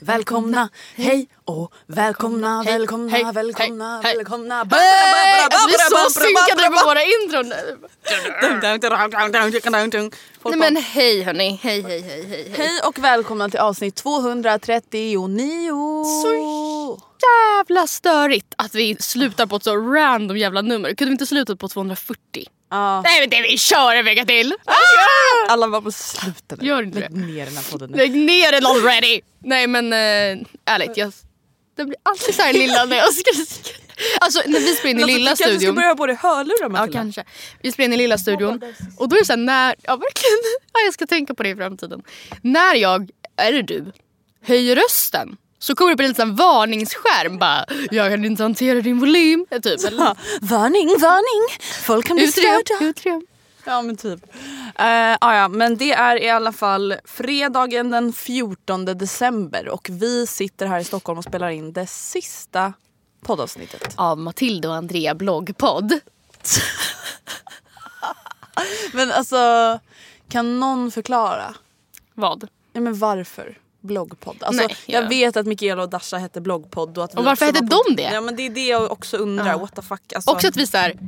Välkomna, hej och välkomna, Hej, välkomna, hej, välkomna, hej, välkomna. Hey! Vi är så synkade med våra intron nu. Nej men hej hörni, hej hej hej hej. hej. Hej och välkomna till avsnitt 239. Så jävla störigt att vi slutar på ett så random jävla nummer. Kunde vi inte sluta på 240? Ja. Nej men det vi kör en vecka till! Alla var på slutet nu. Gör inte Lägg det. ner den här podden nu. Lägg ner den already! Nej men äh, ärligt, jag, det blir alltid så här lilla när jag ska Alltså när vi spelar in i Alltså, lilla du kanske ska studion. börja ha på dig hörlurar Ja Matilda. kanske. Vi spelar in i lilla studion. Och då är det såhär när, ja verkligen, ja, jag ska tänka på det i framtiden. När jag, är det du, höjer rösten så kommer det upp en liten varningsskärm bara jag kan inte hantera din volym. Typ. Ja, Varning, varning! Folk kan bli störda. utrem. Ja men typ. Uh, ja, men det är i alla fall fredagen den 14 december och vi sitter här i Stockholm och spelar in det sista poddavsnittet. Av Matilda och Andrea bloggpodd. Men alltså, kan någon förklara? Vad? Ja, men varför bloggpodd? Alltså, Nej, Jag ja. vet att Mikaela och Dasha hette bloggpodd. Och, att Och varför hette var de det? Ja men det är det jag också undrar. Ja. What the fuck. Alltså, Också att vi så här,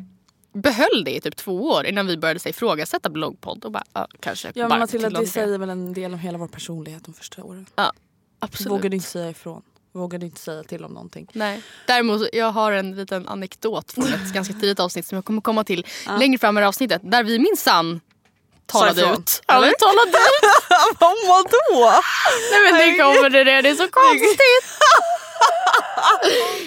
behöll det i typ två år innan vi började sig ifrågasätta bloggpodd. Och bara, ja, kanske ja, men Matilda det säger väl en del om hela vår personlighet de första åren. Ja, absolut. Vågade inte säga ifrån. Vågade inte säga till om någonting. Nej. Däremot jag har en liten anekdot från ett ganska tidigt avsnitt som jag kommer komma till längre fram i avsnittet. Där vi minsann talade ut. Ja, vi talade ut. Vadå? Nej men det kommer det det. Är så konstigt.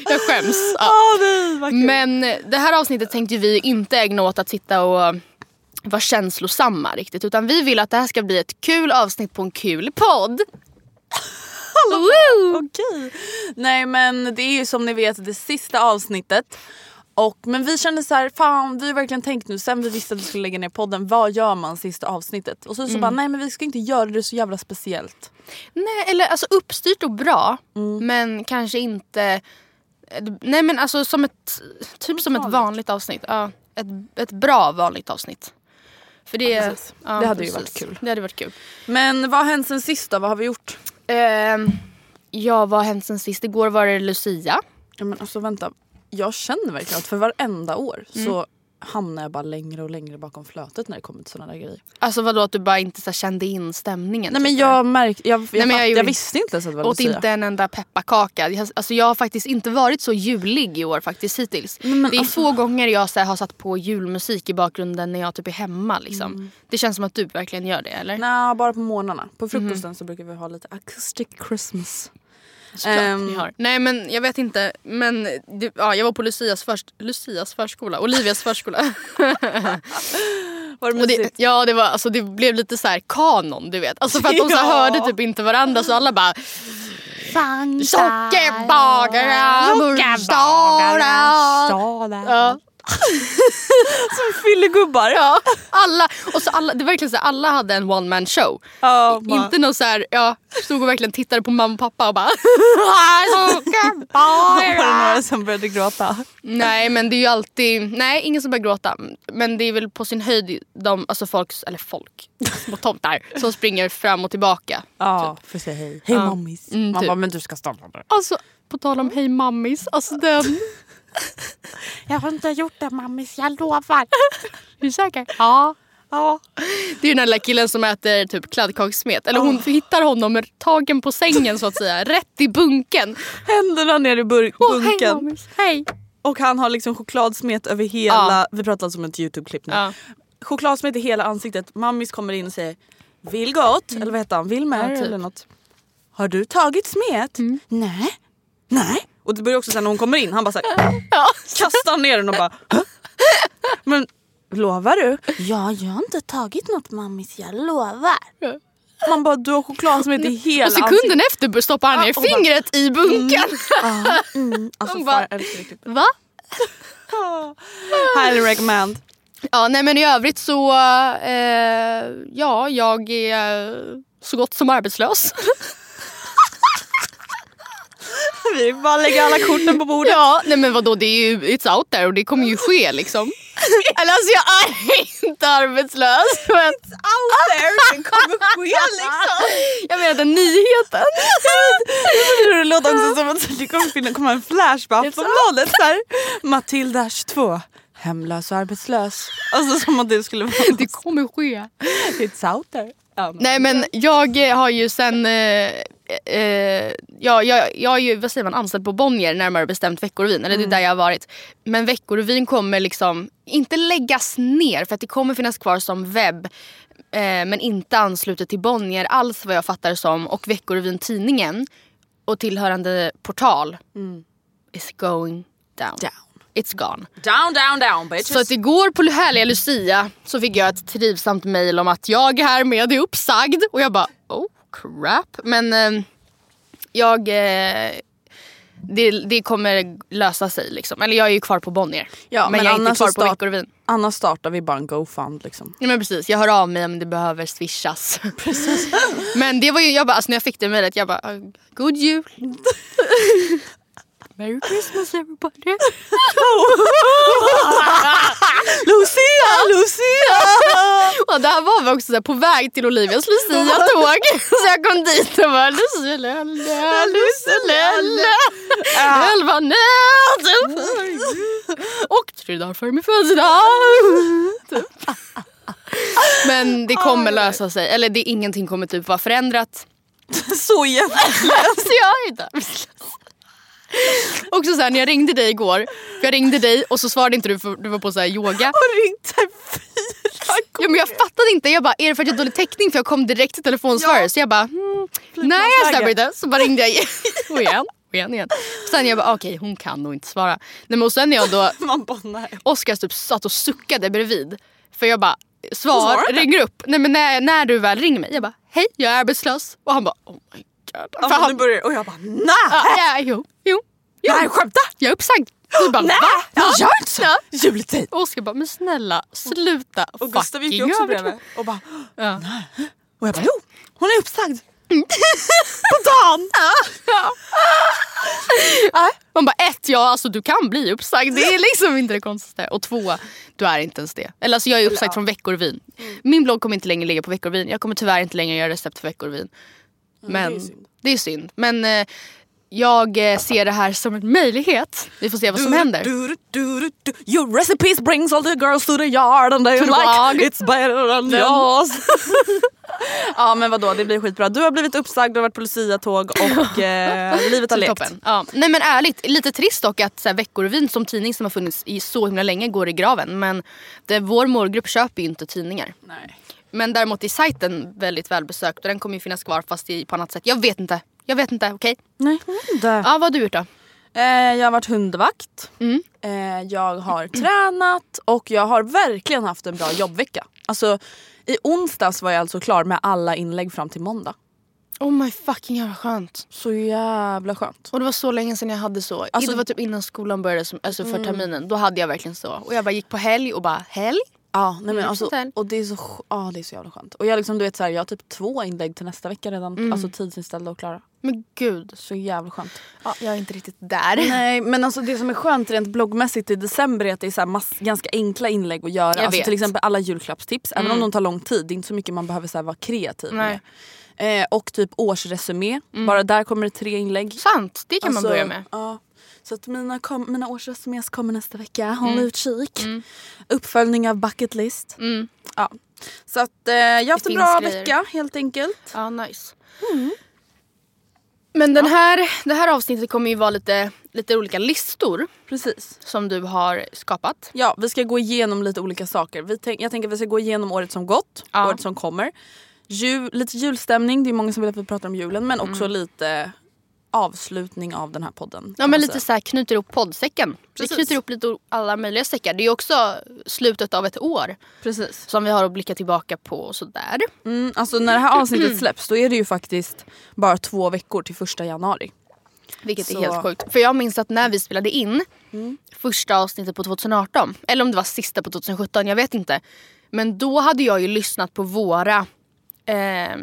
jag skäms. Ja. Kul. Men det här avsnittet tänkte vi inte ägna åt att sitta och vara känslosamma riktigt. Utan vi vill att det här ska bli ett kul avsnitt på en kul podd. Okej. Nej men det är ju som ni vet det sista avsnittet. Och, men vi kände så här, fan vi har verkligen tänkt nu sen vi visste att vi skulle lägga ner podden, vad gör man sista avsnittet? Och så, så bara nej men vi ska inte göra det så jävla speciellt. Nej, eller alltså uppstyrt och bra. Men kanske inte... Nej men alltså som ett, typ som ett vanligt avsnitt. Ja, ett, ett bra vanligt avsnitt. För det, Ja, precis. Det hade ju varit kul. Det hade varit kul. Men vad har hänt sen sist då? Vad har vi gjort? Ehm, ja, vad har hänt sen sist? Igår var det Lucia. Ja, men alltså vänta, jag känner verkligen att för varenda år så hamnar jag bara längre och längre bakom flötet när det kommer till sådana där grejer. Alltså vadå att du bara inte så kände in stämningen? Nej men typ? jag märkte, jag, jag, men jag jag, visste inte ens att det var Åt Lucia. inte en enda pepparkaka. Jag, alltså jag har faktiskt inte varit så julig i år faktiskt hittills. men det är alltså- få gånger jag så här, har satt på julmusik i bakgrunden när jag typ är hemma. Liksom. Det känns som att du verkligen gör det eller? Nej, bara på morgnarna. På frukosten Mhm. så brukar vi ha lite acoustic Christmas. Såklart ni har. Nej men jag vet inte. Men ja, jag var på Lucias, först, Lucias förskola. Olivias förskola. Var det Och det, mysigt? ja det, var, alltså, det blev lite så här kanon du vet. Alltså för att de så här, hörde typ inte varandra så alla bara Sockerbagaren Bullstara. Som fyllegubbar. Ja, alla, och så alla, det var verkligen så här, alla hade en one man show. Man- Inte någon så här, ja, stod och verkligen tittade på mamma och pappa och bara Var det några som började gråta? Nej men det är ju alltid, nej ingen som börjar gråta. Men det är väl på sin höjd de, alltså folk, eller folk, små tomtar som springer fram och tillbaka. Ja, för att säga hej. Hej Ja. mammis. Mm, Man typ. bara, men du ska stanna där. Alltså på tal om hej mammis, alltså den. Jag har inte gjort det mammis, jag lovar. Är du säker? Ja. ja. Det är den där lilla killen som äter typ kladdkakssmet. Eller hon hittar honom tagen på sängen så att säga. Rätt i bunken. Händerna ner i bur- Åh, hej bunken. mammis, hej. och han har liksom chokladsmet över hela, vi pratar alltså om ett youtube-klipp nu. Ja. Chokladsmet i hela ansiktet. Mammis kommer in och säger vill gott, eller vad heter han, Wilmer Mm. Ja, typ. Mm. eller något. Har du tagit smet? Nej. Nej. Och det börjar också sen när hon kommer in, han bara såhär Ja. kastar ner den och bara "Hå?" Men lovar du? Ja, jag har inte tagit något mammis, jag lovar. Man bara du har chokladsmet i hela Och sekunden efter stoppar han ner Ja, och bara- fingret i bunken. ansiktet. Mm. Alltså, Hon bara- klippet. Va? Highly recommend. Ja, nej men i övrigt så, eh, ja jag är så gott som arbetslös. Vi bara lägger alla korten på bordet. ja, nej men vadå det är ju, it's out there och det kommer ju ske liksom. Eller alltså jag är inte arbetslös. Men out there, det kommer ske liksom. jag menar den nyheten. Det låter också som att det kommer komma en flash på Aftonbladet. så här. Matilda 22, hemlös och arbetslös. Alltså som att det skulle vara Det kommer ske. It's out there. Ja, men- Nej men jag har ju sen, eh, eh, ja, jag, jag är ju vad säger man, anställd på Bonnier närmare bestämt Veckorevyn. Eller det är där jag har varit. Men Veckorevyn kommer liksom inte läggas ner för att det kommer finnas kvar som webb. Eh, men inte anslutet till Bonnier alls vad jag fattar som. Och Veckorevyn tidningen och tillhörande portal is going down. Down. It's gone. Down, down, down bitches. Så att igår på härliga Lucia så fick jag ett trivsamt mail om att jag härmed är uppsagd. Och jag bara oh crap. Men eh, jag... Eh, det, det kommer lösa sig liksom. Eller jag är ju kvar på Bonnier. Ja, men, men jag är inte kvar så på start- Veckorevyn. Annars startar vi bara en GoFund liksom. Ja, men precis, jag hör av mig om det behöver swishas. Precis. men det var ju, jag bara, alltså när jag fick det mejlet, jag bara, "Ah, god jul. Merry Christmas everybody. Lucia, Lucia! Och där var vi också så här, på väg till Olivias Lucia-tåg. Så jag kom dit och bara Lucia-lella, Lucia-lella, elva nät. Och tre dagar före min födelsedag. Men det kommer lösa sig. Eller det, ingenting kommer typ vara förändrat. Så jävla... Så jag är inte arbetslös. Också så här, när jag ringde dig igår, för jag ringde dig och så svarade inte du för du var på så här yoga. har ringt här fyra Ja, men jag fattade inte. Jag bara, är det för att jag har dålig täckning? För jag kom direkt till telefonsvarare. Ja. Så jag bara, hmm, nej jag stämmer inte. Så bara ringde jag igen. Och igen. Och igen, igen. Sen jag bara, okej hon kan nog inte svara. Nej, men och sen när jag då. Oskar typ satt och suckade bredvid. För jag bara, svar, ringer upp. Nej men när, när du väl ringer mig. Jag bara, hej jag är arbetslös. Och han bara, oh my god. Ja, För men nu han, börjar och jag bara nej! ja, ja, jo, jo. jo. Nej skämta! Jag är uppsagd. Du bara, Nej! va? Jag Ja. gör inte så! Ja. Juletid! Och Oskar bara, men snälla sluta Och Gustav gick ju också bredvid och bara Ja. och jag bara jo, hon är uppsagd. På dagen! Man bara ett, ja alltså du kan bli uppsagd. Det är liksom inte det konstigaste. Och två, du är inte ens det. Eller alltså jag är uppsagd från Veckorevyn. Min blogg kommer inte längre ligga på Veckorevyn. Jag kommer tyvärr inte längre göra recept för Veckorevyn. Men det är synd. det är synd. Men eh, jag eh, ser det här som en möjlighet. Vi får se vad som händer. Du, du, du, du. Your recipes brings all the girls to the yard and they like it's better than yours. ja men vadå det blir skitbra. Du har blivit uppsagd, du har varit på luciatåg och eh, livet har lekt. Ja. Nej men ärligt, lite trist dock att så här, Veckorevyn som tidning som har funnits i så himla länge går i graven. Men det, vår målgrupp köper ju inte tidningar. Nej. Men däremot är sajten väldigt välbesökt och den kommer ju finnas kvar fast i, på annat sätt. Jag vet inte. Jag vet inte, okej? Nej, inte. Ja, vad har du gjort då? Eh, jag har varit hundvakt. Mm. Eh, jag har tränat och jag har verkligen haft en bra jobbvecka. Alltså, I onsdags var jag alltså klar med alla inlägg fram till måndag. Oh my fucking jävla skönt. Så jävla skönt. Och det var så länge sedan jag hade så. Alltså- Mm. det var typ innan skolan började, som, alltså för terminen. Då hade jag verkligen så. Och jag bara gick på helg och bara helg? Ja, nej men Mm, alltså, och det är, så, ja, det är så jävla skönt. Och jag, liksom, du vet, så här, jag har typ två inlägg till nästa vecka redan. Mm. Alltså tidsinställda och klara. Men gud. Så jävla skönt. Ja, jag är inte riktigt där. Nej men alltså det som är skönt rent bloggmässigt i december är att det är så mass, ganska enkla inlägg att göra. Jag Alltså vet. till exempel alla julklappstips. Även om de tar lång tid. Det är inte så mycket man behöver så här vara kreativ Nej. med. Eh, och typ årsresumé. Bara där kommer det tre inlägg. Sant, det kan man Alltså, börja med. Ja. Så att mina, kom, mina årsresumés kommer nästa vecka. Håll utkik. Uppföljning av bucket list. Mm. Ja. Så att eh, jag har haft en bra grejer. vecka helt enkelt. Ja, nice. Men den här, det här avsnittet kommer ju vara lite, lite olika listor Precis. som du har skapat. Ja, vi ska gå igenom lite olika saker. Vi tänk, jag tänker att vi ska gå igenom året som gått, Ja. året som kommer. Jul, lite julstämning, det är många som vill att vi pratar om julen. Men också lite avslutning av den här podden. Ja men lite säga. så här knyter ihop poddsäcken. Precis. Vi knyter ihop lite alla möjliga säckar. Det är också slutet av ett år Precis. som vi har att blicka tillbaka på och sådär. Mm, alltså när det här avsnittet släpps då är det ju faktiskt bara två veckor till första januari. Vilket Så- är helt sjukt. För jag minns att när vi spelade in Mm. första avsnittet på 2018, eller om det var sista på 2017, jag vet inte. Men då hade jag ju lyssnat på våra eh,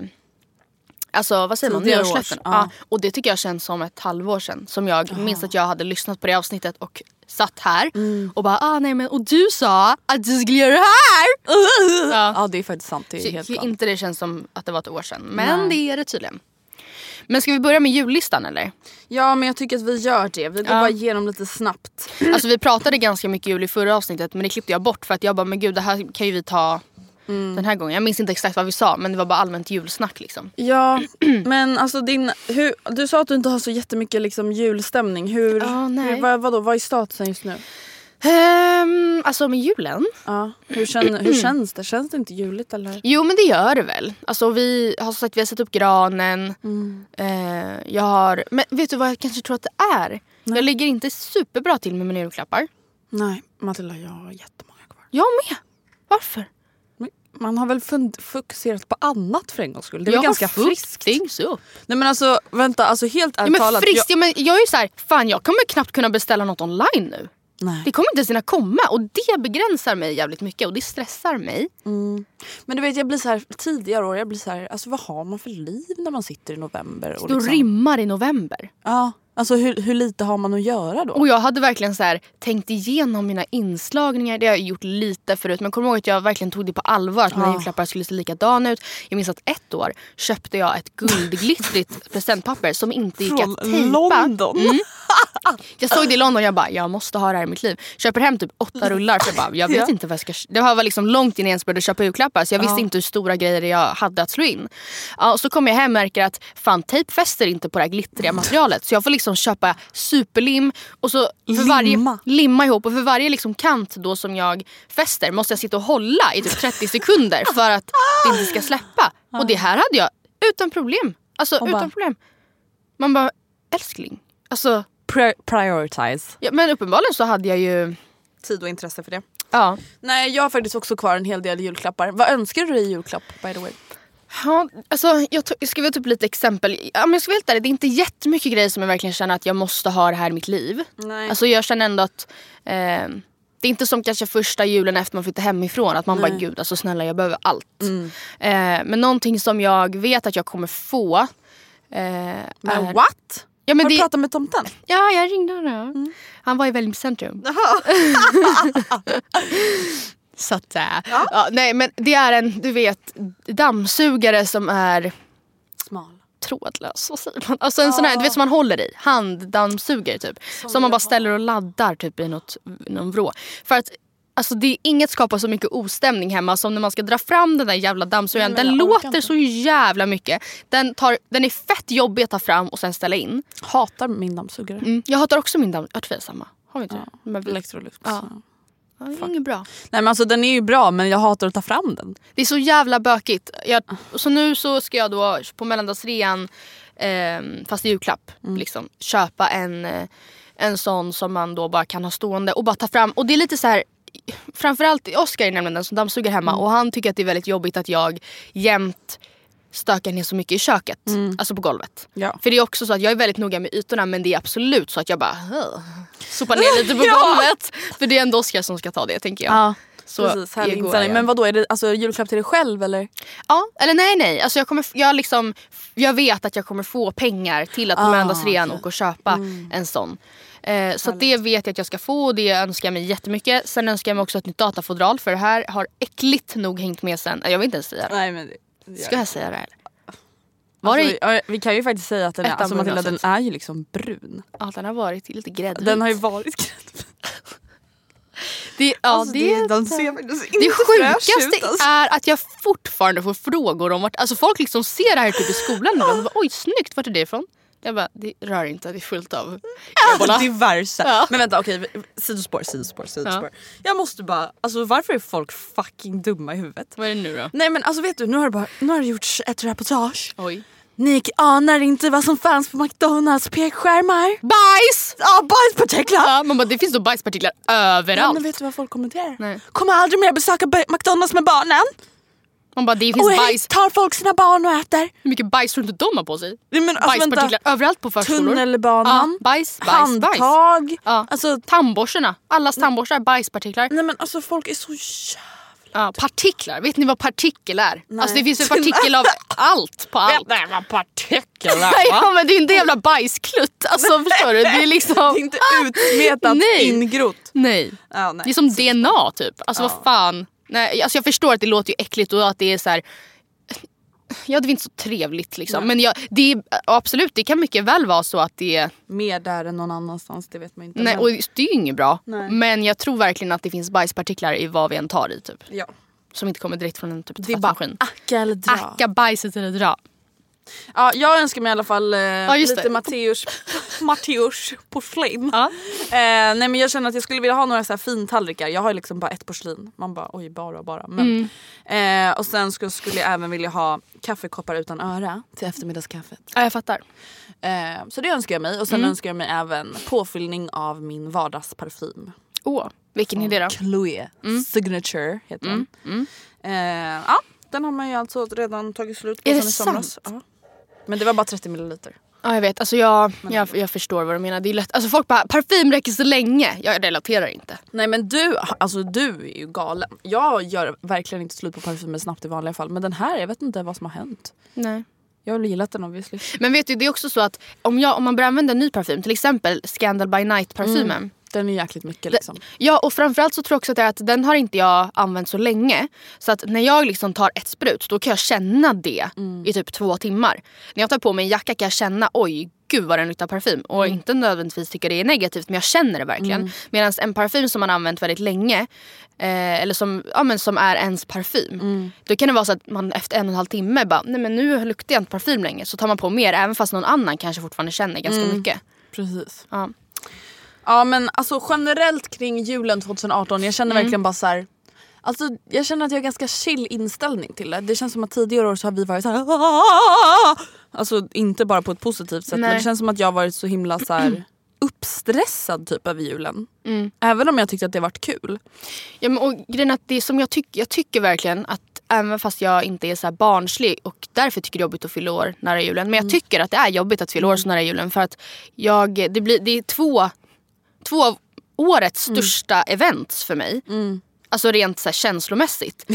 Alltså vad säger man? Nyårslöften. års, ja. Ja. Och det tycker jag känns som ett halvår sedan. Som jag minns att jag hade lyssnat på det avsnittet och satt här Mm. och bara ah nej men och du sa att du skulle göra det här! Ja. Ja det är faktiskt sant, det är Så helt galet. inte det känns som att det var ett år sedan. Men Nej. det är det tydligen. Men ska vi börja med jullistan eller? Ja men jag tycker att vi gör det. Vi går Ja. bara igenom lite snabbt. Alltså vi pratade ganska mycket jul i förra avsnittet men det klippte jag bort för att jag bara men gud det här kan ju vi ta Mm. den här gången. Jag minns inte exakt vad vi sa men det var bara allmänt julsnack liksom. Ja men alltså din, hur, du sa att du inte har så jättemycket liksom julstämning. Hur, nej. hur, vad, vadå, vad är statusen just nu? Ehm, alltså med julen? Ja. Hur, känn, hur känns det? Känns det inte juligt eller? Jo men det gör det väl. Alltså vi har som sagt vi har satt upp granen. Mm. Eh, jag har, men vet du vad jag kanske tror att det är? Jag ligger inte superbra till med mina julklappar. Nej Matilda jag har jättemånga kvar. Jag med. Varför? Man har väl fokuserat på annat för en gångs skull. Det är jag väl ganska friskt? upp. Nej men alltså vänta, alltså helt Ja, ärligt men talat. friskt, ja, men jag är ju så här, fan jag kommer knappt kunna beställa något online nu. jag, nej. Det kommer inte ens hinna komma och det begränsar mig jävligt mycket och det stressar mig. Men du vet jag blir så här tidigare år, jag blir så här, alltså vad har man för liv när man sitter i november? Och Då liksom, rimmar i november. Ja, alltså hur, hur lite har man att göra då? Och jag hade verkligen så här, tänkt igenom mina inslagningar. Det har jag gjort lite förut men kom ihåg att jag verkligen tog det på allvar. Att mina Ja. julklappar skulle se likadana ut. Jag minns att ett år köpte jag ett guldglittrigt presentpapper som inte gick Från att tejpa. London? Mm. Jag såg det i London och jag bara, jag måste ha det här i mitt liv. Köper hem typ åtta rullar för jag bara, jag vet Ja. inte vad jag ska... Det var liksom långt innan jag ens började köpa julklappar så jag visste Ja. inte hur stora grejer jag hade att slå in. Ja, och så kommer jag hem och märker att fan tejp fäster inte på det här glittriga materialet. Så jag får liksom köpa superlim och så för varje, Limma. limma ihop och för varje liksom kant då som jag fäster måste jag sitta och hålla i typ 30 sekunder för att det inte ska släppa. Och det här hade jag utan problem. Alltså Och utan bara- problem. Man bara, älskling. Alltså, Pri- prioritize. ja, men uppenbarligen så hade jag ju... Tid och intresse för det. Ja. Nej jag har faktiskt också kvar en hel del julklappar. Vad önskar du dig i julklapp by the way? Ja, alltså, jag, jag ska väl typ lite exempel. Ja, men jag ska vara helt ärlig, det är inte jättemycket grejer som jag verkligen känner att jag måste ha det här i mitt liv. Nej. Alltså, jag känner ändå att eh, det är inte som kanske första julen efter man flyttar hemifrån. Att man bara gud alltså snälla jag behöver allt. Eh, men någonting som jag vet att jag kommer få. Eh, Men är, what? ja, men har du det, pratat med tomten? ja jag ringde honom. Han var i Vällingby centrum. Så att, äh, ja. nej men det är en du vet dammsugare som är Smal. trådlös, vad säger man? Alltså en sån här, du vet som man håller i, handdammsugare typ. Som man bara ställer och laddar typ i något, någon vrå. För att Alltså det, inget skapar så mycket ostämning hemma som när man ska dra fram den där jävla dammsugaren. Den låter inte. så jävla mycket. Den, tar, den är fett jobbig att ta fram och sen ställa in. Hatar min dammsugare. Mm. Jag hatar också min damm... Jag tror vi är samma. Har vi inte Ja. det? Electrolux. Ja. Ja, det är inget bra. Nej men alltså den är ju bra men jag hatar att ta fram den. Det är så jävla bökigt. Jag, så nu så ska jag då på mellandagsrean, eh, fast i julklapp, liksom, köpa en, eh, en sån som man då bara kan ha stående och bara ta fram. Och det är lite så här. Framförallt Oskar är nämligen den som dammsuger hemma och han tycker att det är väldigt jobbigt att jag jämt stökar ner så mycket i köket. Alltså på golvet. Ja. För det är också så att jag är väldigt noga med ytorna men det är absolut så att jag bara sopar ner lite på Ja. golvet. För det är ändå Oskar som ska ta det tänker jag. Ja, Så precis. Härlig inställning. Men vad då är det alltså julklapp till dig själv eller? Ja, eller nej nej. Alltså jag, kommer, jag, liksom, jag vet att jag kommer få pengar till att på Ah, mellandagsrean okej. och och köpa en sån. Eh, så det vet jag att jag ska få och det önskar jag mig jättemycket. Sen önskar jag mig också ett nytt datafodral för det här har äckligt nog hängt med sen. Jag vill inte ens säga det. Nej men det, Ska jag säga det här? Var alltså, det, vi, kan ju faktiskt säga att den är, Ettan alltså Matilda den är ju liksom brun. ja, den har varit lite gräddvit. Den har ju varit gräddvit. det, ja, Alltså, det, det, den ser faktiskt inte det sjukaste ut, alltså. är att jag fortfarande får frågor om vart... Alltså folk liksom ser det här typ i skolan och de bara, oj snyggt, vart är det ifrån? Jag bara, det rör inte, det är fullt av ebola. Diverse. Ja. Men vänta okej, sidospår, sidospår, sidospår. Jag måste bara, alltså varför är folk fucking dumma i huvudet? Vad är det nu då? Nej men alltså vet du, nu har det, bara, nu har det gjorts ett reportage. Oj. Ni anar inte vad som fanns på McDonalds pekskärmar. Bajs! Ja, bajspartiklar! Ja, man bara, det finns då bajspartiklar Ja, överallt. men vet du vad folk kommenterar? Nej. Kommer aldrig mer besöka McDonalds med barnen. Man bara, det finns Och bajs. tar folk sina barn och äter. Hur mycket bajs tror du inte de har på sig? Men, alltså, Bajspartiklar vänta. överallt på förskolor. Tunnelbanan, Ja, bajs, bajs, bajs. handtag. Ja. Alltså, Tandborstarna, allas tandborstar, bajspartiklar. nej men alltså folk är så jävla... Ja, partiklar, vet ni vad partikel är? Nej. Alltså det finns ju partikel av allt på allt. Det var partiklar ja men det är inte en jävla bajsklutt. Alltså förstår du? Det är liksom... Det är inte utsmetat, Nej. ingrott. Nej. Ja, nej. Det är som DNA typ. Alltså vad fan. Nej, alltså jag förstår att det låter ju äckligt och att det är så här. Ja det är inte så trevligt liksom. Men jag, det är, absolut det kan mycket väl vara så att det är Mer där än någon annanstans, det vet man inte. Nej, men- och det är ju inget bra. Nej. Men jag tror verkligen att det finns bajspartiklar i vad vi än tar i. Typ. ja. Som inte kommer direkt från en typ Det är bara tvättmaskin. acka eller dra. Acka bajset eller dra. Ja, jag önskar mig i alla fall eh, just lite. Matteus, Matteus porslin. Ja. Eh, nej men jag känner att jag skulle vilja ha några så här fintallrikar. Jag har liksom bara ett porslin. Man bara oj bara bara. Men, Mm. eh, och sen skulle, skulle jag även vilja ha kaffekoppar utan öra till eftermiddagskaffet. ja jag fattar. Eh, så det önskar jag mig. Och sen Mm. önskar jag mig även påfyllning av min vardagsparfym. Åh, vilken är det då? Chloé Signature heter den. Eh, ja, den har man ju alltså redan tagit slut på Är det sen i somras. sant? Ja. Men det var bara 30 milliliter. Ja jag vet, alltså jag, jag, jag förstår vad du menar. Det är lätt. Alltså folk bara parfym räcker så länge. Jag relaterar inte. Nej men du, alltså du är ju galen. Jag gör verkligen inte slut på parfymer snabbt i vanliga fall. Men den här, jag vet inte vad som har hänt. Nej. Jag har gillat den obviously. Men vet du det är också så att om, jag, om man börjar använda en ny parfym, till exempel Scandal by night parfymen. Den är jäkligt mycket liksom. Ja och framförallt så tror jag också att, att den har inte jag använt så länge. Så att när jag liksom tar ett sprut då kan jag känna det i typ två timmar. När jag tar på mig en jacka kan jag känna oj gud vad den luktar parfym. Och inte nödvändigtvis tycka det är negativt men jag känner det verkligen. Medan en parfym som man har använt väldigt länge eh, eller som, ja, men som är ens parfym. Då kan det vara så att man efter en och en halv timme bara nej men nu luktar jag inte parfym längre. Så tar man på mer även fast någon annan kanske fortfarande känner ganska mycket. Precis. Ja. Ja men alltså generellt kring julen 2018, jag känner verkligen bara så här. Alltså jag känner att jag har ganska chill inställning till det. Det känns som att tidigare år så har vi varit så här. Alltså inte bara på ett positivt sätt Nej. men det känns som att jag har varit så himla så här uppstressad typ över julen. Mm. Även om jag tyckte att det varit kul. Ja, men, och grejen är att det som jag, tycker jag tycker verkligen att även fast jag inte är så barnslig och därför tycker det är jobbigt att fylla år nära julen. Men jag tycker att det är jobbigt att fylla år så nära julen för att jag, det, blir, det är två, två av årets största events för mig. Alltså rent så här, känslomässigt.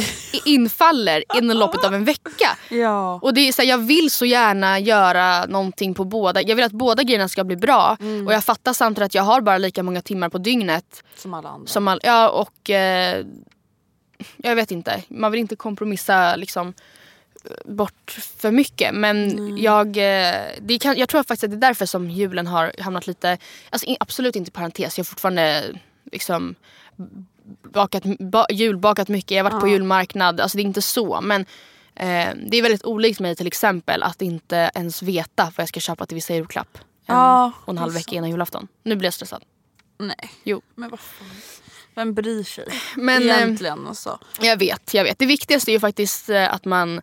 Infaller inom loppet av en vecka. Ja. Och det är så här, jag vill så gärna göra någonting på båda. Jag vill att båda grejerna ska bli bra. Och jag fattar samtidigt att jag har bara lika många timmar på dygnet Som alla andra. som all, ja, och eh, jag vet inte. Man vill inte kompromissa liksom bort för mycket. Men jag, eh, det kan, jag tror faktiskt att det är därför som julen har hamnat lite, alltså absolut inte i parentes. Jag har fortfarande liksom bakat, ba, julbakat mycket, jag har varit på julmarknad. Alltså det är inte så. Men eh, det är väldigt olikt mig till exempel att inte ens veta vad jag ska köpa till vissa julklapp. En Ja, och en halv vecka innan julafton. Nu blir jag stressad. Nej. Jo. Men vad fan. Vem bryr sig? Men, eh, Egentligen alltså. Jag vet, jag vet. Det viktigaste är ju faktiskt eh, att man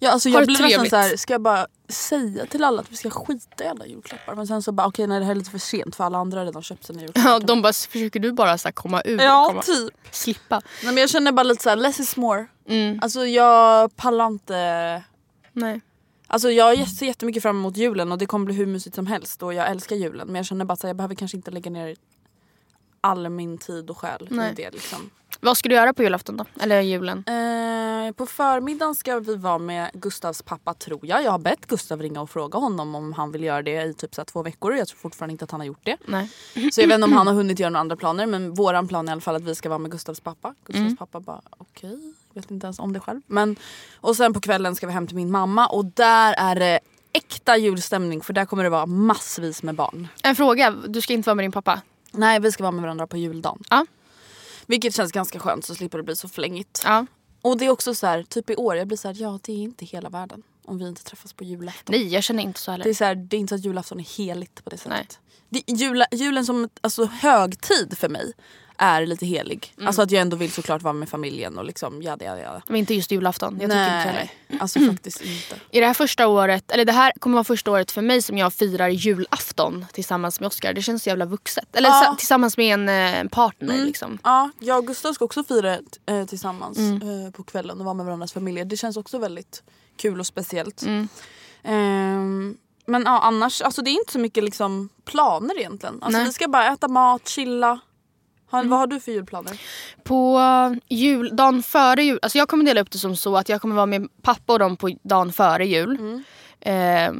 Ja, alltså jag blir nästan trevligt. så här, ska jag bara säga till alla att vi ska skita i alla julklappar? Men sen så bara okej nej det här är lite för sent för alla andra har redan köpt sina julklappar. Ja, de bara, försöker du bara så komma och Ja komma, typ. slippa? Nej, men jag känner bara lite så här, less is more. Mm. Alltså jag pallar inte Nej. Alltså jag ser jättemycket fram emot julen och det kommer bli hur mysigt som helst och jag älskar julen men jag känner bara att jag behöver kanske inte lägga ner all min tid och själ Nej. i det liksom. Vad ska du göra på julafton då? Eller julen? Eh, på förmiddagen ska vi vara med Gustavs pappa tror jag. Jag har bett Gustav ringa och fråga honom om han vill göra det i typ så två veckor. Jag tror fortfarande inte att han har gjort det. Nej. Så jag vet inte om han har hunnit göra några andra planer men våran plan är i alla fall att vi ska vara med Gustavs pappa. Gustavs pappa bara okej, vet inte ens om det själv. Men, och sen på kvällen ska vi hem till min mamma och där är det äkta julstämning för där kommer det vara massvis med barn. En fråga, du ska inte vara med din pappa? Nej vi ska vara med varandra på juldagen. Ja. Vilket känns ganska skönt så slipper det bli så flängigt. Ja. Och det är också så här, typ i år, jag blir så här, ja det är inte hela världen om vi inte träffas på julafton. Nej, jag känner inte så heller. Det är, så här, det är inte så att julafton är heligt på det Nej. sättet. Det, jula, julen som alltså, högtid för mig är lite helig. Mm. Alltså att jag ändå vill såklart vara med familjen och liksom jada jada jada. Men inte just julafton. Jag tycker inte heller. Nej, alltså faktiskt inte. I det här första året, eller det här kommer vara första året för mig som jag firar julafton tillsammans med Oscar. Det känns så jävla vuxet. Eller Ja. sa- tillsammans med en eh, partner liksom. Ja, jag och Gustav ska också fira eh, tillsammans Mm. eh, på kvällen och vara med varandras familjer. Det känns också väldigt kul och speciellt. Mm. Ehm, men ja, annars, alltså det är inte så mycket liksom planer egentligen. Alltså, Nej. Mm. vi ska bara äta mat, chilla. Har, Vad har du för julplaner? På jul, dagen före jul, alltså jag kommer dela upp det som så att jag kommer vara med pappa och dem på dagen före jul. Eh,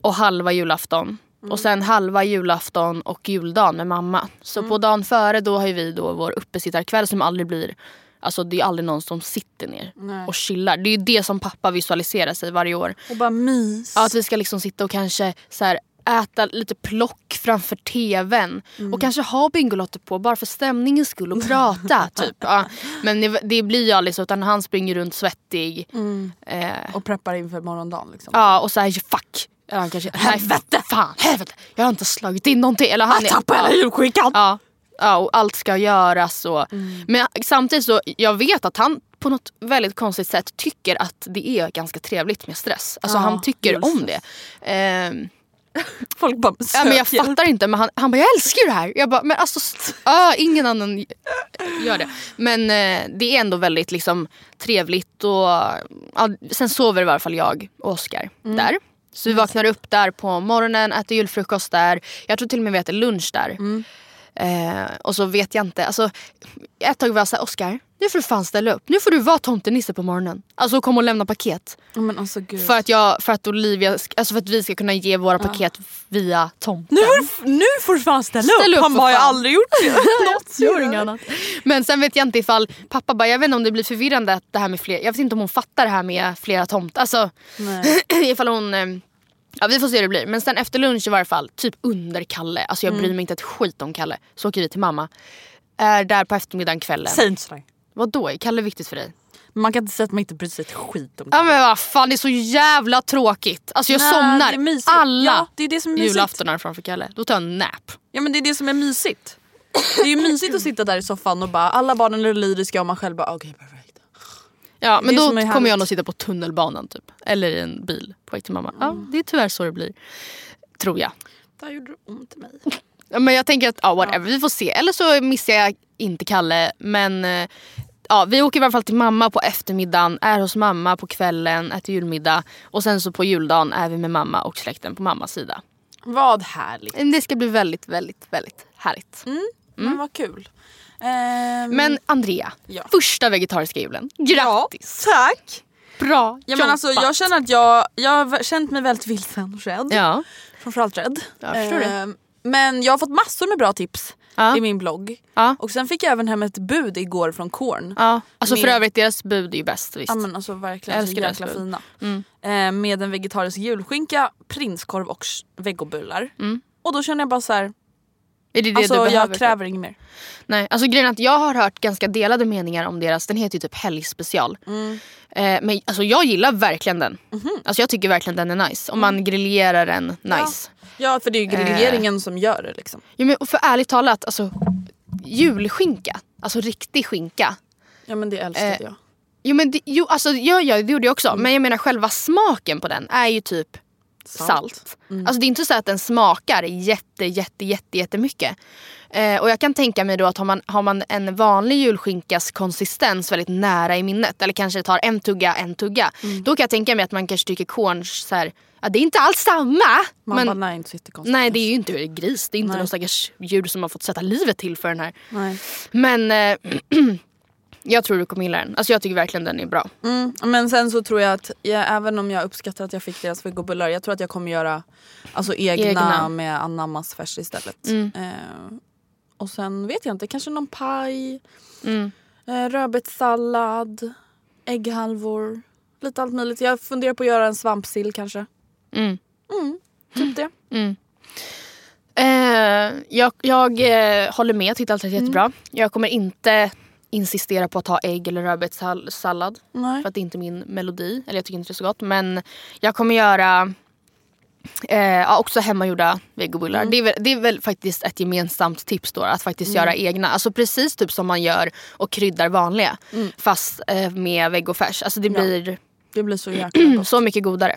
och halva julafton. Och sen halva julafton och juldagen med mamma. Så på dagen före då har vi då vår uppesittarkväll som aldrig blir Alltså det är aldrig någon som sitter ner Nej. och chillar. Det är ju det som pappa visualiserar sig varje år. Och bara mys. Ja, att vi ska liksom sitta och kanske så här, äta lite plock framför tvn. Och kanske ha Bingolotter på bara för stämningens skull och prata. typ. Ja. Men det, det blir ju aldrig så utan han springer runt svettig. Eh, Och preppar inför morgondagen. Liksom. ja och så här fuck. Ja, han kanske, helvete! Fan, helvete! Jag har inte slagit in någonting. Eller han Jag tappade hela julskikan! Ja, ja, och allt ska göras. Och, Men samtidigt så, jag vet att han på något väldigt konstigt sätt tycker att det är ganska trevligt med stress. Alltså Ja, han tycker om det. Ehm, Folk bara ja, men jag fattar inte men han, han bara jag älskar ju det här. Jag bara men alltså ah, ingen annan gör det. Men eh, det är ändå väldigt liksom trevligt och ja, sen sover i varje fall jag och Oscar Mm. där. Så vi vaknar upp där på morgonen, äter julfrukost där. Jag tror till och med vi äter lunch där. Mm. Eh, och så vet jag inte. Alltså, ett tag var jag såhär, Oscar nu får du fan ställa upp. Nu får du vara tomtenisse på morgonen. Alltså kom och lämna paket. Men alltså gud. För att, jag, för att Olivia, alltså för att vi ska kunna ge våra paket via tomten. nu, nu får du fan ställa, Ställ upp Han för bara jag har aldrig gjort det. Något gör inget annat. Men sen vet jag inte ifall pappa bara, jag vet inte om det blir förvirrande att det här med fler, jag vet inte om hon fattar det här med flera tomtar. Alltså Nej. ifall hon, eh, ja vi får se hur det blir. Men sen efter lunch i varje fall, typ under Kalle, alltså jag bryr mig inte ett skit om Kalle. Så åker vi till mamma. Är där på eftermiddagen kvällen. Säg inte sådär. Vadå, är Kalle viktigt för dig? Man kan inte säga att man inte bryr sig ett skit om Ja men vad fan det är så jävla tråkigt. Alltså jag Nej, somnar det alla Ja, det är det som är julaftonar framför Kalle. Då tar jag en nap. Ja men det är det som är mysigt. Det är ju mysigt att sitta där i soffan och bara alla barnen är lyriska och man själv bara okej perfekt. Ja men då kommer härligt. jag nog sitta på tunnelbanan typ. Eller i en bil på väg till mamma. Ja det är tyvärr så det blir. Tror jag. Där gjorde det ont i mig. Ja, Men jag tänker att ja, whatever, vi får se. Eller så missar jag inte Kalle. Men eh, ja, vi åker i alla fall till mamma på eftermiddagen, är hos mamma på kvällen, äter julmiddag. Och sen så på juldagen är vi med mamma och släkten på mammas sida. Vad härligt. Det ska bli väldigt, väldigt, väldigt härligt. Men vad kul. Ehm, Men Andrea, Ja. första vegetariska julen. Grattis! tack. Bra Ja, men alltså, jag känner att jag, jag har känt mig väldigt vilsen och rädd. Ja, Framförallt rädd. Ehm, Men jag har fått massor med bra tips. Ja. i min blogg. Ja. Och sen fick jag även hem ett bud igår från Korn. Ja. Alltså för Med- övrigt, deras bud är ju bäst visst. Ja men alltså verkligen Jag så jäkla bud. fina. Mm. Eh, med en vegetarisk julskinka, prinskorv och vegobullar. Mm. Och då känner jag bara så här, är det det alltså du behöver? jag för- kräver inget mer. Nej, alltså grejen är att jag har hört ganska delade meningar om deras, den heter ju typ helgspecial. Mm. Eh, men alltså jag gillar verkligen den. Mhm. Alltså jag tycker verkligen den är nice. Om Mm. man grillerar den nice. Ja för det är ju Eh. grilleringen som gör det liksom. Ja, men för ärligt talat, alltså julskinka, alltså riktig skinka. Ja men det älskade Eh, jag. Jo men det, jo, alltså, ja, ja, det gjorde jag också. Mm. Men jag menar själva smaken på den är ju typ salt. Mm. Alltså det är inte så att den smakar jätte, jätte, jätte, jättemycket. Eh, och jag kan tänka mig då att har man, har man en vanlig julskinkas konsistens väldigt nära i minnet eller kanske tar en tugga, en tugga. Mm. Då kan jag tänka mig att man kanske tycker korns så här, ja, det är inte alls samma. Man men, bara nej inte jättekonstigt. nej det är ju inte gris, det är inte Nej. någon stackars djur som har fått sätta livet till för den här. Nej. Men eh, jag tror du kommer gilla den. Alltså jag tycker verkligen den är bra. Mm, men sen så tror jag att jag, även om jag uppskattar att jag fick deras vegobullar, jag tror att jag kommer göra alltså, egna, Egna. med anammasfärs istället. Mm. Eh, och sen vet jag inte, kanske någon paj, Mm. eh, rödbetssallad, ägghalvor, lite allt möjligt. Jag funderar på att göra en svampsill kanske. Mm. Typ det. Eh, jag jag eh, håller med, tyckte allt var jättebra. Jag kommer inte insistera på att ha ägg eller rödbetssallad. För att det är inte min melodi. Eller jag tycker inte det är så gott. Men jag kommer göra eh, ja, också hemmagjorda vegobullar. Det, är väl, det är väl faktiskt ett gemensamt tips då. Att faktiskt göra egna. Alltså precis typ som man gör och kryddar vanliga. Fast eh, med vegofärs. Alltså det Ja. blir Det blir så jäkla gott. så mycket godare.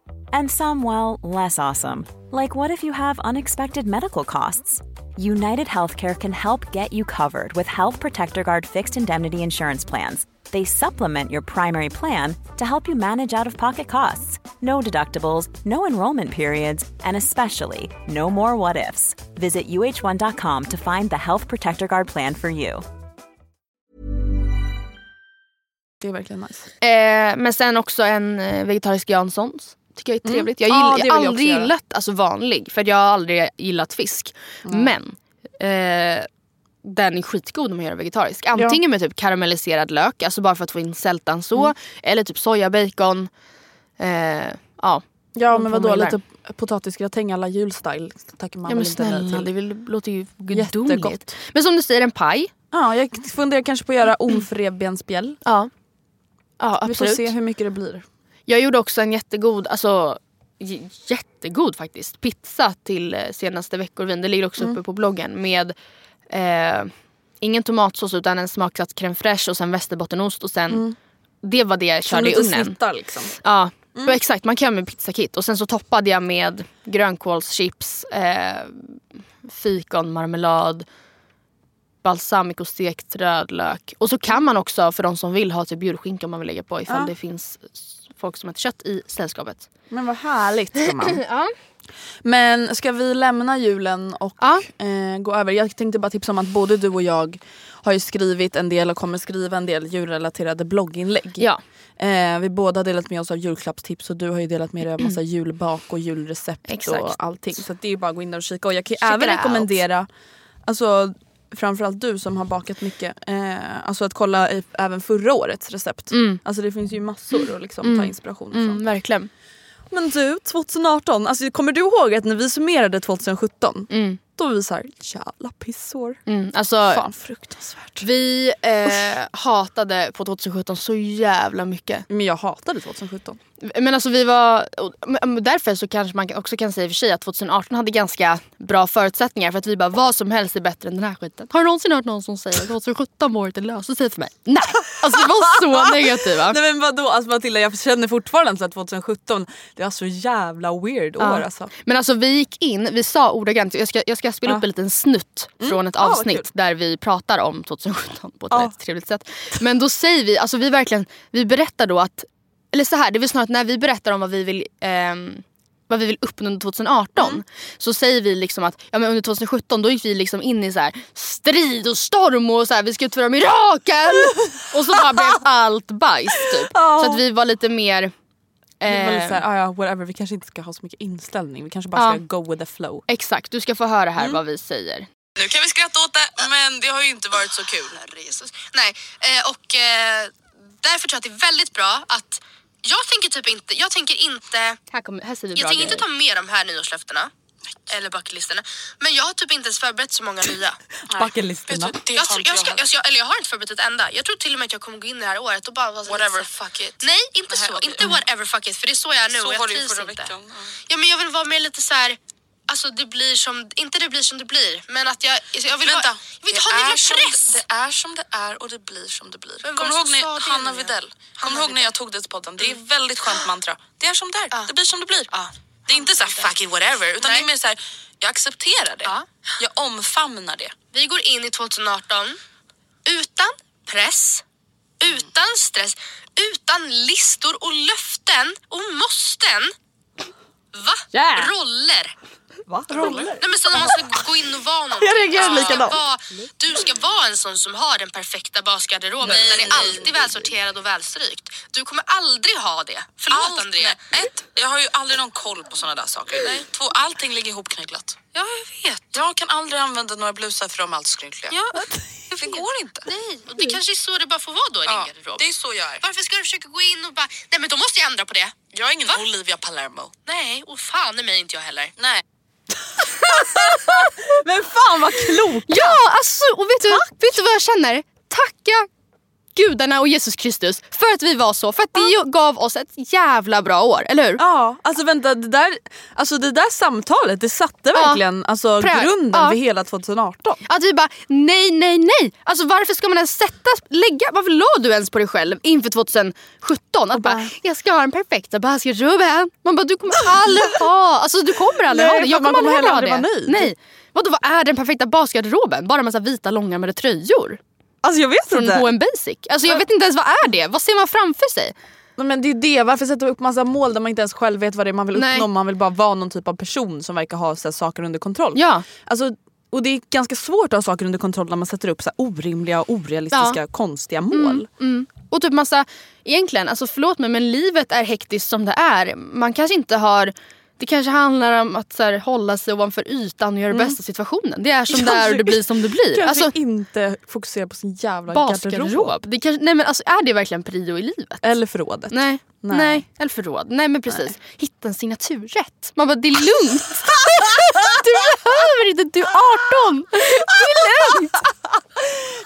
And some, well, less awesome, like what if you have unexpected medical costs? United Healthcare can help get you covered with Health Protector Guard fixed indemnity insurance plans. They supplement your primary plan to help you manage out of pocket costs. No deductibles, no enrollment periods, and especially no more what ifs. Visit uh1.com to find the Health Protector Guard plan for you. Det är verkligen nice. Eh, men sen också en eh, vegetarisk Janssons. Tycker jag är trevligt. Jag, Ja, gill, det jag har jag aldrig göra. gillat alltså, vanlig. För jag har aldrig gillat fisk. Men eh, den är skitgod om man gör vegetarisk. Antingen med typ karamelliserad lök, alltså bara för att få in sältan så. Mm. Eller typ sojabacon. Eh, ja. Ja Vad men vadå lite potatisgratäng alla julstyle tackar man ja men snälla, det vill, låter ju gudomligt. Jättegott. Men som du säger, en paj. Ja, jag funderar kanske på att göra omf revbensspjäll. Ja. Ja Vi får absolut. se hur mycket det blir. Jag gjorde också en jättegod, alltså jättegod faktiskt, pizza till eh, senaste veckorvin. Det ligger också Mm. uppe på bloggen med eh, ingen tomatsås utan en smaksatt crème fraîche och sen västerbottenost och sen det var det jag Mm. Körde i ugnen. snittar liksom. Ja, Mm. exakt. Man kan göra med pizzakit och sen så toppade jag med grönkålschips, eh, fikon, marmelad, balsamico, stekt rödlök. Och så kan man också för de som vill ha typ julskinka om man vill lägga på ifall Ja. det finns folk som äter kött i sällskapet. Men vad härligt gumman. Ja. Men ska vi lämna julen och Ja. eh, gå över? Jag tänkte bara tipsa om att både du och jag har ju skrivit en del och kommer skriva en del julrelaterade blogginlägg. Ja. Eh, vi båda har delat med oss av julklappstips och du har ju delat med dig av massa julbak och julrecept Exakt. och allting. Så att det är ju bara att gå in där och kika. Och jag kan ju Check även it out. rekommendera, alltså framförallt du som har bakat mycket, eh, alltså att kolla i, även förra årets recept. Alltså det finns ju massor att liksom ta inspiration från. Mm, verkligen. Men du, 2018, alltså kommer du ihåg att när vi summerade 2017 Mm. då var vi såhär, jävla pissår. Mm, alltså, Fan fruktansvärt. vi eh, hatade på 2017 så jävla mycket. Men jag hatade 2017. Men alltså vi var, därför så kanske man också kan säga i och för sig att 2018 hade ganska bra förutsättningar för att vi bara vad som helst är bättre än den här skiten. Har du någonsin hört någon som säger att 2017 var året det löste sig för mig? Nej! Alltså vi var så negativa. Nej men vadå, alltså Matilda jag känner fortfarande att 2017 det var så jävla weird år alltså. Men alltså vi gick in, vi sa ordagrant, jag ska, jag ska spela upp en liten snutt från ett Ah, vad avsnitt kul. där vi pratar om 2017 på ett Ja. trevligt sätt. Men då säger vi, alltså vi verkligen, vi berättar då att, eller så här, det är väl snarare att när vi berättar om vad vi vill ehm, vad vi vill uppnå under 2018 så säger vi liksom att ja, men under 2017 då gick vi liksom in i så här strid och storm och så här, vi ska utföra mirakel och så bara blev allt bajs typ. Ja. Så att vi var lite mer Det var lite eh, såhär, ah, ja, whatever, vi kanske inte ska ha så mycket inställning, vi kanske bara ska go with the flow. Exakt, du ska få höra här vad vi säger. Nu kan vi skratta åt det, men det har ju inte varit så kul. Nej, eh, och eh, därför tror jag att det är väldigt bra att jag tänker typ inte, jag tänker inte, Här, kommer, här säger vi jag bra tänker inte ta med de här nyårslöftena. Eller bucketlistorna. Men jag har typ inte ens förberett så många nya. Bucketlistorna. Det Jag, har tror- inte jag, jag ska, heller. jag, ska- eller jag har inte förberett ett enda. Jag tror till och med att jag kommer gå in i det här året och bara vara så Whatever, så- fuck it. Nej, inte Nej, så. okej. Inte whatever fuck it. För det är så jag är nu Så och jag var det ju trivs förra inte. veckan. Ja. Ja men jag vill vara mer lite så här. Alltså det blir som, inte det blir som det blir. Men att jag, jag vill Vänta, ha, jag vill inte det ha är någon som- press. Det är som det är och det blir som det blir. Kommer du ihåg som när Hanna? Videll? Kommer ihåg när jag tog det till podden? Det är ett väldigt skönt mantra. Det är som det är. Ja. Det blir som det blir. Ja. Det är inte så här fuck it whatever utan Nej. det är mer så här jag accepterar det. Ja. Jag omfamnar det. Vi går in i 2018 utan press, utan stress, utan listor och löften och måsten. Va? Yeah. Roller. Va? Roller? Nej men man ska gå in och vara någonting. Jag reagerar du ska likadant. vara- Du ska vara en sån som har den perfekta basgarderoben. Den är alltid välsorterad och välstrykt. Du kommer aldrig ha det. Förlåt Allt- André. nej, Ett, jag har ju aldrig någon koll på såna där saker. Nej. Två, allting ligger ihopknögglat. Ja, jag vet. Jag kan aldrig använda några blusar för de är allt skrynkliga. Ja, Det går inte. Nej, och det kanske är så det bara får vara då i Ja, din garderob. det är så jag är. Varför ska du försöka gå in och bara, nej men då måste jag ändra på det. Jag är ingen Va? Olivia Palermo. Nej, och fan i mig inte jag heller. Nej. Men fan vad klok! Ja, alltså, och vet du, vet du vad jag känner? Tacka gudarna och Jesus Kristus för att vi var så. För att det gav oss ett jävla bra år, eller hur? Ja, alltså vänta det där, alltså det där samtalet det satte verkligen alltså, Prä- grunden ja. för hela 2018. Att vi bara nej, nej, nej. Alltså varför ska man ens sätta, lägga, varför la du ens på dig själv inför 2017? Att bara, jag ska ha den perfekta basketgubben. Man bara, du kommer aldrig ha, alltså du kommer aldrig Nej, ha det. Jag kommer aldrig ha det. vara. Nej. Vadå, vad är den perfekta basketgarderoben? Bara en massa vita långärmade tröjor Alltså jag vet från inte. H&M Basic. Alltså jag vet inte ens vad är det? Vad ser man framför sig? Nej, Men det är det, varför sätta upp massa mål där man inte ens själv vet vad det är man vill Nej. uppnå? Man vill bara vara någon typ av person som verkar ha så här, saker under kontroll. Ja. Alltså, och det är ganska svårt att ha saker under kontroll när man sätter upp så här, orimliga och orealistiska konstiga mål. Mm. Och typ massa, egentligen, alltså förlåt mig men livet är hektiskt som det är. Man kanske inte har det kanske handlar om att så här, hålla sig ovanför ytan och göra det bästa av situationen. Det är som det är och det blir som det blir. Kanske Alltså, inte fokusera på sin jävla garderob. Det kanske, nej men alltså, är det verkligen prio i livet? Eller förrådet. Nej. Nej. Nej. eller förråd. Nej men precis. Hitta en signaturrätt. Man bara, det är lugnt. du behöver inte, du är 18. Det är lugnt.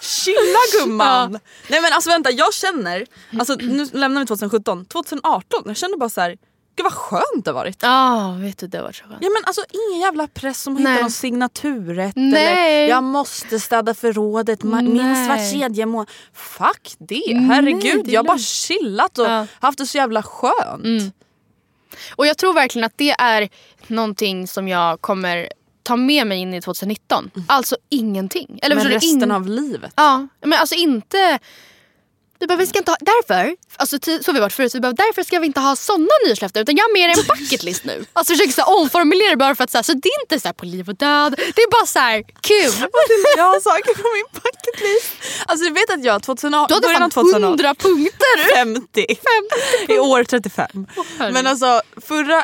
Chilla gumman! Nej men alltså vänta, jag känner, alltså, nu lämnar vi 2017, 2018, jag känner bara så här. Gud vad skönt det har varit. Ja, vet du det var så skönt. Ja men alltså ingen jävla press om att Nej. hitta någon signaturrätt Nej. eller jag måste städa förrådet minst var Nej. tredje månad. Fuck det, Nej, herregud det är jag har bara chillat och Ja. haft det så jävla skönt. Och jag tror verkligen att det är någonting som jag kommer ta med mig in i 2019. Alltså ingenting. Eller Men resten In- av livet. Ja, men alltså inte... Du bara, vi ska inte ha, därför, alltså, så har vi varit förut, vi bara, därför ska vi inte ha sådana nyårslöften utan jag har mer en bucket list nu. Alltså försöker så här, omformulera bara för att så, här, så det är inte så här, på liv och död, det är bara så här kul. Jag har saker på min bucket list. Alltså du vet att jag 2018, Du hade fan 2018 hundra punkter. 50. I år 35. Men alltså förra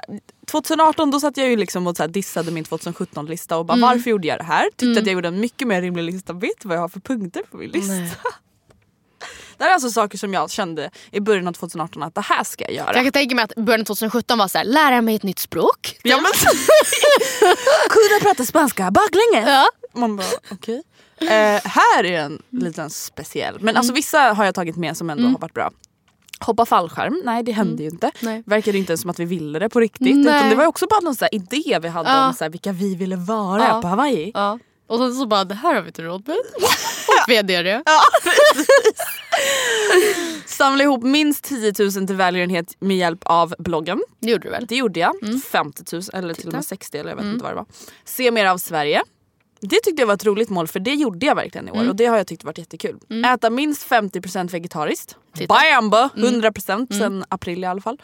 2018 då satt jag ju liksom och så dissade min 2017 lista och bara Mm. varför gjorde jag det här? Tyckte att jag gjorde en mycket mer rimlig lista. Vet du vad jag har för punkter på min lista? Det här är alltså saker som jag kände i början av 2018 att det här ska jag göra. Jag kan tänka mig att början av 2017 var så här, lära mig ett nytt språk. Ja, men, kunna prata spanska baklänges. Ja. Man bara okej. Eh, här är en liten speciell. Men alltså vissa har jag tagit med som ändå har varit bra. Hoppa fallskärm, nej det hände ju inte. Nej. Verkade inte ens som att vi ville det på riktigt. Nej. Utan det var också bara någon så idé vi hade Ja. om så här, vilka vi ville vara Ja. på Hawaii. Ja. Och sen så bara, det här har vi inte råd med. Är det. Samla ihop minst 10 000 till välgörenhet med hjälp av bloggen. Det gjorde du väl? Det gjorde jag. 50 000 eller till och med Titta. 60 eller jag vet inte vad det var. Se mer av Sverige. Det tyckte jag var ett roligt mål för det gjorde jag verkligen i år och det har jag tyckt varit jättekul. Äta minst 50% vegetariskt. Titta. Bamba! 100% sen april i alla fall.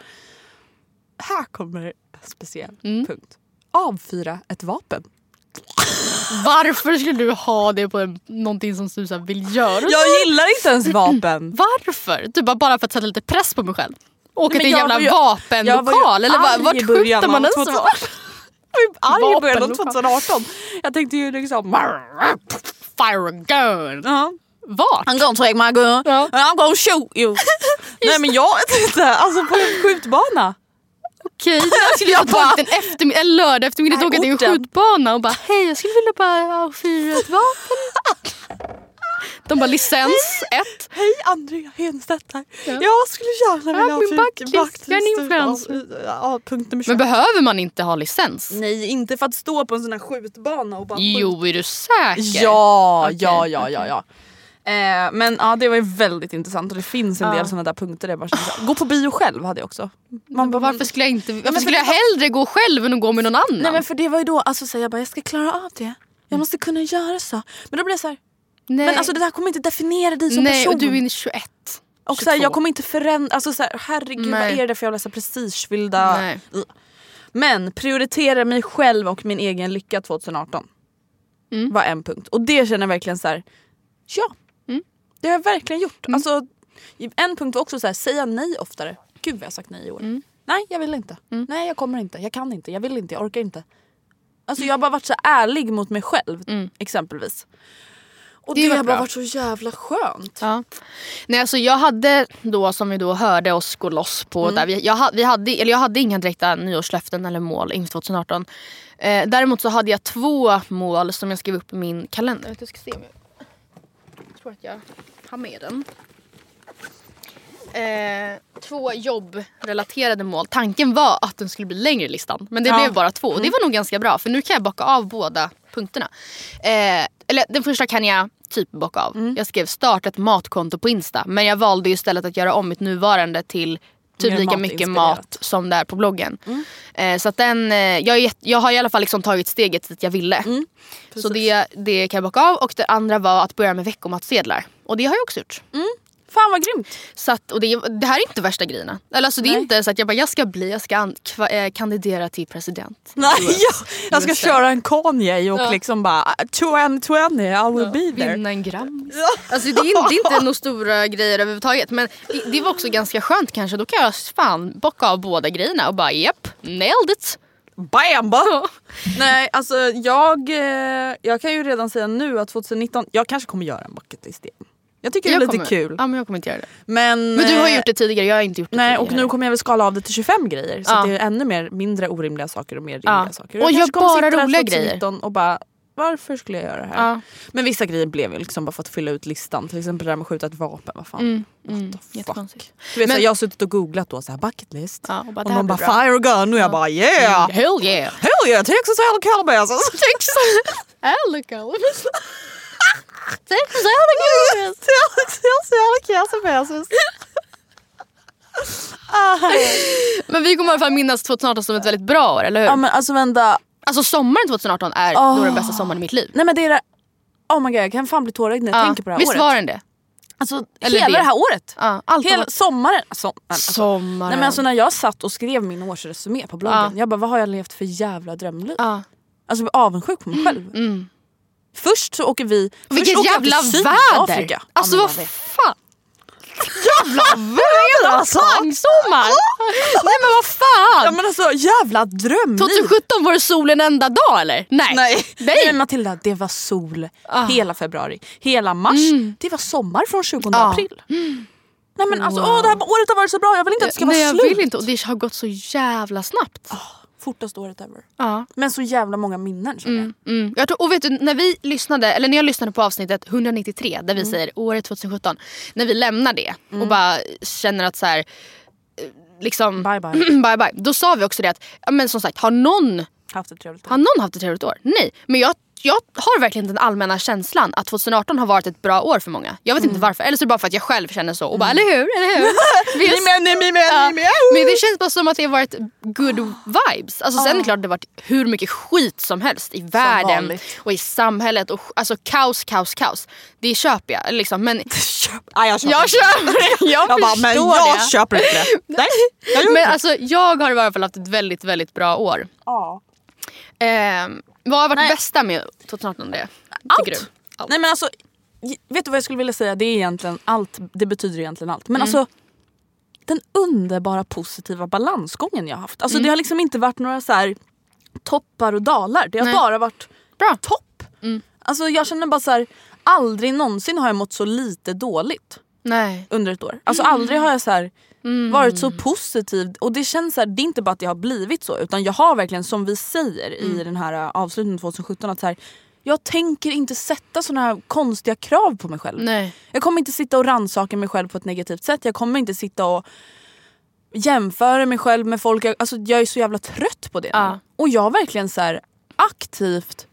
Här kommer en speciell punkt. Avfyra ett vapen. Varför skulle du ha det på en, någonting som du så vill göra? Jag gillar inte ens vapen. Varför? Du bara, bara för att sätta lite press på mig själv? Åka till en jag jävla var ju- jag var vapenlokal? Eller arg va- vart skjuter man ens 2000. vapen? Arg i början av Vapenlokal. 2018. Jag tänkte ju liksom... Fire a gun! Ja. Vart? I'm gonna take my gun Ja. and I'm gonna shoot you. Nej men jag vet inte, alltså på en skjutbana. Okej, jag skulle jag tagit en, eftermiddag, en lördag eftermiddag åka till en skjutbana och bara hej jag skulle vilja bara avfyra ett vapen. De bara licens ett. Hej Andrea Henstedt här. Jag skulle gärna vilja Ja, ha bucket list. Jag är en influencer. Ja, punkt nummer 20. Men behöver man inte ha licens? Nej inte för att stå på en sån här skjutbana och bara Jo, är du säker? Ja, Okej, ja, ja, ja, ja. Eh, men ja, det var ju väldigt intressant och det finns en Ja. del såna där punkter. Där jag bara känner Gå på bio själv hade jag också. Man bara, varför skulle jag inte varför men skulle jag hellre gå själv än att gå med någon annan? Nej men för det var ju då, alltså så jag bara jag ska klara av det. Jag måste kunna göra så. Men då blev jag så här, Nej. men alltså det där kommer inte definiera dig som Nej, person. och du är 21. Och så här, 22. jag kommer inte förändra, alltså så herregud Nej. vad är det för jävla prestigefyllda... Nej. Men prioritera mig själv och min egen lycka 2018. Mm. Var en punkt. Och det känner jag verkligen så här. ja. Mm. Det har jag verkligen gjort. Alltså, en punkt var också så här, säga nej oftare. Gud vad jag har sagt nej i år. Mm. Nej jag vill inte. Nej jag kommer inte. Jag kan inte. Jag vill inte. Jag orkar inte. Alltså jag har bara varit så ärlig mot mig själv exempelvis. Och Det det, har bara bra. varit så jävla skönt. Ja. Nej, alltså jag hade då som vi då hörde oss gå loss på där. Vi, jag, vi hade, eller jag hade inga direkta nyårslöften eller mål inför 2018. Eh, däremot så hade jag två mål som jag skrev upp i min kalender. Jag ska se om jag tror att jag har med den. Eh, två jobbrelaterade mål. Tanken var att den skulle bli längre listan. Men det Ja. blev bara två. Och det var nog ganska bra för nu kan jag bocka av båda punkterna. Eh, eller den första kan jag typ bocka av. Jag skrev starta ett matkonto på Insta. Men jag valde ju istället att göra om mitt nuvarande till typ lika mycket mat som det är på bloggen. Eh, så att den, eh, jag, är jag har i alla fall liksom tagit steget dit jag ville. så det, det kan jag bocka av. Och det andra var att börja med veckomatsedlar. Och det har jag också gjort. Fan vad grymt. Så att, och det, det här är inte värsta grejerna. Eller alltså, det är Nej. inte så att jag bara jag ska bli, jag ska an, kva, eh, kandidera till president. Nej, jag, jag ska köra en Kanye och Ja. liksom bara 2020 I will be there. Vinna en Grammis. Alltså det är, det är inte några stora grejer överhuvudtaget. Men det, det var också ganska skönt kanske. Då kan jag fan bocka av båda grejerna och bara japp, nailed it. Bam! ba. Nej alltså jag, eh, jag kan ju redan säga nu att 2019, jag kanske kommer göra en bucket list igen. Jag tycker det är Jag lite kommer- kul. Ja men jag kommer inte göra det. Men, Men du har eh, gjort det tidigare, jag har inte gjort det Nej och tidigare. nu kommer jag väl skala av det till 25 grejer. Så Ja. det är ännu mer, mindre orimliga saker och mer rimliga Ja. saker. Och Jag gör kanske kommer bara roliga 2019 Och bara, varför skulle jag göra det här? Ja. Men vissa grejer blev ju liksom bara för att fylla ut listan. Till exempel det där med att skjuta ett vapen. Vad fan? Mm, What mm, the fuck? jättekonstigt. Du vet, Men- såhär, jag har suttit och googlat då, såhär, bucket list. Ja, och bara, och här de bara bra. fire a gun och jag bara yeah! Hell yeah! Hell yeah, Texas Hell Calabasas! Allicalibus. Texas allicalibus. Texas Hell Calabasas! Men vi kommer i alla fall minnas 2018 som ett väldigt bra år, eller hur? Ja men alltså vänta. Alltså sommaren 2018 är Åh. nog den bästa sommaren i mitt liv. Nej men det är det. Oh my god jag kan fan bli tårögd när jag Ja, tänker på det här Visst året. var den det? Alltså Eller hela det. det. här året. Ja, allt Hela sommaren. Som, alltså, Sommaren. Nej, men alltså, när jag satt och skrev min årsresumé på bloggen. Ja. Jag bara vad har jag levt för jävla drömliv? ja. Alltså jag avundsjuk på mig själv. Mm. Först så åker vi Vilket åker jävla till väder! Alltså Ja, vad fan. Jävla väder alltså! Pangsommar! Nej men vad fan! Ja men alltså jävla drömliv. 2017 var det sol en enda dag eller? Nej. Nej. Nej. Nej Matilda, det var sol Ah. hela februari. Hela mars, det var sommar från 20 Ja. april. Nej men alltså åh, det här året har varit så bra, jag vill inte att det ska Nej vara jag slut. vill inte och det har gått så jävla snabbt. Fortaste året ever. Ja. Men så jävla många minnen känner jag. Mm. Jag tror, och vet du, när vi lyssnade, eller när jag lyssnade på avsnittet 193 där vi säger året 2017. När vi lämnar det och bara känner att så här, eh, liksom Bye, bye. bye bye. Då sa vi också det att, men som sagt har någon, Haft ett trevligt år. har någon haft ett trevligt år? Nej. Men jag, jag har verkligen den allmänna känslan att 2018 har varit ett bra år för många. Jag vet inte varför. Eller så är det bara för att jag själv känner så och bara eller hur? Eller hur? Vi Ni med, ni med, Ja, ni med. men det känns bara som att det har varit good vibes. Alltså, Sen är det klart att det har varit hur mycket skit som helst i världen och i samhället. Och, alltså kaos, kaos, kaos. Det köper jag. Liksom. Men Köp. Jag köper jag köper det. Jag, Jag bara, men jag det. köper inte det. Nej, jag Men inte alltså, jag har i alla fall haft ett väldigt, väldigt bra år. Ja. Ehm, vad har varit Nej. bästa med 2018? Det, Allt. du? Allt. Nej men alltså, vet du vad jag skulle vilja säga? Det är egentligen allt. Det betyder egentligen allt. Mm. Men alltså den underbara positiva balansgången jag har haft. Alltså det har liksom inte varit några så här toppar och dalar. Det har Nej. bara varit Bra. topp. Alltså jag känner bara så här, aldrig någonsin har jag mått så lite dåligt Nej. under ett år. Alltså aldrig har jag så här varit så positiv. Och det känns så här, det är inte bara att det har blivit så utan jag har verkligen som vi säger i den här äh, avslutningen 2017 att så här, jag tänker inte sätta såna här konstiga krav på mig själv. Nej. Jag kommer inte sitta och rannsaka mig själv på ett negativt sätt. Jag kommer inte sitta och jämföra mig själv med folk. Jag, alltså, jag är så jävla trött på det Ja. Och jag har verkligen så här, aktivt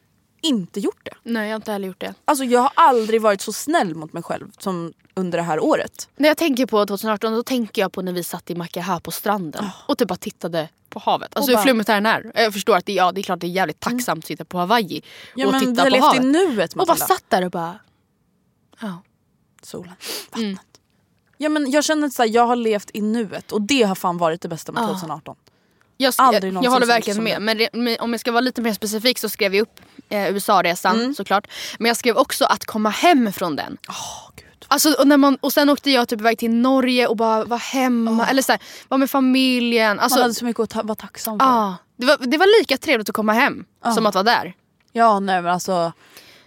inte gjort det. Nej, jag har inte heller gjort det. Alltså jag har aldrig varit så snäll mot mig själv som under det här året. När jag tänker på 2018 då tänker jag på när vi satt i Makaha på stranden och typ bara tittade på havet. Alltså Och hur flummigt är den här? Jag förstår att det, ja, det är klart det är jävligt tacksamt att sitta på Hawaii Ja, och titta har på levt havet. i nuet och bara satt där och bara... Ja. Solen, vattnet. Ja, men jag känner att här, jag har levt i nuet och det har fan varit det bästa med Ja. 2018. Jag, Aldrig jag, jag någonsin håller verkligen med. det. Men, re, men om jag ska vara lite mer specifik så skrev jag upp eh, USA-resan Mm. såklart. Men jag skrev också att komma hem från den. Åh gud. Alltså, och, när man, och sen åkte jag typ iväg till Norge och bara var hemma. Eller så här, var med familjen. Alltså, Man hade så mycket att ta- vara tacksam för. ja, det, var, det var lika trevligt att komma hem som att vara där. Ja nej men alltså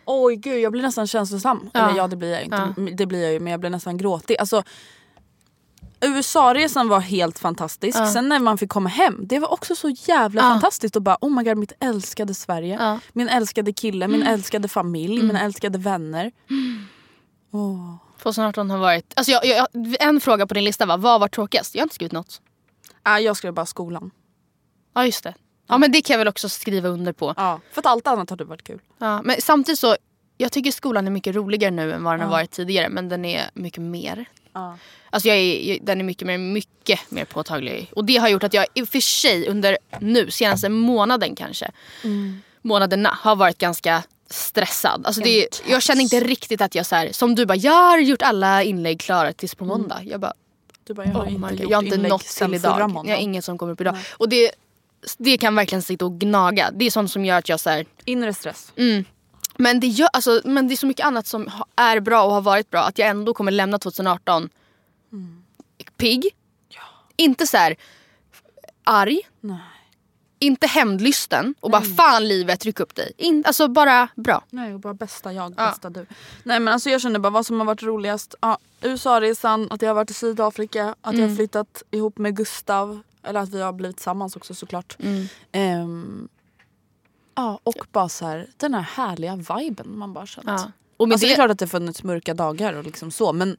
Oj gud jag blir nästan känslosam. Ja. Eller ja det blir jag inte. Ja. Det blir jag ju men jag blir nästan gråtig. Alltså, USA-resan var helt fantastisk. Ja. Sen när man fick komma hem, det var också så jävla Ja. fantastiskt. Och bara oh my god mitt älskade Sverige. Ja. Mm. Min älskade kille, min älskade familj, mina älskade vänner. Åh. 2018 har varit... Alltså jag, jag, en fråga på din lista var vad var tråkigast? Jag har inte skrivit något. Ah, jag skrev bara skolan. Ja just det. Ja men det kan jag väl också skriva under på. Ja. För att allt annat hade varit kul. Ja, men samtidigt så, jag tycker skolan är mycket roligare nu än vad den har varit tidigare. Men den är mycket mer. Ja. Alltså jag är, den är mycket mer, mycket mer påtaglig. Och det har gjort att jag i och för sig under nu, senaste månaden kanske. Månaderna har varit ganska stressad. Alltså det, jag känner inte riktigt att jag så här, som du bara, jag har gjort alla inlägg klara tills på måndag. Jag bara, Du bara, jag har oh inte gjort jag har inte nått till idag. Jag har inget som kommer upp idag. Och det, det kan verkligen sitta och gnaga. Det är sånt som gör att jag så här, Inre stress. Mm. Men, det gör, alltså, men det är så mycket annat som är bra och har varit bra att jag ändå kommer lämna 2018 pigg. Inte så här arg. Nej. Inte hämndlysten och bara fan livet tryck upp dig. In, alltså bara bra. Nej, och bara bästa jag, Ja. bästa du. Nej men alltså jag känner bara vad som har varit roligast. Ja, USA-resan, att jag har varit i Sydafrika, att jag har flyttat ihop med Gustav. Eller att vi har blivit tillsammans också såklart. Ehm, ja, och bara så här, den här härliga viben man bara känt. Ja. Och med alltså, det... det, är klart att det funnits mörka dagar och liksom så men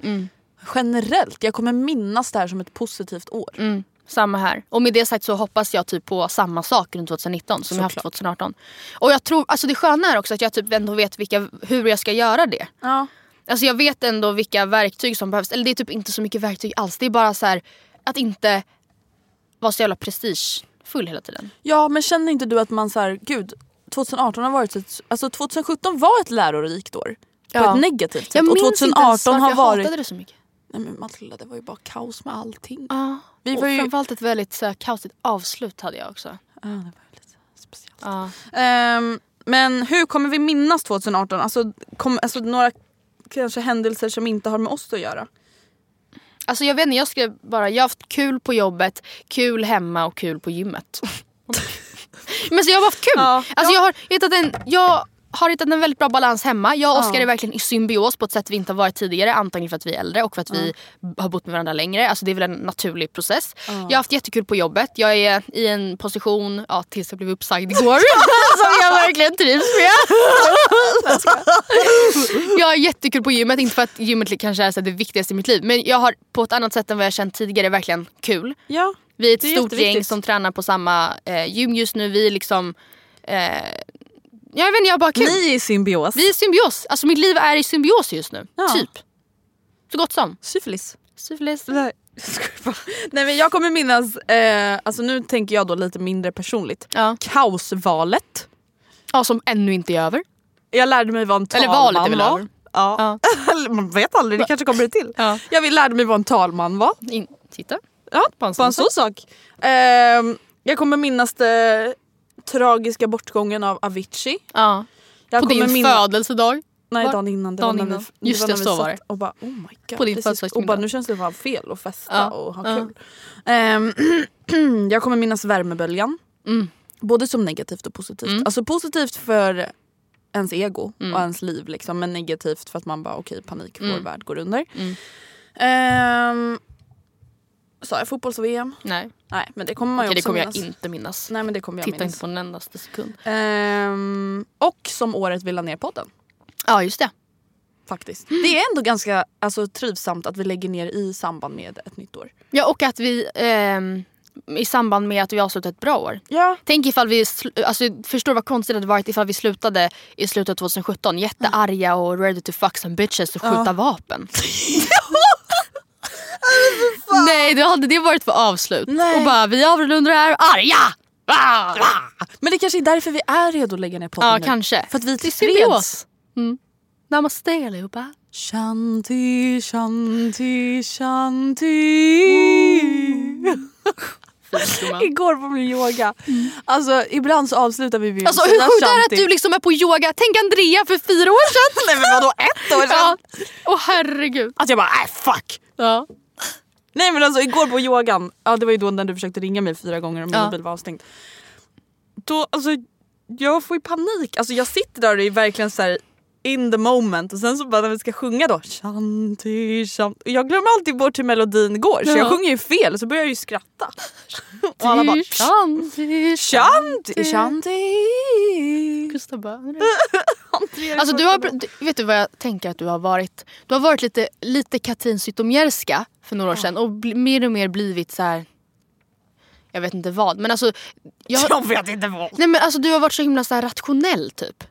generellt, jag kommer minnas det här som ett positivt år. mm, samma här. Och med det sagt så hoppas jag typ på samma sak runt 2019 som jag haft Såklart. 2018. Och jag tror, alltså det sköna är också att jag typ ändå vet vilka, hur jag ska göra det. Ja. Alltså jag vet ändå vilka verktyg som behövs. Eller det är typ inte så mycket verktyg alls. Det är bara så här att inte vara så jävla prestigefull hela tiden. ja men känner inte du att man så här, gud 2018 har varit ett, alltså 2017 var ett lärorikt år. På Ja. ett negativt sätt. Jag Och minns inte ens 2018 varför har jag varit... hatade det så mycket. Nej men Matilda det var ju bara kaos med allting. Ja. Vi och var ju... framförallt ett väldigt så här, kaosigt avslut hade jag också. Ja, det var lite speciellt. Ja. Ehm, men hur kommer vi minnas 2018? Alltså, kom, alltså några kanske händelser som inte har med oss att göra. Alltså jag vet inte, jag skrev bara jag har haft kul på jobbet, kul hemma och kul på gymmet. Men så jag har haft kul. Ja. Alltså jag har hittat en, jag har hittat en väldigt bra balans hemma. Jag och Oskar är verkligen i symbios på ett sätt vi inte har varit tidigare. Antagligen för att vi är äldre och för att vi har bott med varandra längre. Alltså det är väl en naturlig process. Jag har haft jättekul på jobbet. Jag är i en position, ja, tills jag blev uppsagd igår, som jag verkligen trivs med. jag har jättekul på gymmet, inte för att gymmet kanske är så här det viktigaste i mitt liv. Men jag har på ett annat sätt än vad jag känt tidigare verkligen kul. Ja. Vi är ett Det är stort gäng som tränar på samma eh, gym just nu. Vi är liksom... Eh, jag vet inte, jag bara kul. Ni är i symbios. Vi är i symbios. Alltså mitt liv är i symbios just nu. Ja. Typ. Så gott som. Syfilis. Syfilis. Nej. Nej men jag kommer minnas, eh, alltså nu tänker jag då lite mindre personligt. Ja. Kaosvalet. ja, som ännu inte är över. Jag lärde mig vad en Eller talman valet är väl över. Ja. Man vet aldrig, det kanske kommer det till. Ja. Jag lärde mig vad en talman var. In, titta. Ja, På en sån sån sak. Ehm, jag kommer minnas det tragiska bortgången av Avicii. Ja. Jag På din födelsedag. Nej Var- dagen innan. Det dagen innan. Vi, Just det, det, så var satt och bara oh my god. På din. Och bara nu känns det fan fel att festa Ja. och ha kul. Ehm, jag kommer minnas värmeböljan. Mm. Både som negativt och positivt. Mm. Alltså positivt för ens ego Mm. och ens liv liksom. Men negativt för att man bara okej panik, vår Mm. värld går under. Mm. Sa jag fotbolls-VM? Nej, Nej men det kommer man ju Okej, det också kommer minnas. jag inte minnas. Nej men det kommer jag Titta minnas. inte på en endaste sekund. Ehm, och som året vi la ner podden. Ja, just det. Faktiskt. Det är ändå ganska alltså, trivsamt att vi lägger ner i samband med ett nytt år. Ja, och att vi ehm, i samband med att vi avslutar ett bra år. Ja. Tänk ifall vi, sl- alltså, förstår vad konstigt det hade varit ifall vi slutade i slutet av 2017 jättearga och ready to fuck some bitches och skjuta Ja. vapen. Nej, då hade det varit för avslut. Nej. Och bara vi avrundar det här arga! Ah! Men det kanske är därför vi är redo att lägga ner podden Ja, nu. kanske. För att vi är tillfreds. Mm. Namaste allihopa. Shanti, shanti, shanti. Igår på min yoga. Alltså ibland så avslutar vi med Alltså hur sjukt är det att du liksom är på yoga? Tänk Andrea för fyra år sedan. Nej men vadå ett år sedan? ja. Åh herregud. Att jag bara nej fuck. Ja. Nej men alltså igår på yogan, ja det var ju då när du försökte ringa mig fyra gånger och min Ja. mobil var avstängd. Då alltså jag får ju panik, alltså jag sitter där och är verkligen så här in the moment och sen så bara när vi ska sjunga då shanti shanti. Och Jag glömmer alltid bort hur melodin går så Ja. jag sjunger ju fel så börjar jag ju skratta. Och alla bara Shanti, shanti shanti. Gustav bara, Alltså du har, vet du vad jag tänker att du har varit? Du har varit lite, lite Katrin Zytomierska för några år sedan och bli, mer och mer blivit så här. Jag vet inte vad men alltså. Jag, Jag vet inte vad. nej men alltså du har varit så himla så här rationell typ.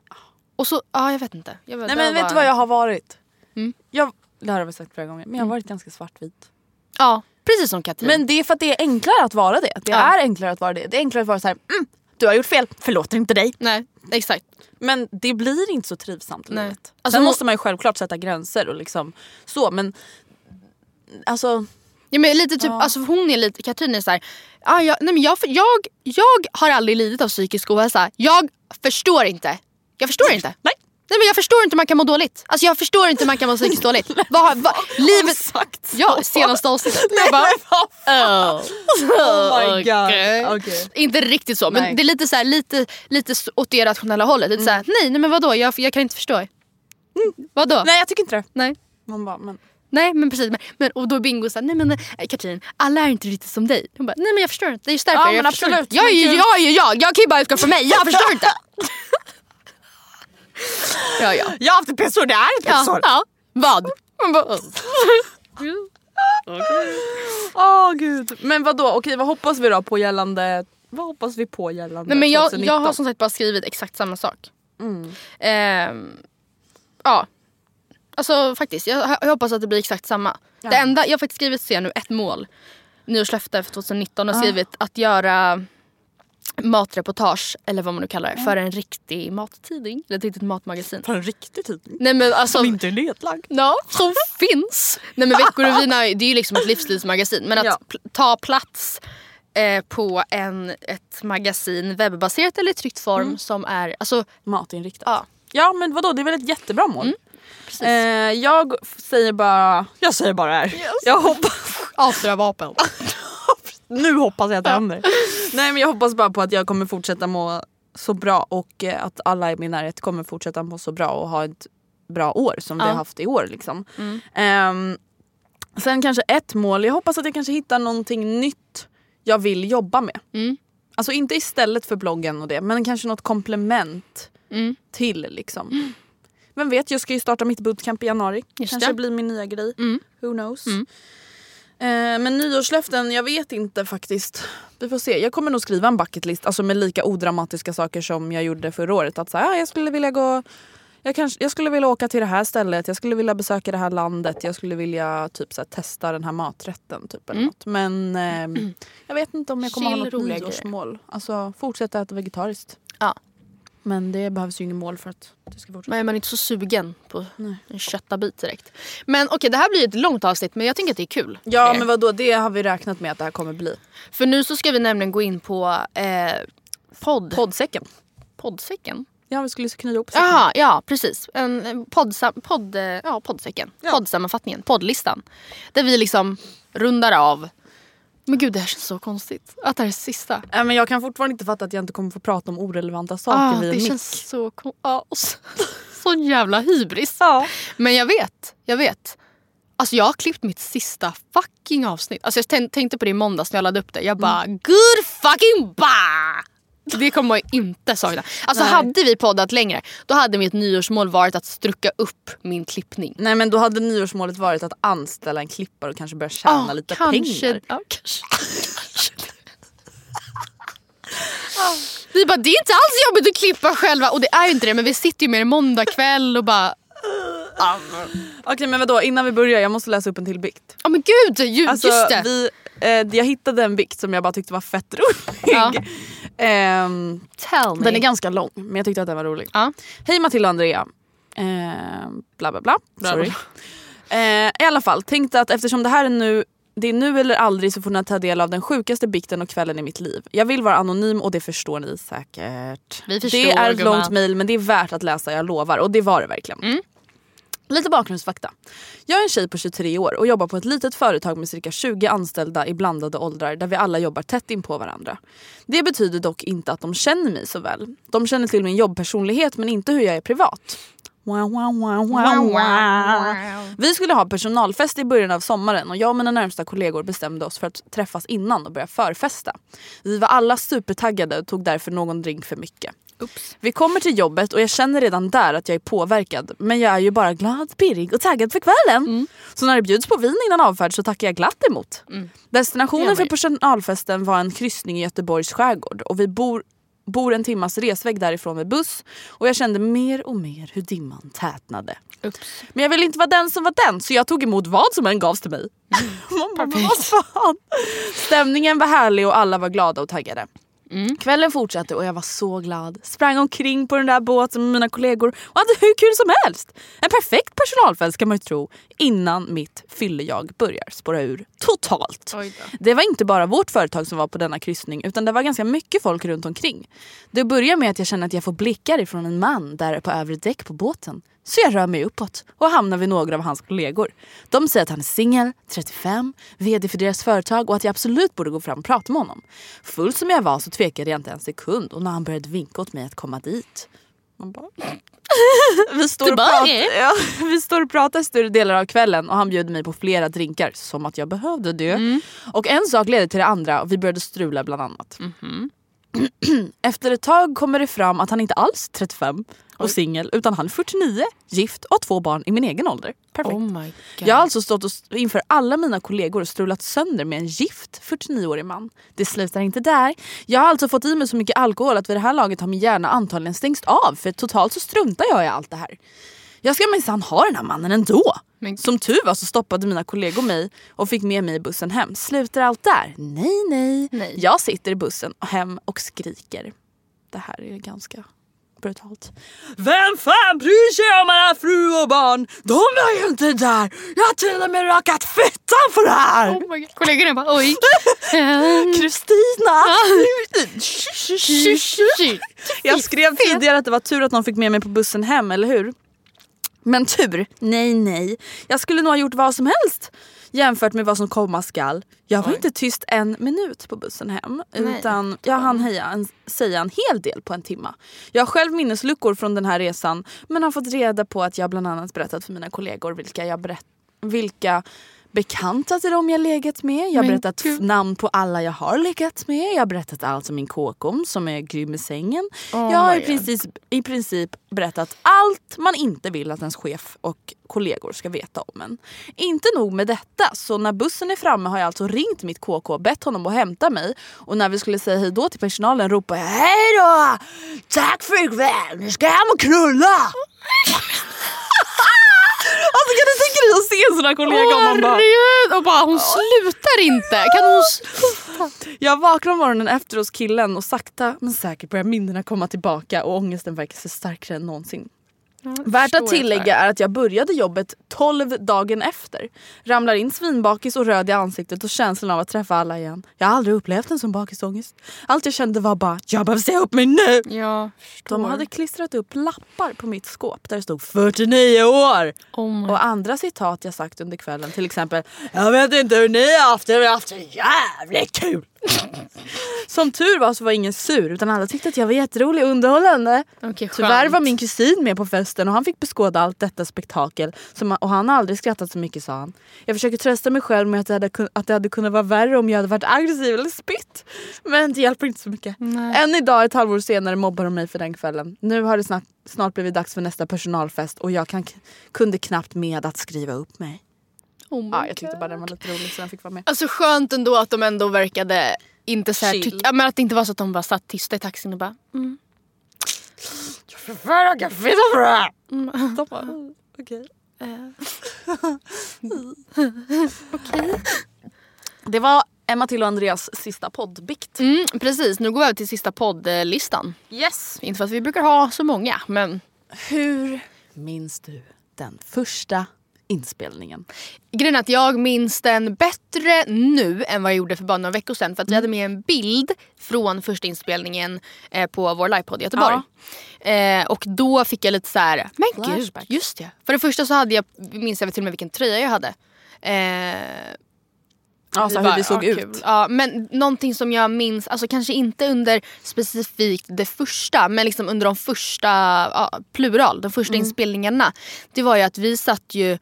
Och så, ja jag vet inte. Jag vet, Nej det men var vet du bara- vad jag har varit? Mm. Jag, det har vi sagt flera gånger men jag har varit ganska svartvit. Ja precis som Katrin. Men det är för att det är enklare att vara det. Det Ja. är enklare att vara det. Det är enklare att vara så här, mm, du har gjort fel, förlåter inte dig. Nej exakt. Men det blir inte så trivsamt i Nej. livet. Alltså, Sen må- måste man ju självklart sätta gränser och liksom så men alltså Ja, men lite typ, Ja. alltså hon är lite, Katrin är såhär, ah, jag, nej men jag, jag, jag har aldrig lidit av psykisk ohälsa. Jag förstår inte. Jag förstår inte. Nej. Nej men jag förstår inte hur man kan må dåligt. Alltså jag förstår inte hur man kan må psykiskt dåligt. Vad, vad, livet... sagt. Ja, senaste avsnittet. Nej, bara, oh. Oh my god. Okej. Inte riktigt så men Nej. det är lite, så här, lite, lite åt det rationella hållet. Lite så här, nej, nej men vadå jag, jag kan inte förstå. Vadå? Nej jag tycker inte det. nej. Man bara, men Nej men precis, men, men, och då är Bingo såhär, nej men eh, Katrin, alla är inte riktigt som dig. Hon bara, nej men jag förstår inte, det är just därför. Ja, jag men absolut, inte. Jag, är ju- jag, är ju jag, jag kan ju bara utgå från mig, jag förstår inte. ja ja. jag har haft ett pissår, det är ett ja, pissår. ja. Vad? Man bara, "Åh." Åh gud. Men vad då? okej vad hoppas vi då på gällande, vad hoppas vi på gällande nej men jag, 2019? jag har som sagt bara skrivit exakt samma sak. Mm. Ehm, ja. Alltså faktiskt, jag, jag hoppas att det blir exakt samma. Ja. Det enda, jag har faktiskt skrivit ser nu ett mål. Nyårslöfte för 2019 och skrivit att göra matreportage, eller vad man nu kallar det, för en riktig mattidning. Eller ett riktigt matmagasin. För en riktig tidning. Nej men alltså, Som inte är nedlagd. Ja, som finns. Nej men Veckor och vina det är ju liksom ett livsstilsmagasin. Men att Ja. ta plats eh, på en, ett magasin webbaserat eller i tryckt form Mm. som är... Alltså, Matinriktat. Ja. ja men vadå det är väl ett jättebra mål. precis. Eh, jag säger bara, jag säger bara det här. Jag hoppas, Avslöja vapen. nu hoppas jag att det händer. Nej men jag hoppas bara på att jag kommer fortsätta må så bra och eh, att alla i min närhet kommer fortsätta må så bra och ha ett bra år som vi Ja. har haft i år. Liksom. Ehm, sen kanske ett mål, jag hoppas att jag kanske hittar någonting nytt jag vill jobba med. Mm. Alltså inte istället för bloggen och det men kanske något komplement Mm. till liksom. Vem vet, jag ska ju starta mitt bootcamp i januari. Just kanske det. blir min nya grej. Mm. Who knows. Mm. Eh, men nyårslöften, jag vet inte faktiskt. Vi får se. Jag kommer nog skriva en bucketlist alltså med lika odramatiska saker som jag gjorde förra året. Att så här, ah, jag skulle vilja gå jag, kanske, jag skulle vilja åka till det här stället, jag skulle vilja besöka det här landet, jag skulle vilja typ så här, testa den här maträtten. Typ, eller Mm. något. Men ehm, jag vet inte om jag kommer Chill, ha något nyårsmål. Alltså fortsätta äta vegetariskt. Ja. Men det behövs ju ingen mål för att det ska fortsätta. Men man är inte så sugen på Nej. en köttabit direkt. Men okej, det här blir ett långt avsnitt men jag tänker att det är kul. Ja er. men vadå, det har vi räknat med att det här kommer bli. För nu så ska vi nämligen gå in på eh, podd, Poddsäcken. poddsäcken. Ja vi skulle knyta ihop säcken. Jaha, ja precis. En en poddsam, podd, eh, ja, poddsäcken. Ja. Poddsammanfattningen, poddlistan. Där vi liksom rundar av. Men gud det här känns så konstigt. Att det här är sista. Nej, men jag kan fortfarande inte fatta att jag inte kommer få prata om orelevanta saker Ah, en det mick. känns så kon- ah, så, Sån jävla hybris. Ja. Men jag vet, jag vet. Alltså jag har klippt mitt sista fucking avsnitt. Alltså jag tän- tänkte på det i måndags när jag laddade upp det. Jag bara good fucking ba! Det kommer man ju inte sakna. Alltså Nej. hade vi poddat längre då hade mitt nyårsmål varit att strucka upp min klippning. Nej men då hade nyårsmålet varit att anställa en klippare och kanske börja tjäna Ah, lite kanske, pengar. Ja, kanske. Vi bara, det är inte alls jobbigt att klippa själva. Och det är ju inte det, men vi sitter ju med det måndag kväll och bara... Ja Okej men vadå, innan vi börjar jag måste läsa upp en till bikt. oh, men gud, ju, Alltså, just det. Vi, eh, jag hittade en bikt som jag bara tyckte var fett rolig. Ja. Ehm, Tell me. den är ganska lång men jag tyckte att den var rolig. Ja. Hej Matilda och Andrea. Ehm, bla bla bla. Bla, Sorry. Eh, I alla fall, tänkte att eftersom det här är nu det är nu eller aldrig så får ni ta del av den sjukaste bikten och kvällen i mitt liv. Jag vill vara anonym och det förstår ni säkert. Vi förstår, det är ett långt mail men det är värt att läsa, jag lovar. Och det var det verkligen. Mm. Lite bakgrundsfakta. Jag är en tjej på 23 år och jobbar på ett litet företag med cirka 20 anställda i blandade åldrar där vi alla jobbar tätt in på varandra. Det betyder dock inte att de känner mig så väl. De känner till min jobbpersonlighet men inte hur jag är privat. Wow, wow, wow. Vi skulle ha personalfest i början av sommaren och jag och mina närmsta kollegor bestämde oss för att träffas innan och börja förfesta. Vi var alla supertaggade och tog därför någon drink för mycket. Vi kommer till jobbet och jag känner redan där att jag är påverkad. Men jag är ju bara glad, pirrig och taggad för kvällen. Så när det bjuds på vin innan avfärd så tackar jag glatt emot. Destinationen för personalfesten var en kryssning i Göteborgs skärgård och vi bor, bor en timmas resväg därifrån med buss och jag kände mer och mer hur dimman tätnade. Men jag ville inte vara den som var den så jag tog emot vad som än gavs till mig. Man bara, men vad fan. Stämningen var härlig och alla var glada och taggade. Kvällen fortsatte och jag var så glad. Sprang omkring på den där båten med mina kollegor och hade hur kul som helst. En perfekt personalfest kan man ju tro innan mitt fyllejag börjar spåra ur totalt. Det var inte bara vårt företag som var på denna kryssning utan det var ganska mycket folk runt omkring. Det börjar med att jag känner att jag får blickar ifrån en man där på övre däck på båten. Så jag rör mig uppåt och hamnar vid några av hans kollegor. De säger att han är singel, 35, VD för deras företag och att jag absolut borde gå fram och prata med honom. Full som jag var så tvekade jag inte en sekund och när han började vinka åt mig att komma dit. Man bara... vi, står och pratar, ja, vi står och pratar större delar av kvällen och han bjöd mig på flera drinkar som att jag behövde det. Och en sak ledde till det andra och vi började strula bland annat. Efter ett tag kommer det fram att han inte alls är 35 och singel utan han är 49, gift och har två barn i min egen ålder. Perfekt. Oh. Jag har alltså stått och inför alla mina kollegor och strulat sönder med en gift 49-årig man. Det slutar inte där. Jag har alltså fått i mig så mycket alkohol att vid det här laget har min hjärna antagligen stängts av för totalt så struntar jag i allt det här. Jag ska minsann ha den här mannen ändå. Men- Som tur var så stoppade mina kollegor mig och fick med mig i bussen hem. Slutar allt där? Nej, nej. Nej. Jag sitter i bussen hem och skriker. Det här är ganska brutalt. Vem fan bryr sig om alla fru och barn? De var ju inte där. Jag har till och med rakat fettan för det här. Oh. Kollegorna bara oj. Kristina! Jag skrev tidigare att det var tur att någon fick med mig på bussen hem, eller hur? Men tur? Nej, nej. Jag skulle nog ha gjort vad som helst jämfört med vad som komma skall. Jag var Oj. inte tyst en minut på bussen hem Nej. utan jag hann heja en, säga en hel del på en timma. Jag har själv minnesluckor från den här resan men har fått reda på att jag bland annat berättat för mina kollegor vilka jag berätt, vilka bekanta till dem jag legat med. Jag har berättat namn på alla jag har legat med. Jag har berättat allt om min kåkom som är grym i sängen. Oh jag har i princip, i princip berättat allt man inte vill att ens chef och kollegor ska veta om en. Inte nog med detta, så när bussen är framme har jag alltså ringt mitt KK och bett honom att hämta mig. Och när vi skulle säga hej då till personalen ropade jag hej då! Tack för ikväll, nu ska jag hem och knulla! alltså kan du tänka dig att se en sån här kollega och man bara! Och bara hon slutar inte. Kan hon sluta? Jag vaknar morgonen efter hos killen och sakta men säkert börjar minnena komma tillbaka och ångesten verkar så starkare än någonsin. Värt att tillägga är att jag började jobbet 12 dagen efter. Ramlar in svinbakis och röd i ansiktet och känslan av att träffa alla igen. Jag har aldrig upplevt en sån bakisångest. Allt jag kände var bara jag behöver säga upp mig nu. Ja, De hade klistrat upp lappar på mitt skåp där det stod 49 år. Oh. Och andra citat jag sagt under kvällen till exempel Jag vet inte hur ni har haft det men jag har haft det jävligt kul. Som tur var så var ingen sur utan alla tyckte att jag var jätterolig och underhållande. Okej, Tyvärr var min kusin med på festen och han fick beskåda allt detta spektakel. Som, och han har aldrig skrattat så mycket sa han. Jag försöker trösta mig själv med att det, hade, att det hade kunnat vara värre om jag hade varit aggressiv eller spytt. Men det hjälper inte så mycket. Nej. Än idag ett halvår senare mobbar de mig för den kvällen. Nu har det snart, snart blivit dags för nästa personalfest och jag kan, kunde knappt med att skriva upp mig. Oh my Ja, jag tyckte bara den var lite rolig så den fick vara med. Alltså skönt ändå att de ändå verkade inte så här ja, men att det inte var så att de bara satt tysta i taxin och bara mm. Jag kan fita för det här! De bara, "Mm, okej. Det var Emma till och Andreas sista poddbikt. Mm, precis, nu går vi över till sista poddlistan. Yes. Inte för att vi brukar ha så många men Hur minns du den första inspelningen? grejen är att jag minns den bättre nu än vad jag gjorde för bara några veckor sedan. För att vi hade med en bild från första inspelningen eh, på vår livepodd i Göteborg. Eh, och då fick jag lite så här, men gud, just det. För det första så hade jag, minns jag till och med vilken tröja jag hade. Eh, Alltså bara, hur det såg ja, ut. kul. Ja, men någonting som jag minns, alltså kanske inte under specifikt det första, men liksom under de första, ja, plural, de första Mm. inspelningarna. Det var ju att vi satt ju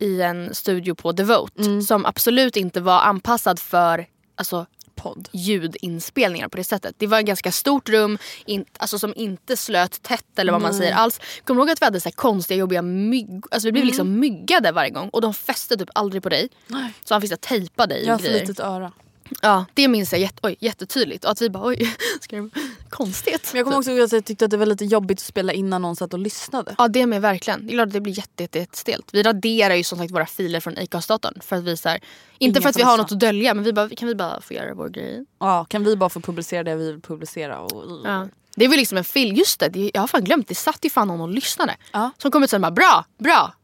i en studio på Devote Mm. som absolut inte var anpassad för alltså, Podd. ljudinspelningar på det sättet. Det var ett ganska stort rum in, alltså, som inte slöt tätt eller vad man säger alls. Kommer du ihåg att vi hade så konstiga jobbiga mygg, alltså vi blev liksom myggade varje gång och de fäste typ aldrig på dig. Nej. Så han fick så tejpa dig Jag har för litet öra. Ja, det minns jag jätte, oj, jättetydligt. Och att vi bara oj, ska det konstigt. Men jag kommer också ihåg att jag tyckte att det var lite jobbigt att spela in när någon satt och lyssnade. Ja det med verkligen. Det är klart att det blir jätte, jätte, jättestelt. Vi raderar ju som sagt våra filer från Acast-datorn. För att vi så här, inte Ingen för att vi har något att dölja men vi bara, kan vi bara få göra vår grej? Ja, kan vi bara få publicera det vi vill publicera? Och... Ja. Det är väl liksom en film, just det, det, jag har fan glömt. Det satt ju fan någon och lyssnade. Ja. Som kom ut sen bara bra, bra.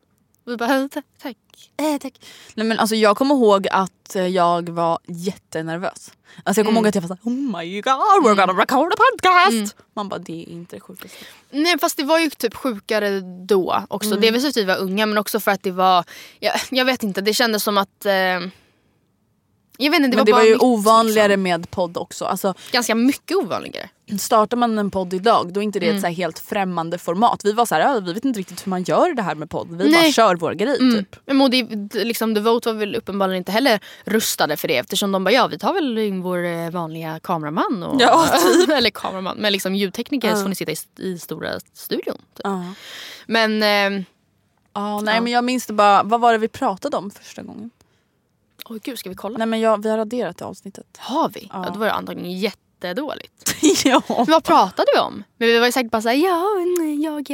Och vi bara tack. tack. Eh, tack. Nej, men alltså, jag kommer ihåg att eh, jag var jättenervös. Alltså, jag kommer ihåg att jag var såhär oh my god we're gonna record a podcast. Man bara det är inte det sjukaste. Nej fast det var ju typ sjukare då också. Mm. Delvis för att vi var unga men också för att det var, jag, jag vet inte, det kändes som att eh, jag vet inte, det Men var det var bara ju nytt, ovanligare Liksom. med podd också. Alltså, Ganska mycket ovanligare. startar man en podd idag då är inte det Mm. ett så helt främmande format. Vi var så här, "Ja, vi vet inte riktigt hur man gör det här med podd. Vi bara Nej. kör vår grej Mm. typ. Men d- liksom, The Vote var väl uppenbarligen inte heller rustade för det eftersom de bara ja vi tar väl in vår eh, vanliga kameraman och, Ja, eller kameraman men liksom ljudtekniker Ja. så får ni sitta i, i stora studion. Typ. Ja. Men eh, Ja, nej Ja. men jag minns det bara, vad var det vi pratade om första gången? Oj gud ska vi kolla? Nej men jag, vi har raderat det avsnittet. Har vi? Ja. Ja. då var det antagligen jättedåligt. ja. Men vad pratade vi om? Men vi var ju säkert bara såhär, ja jag,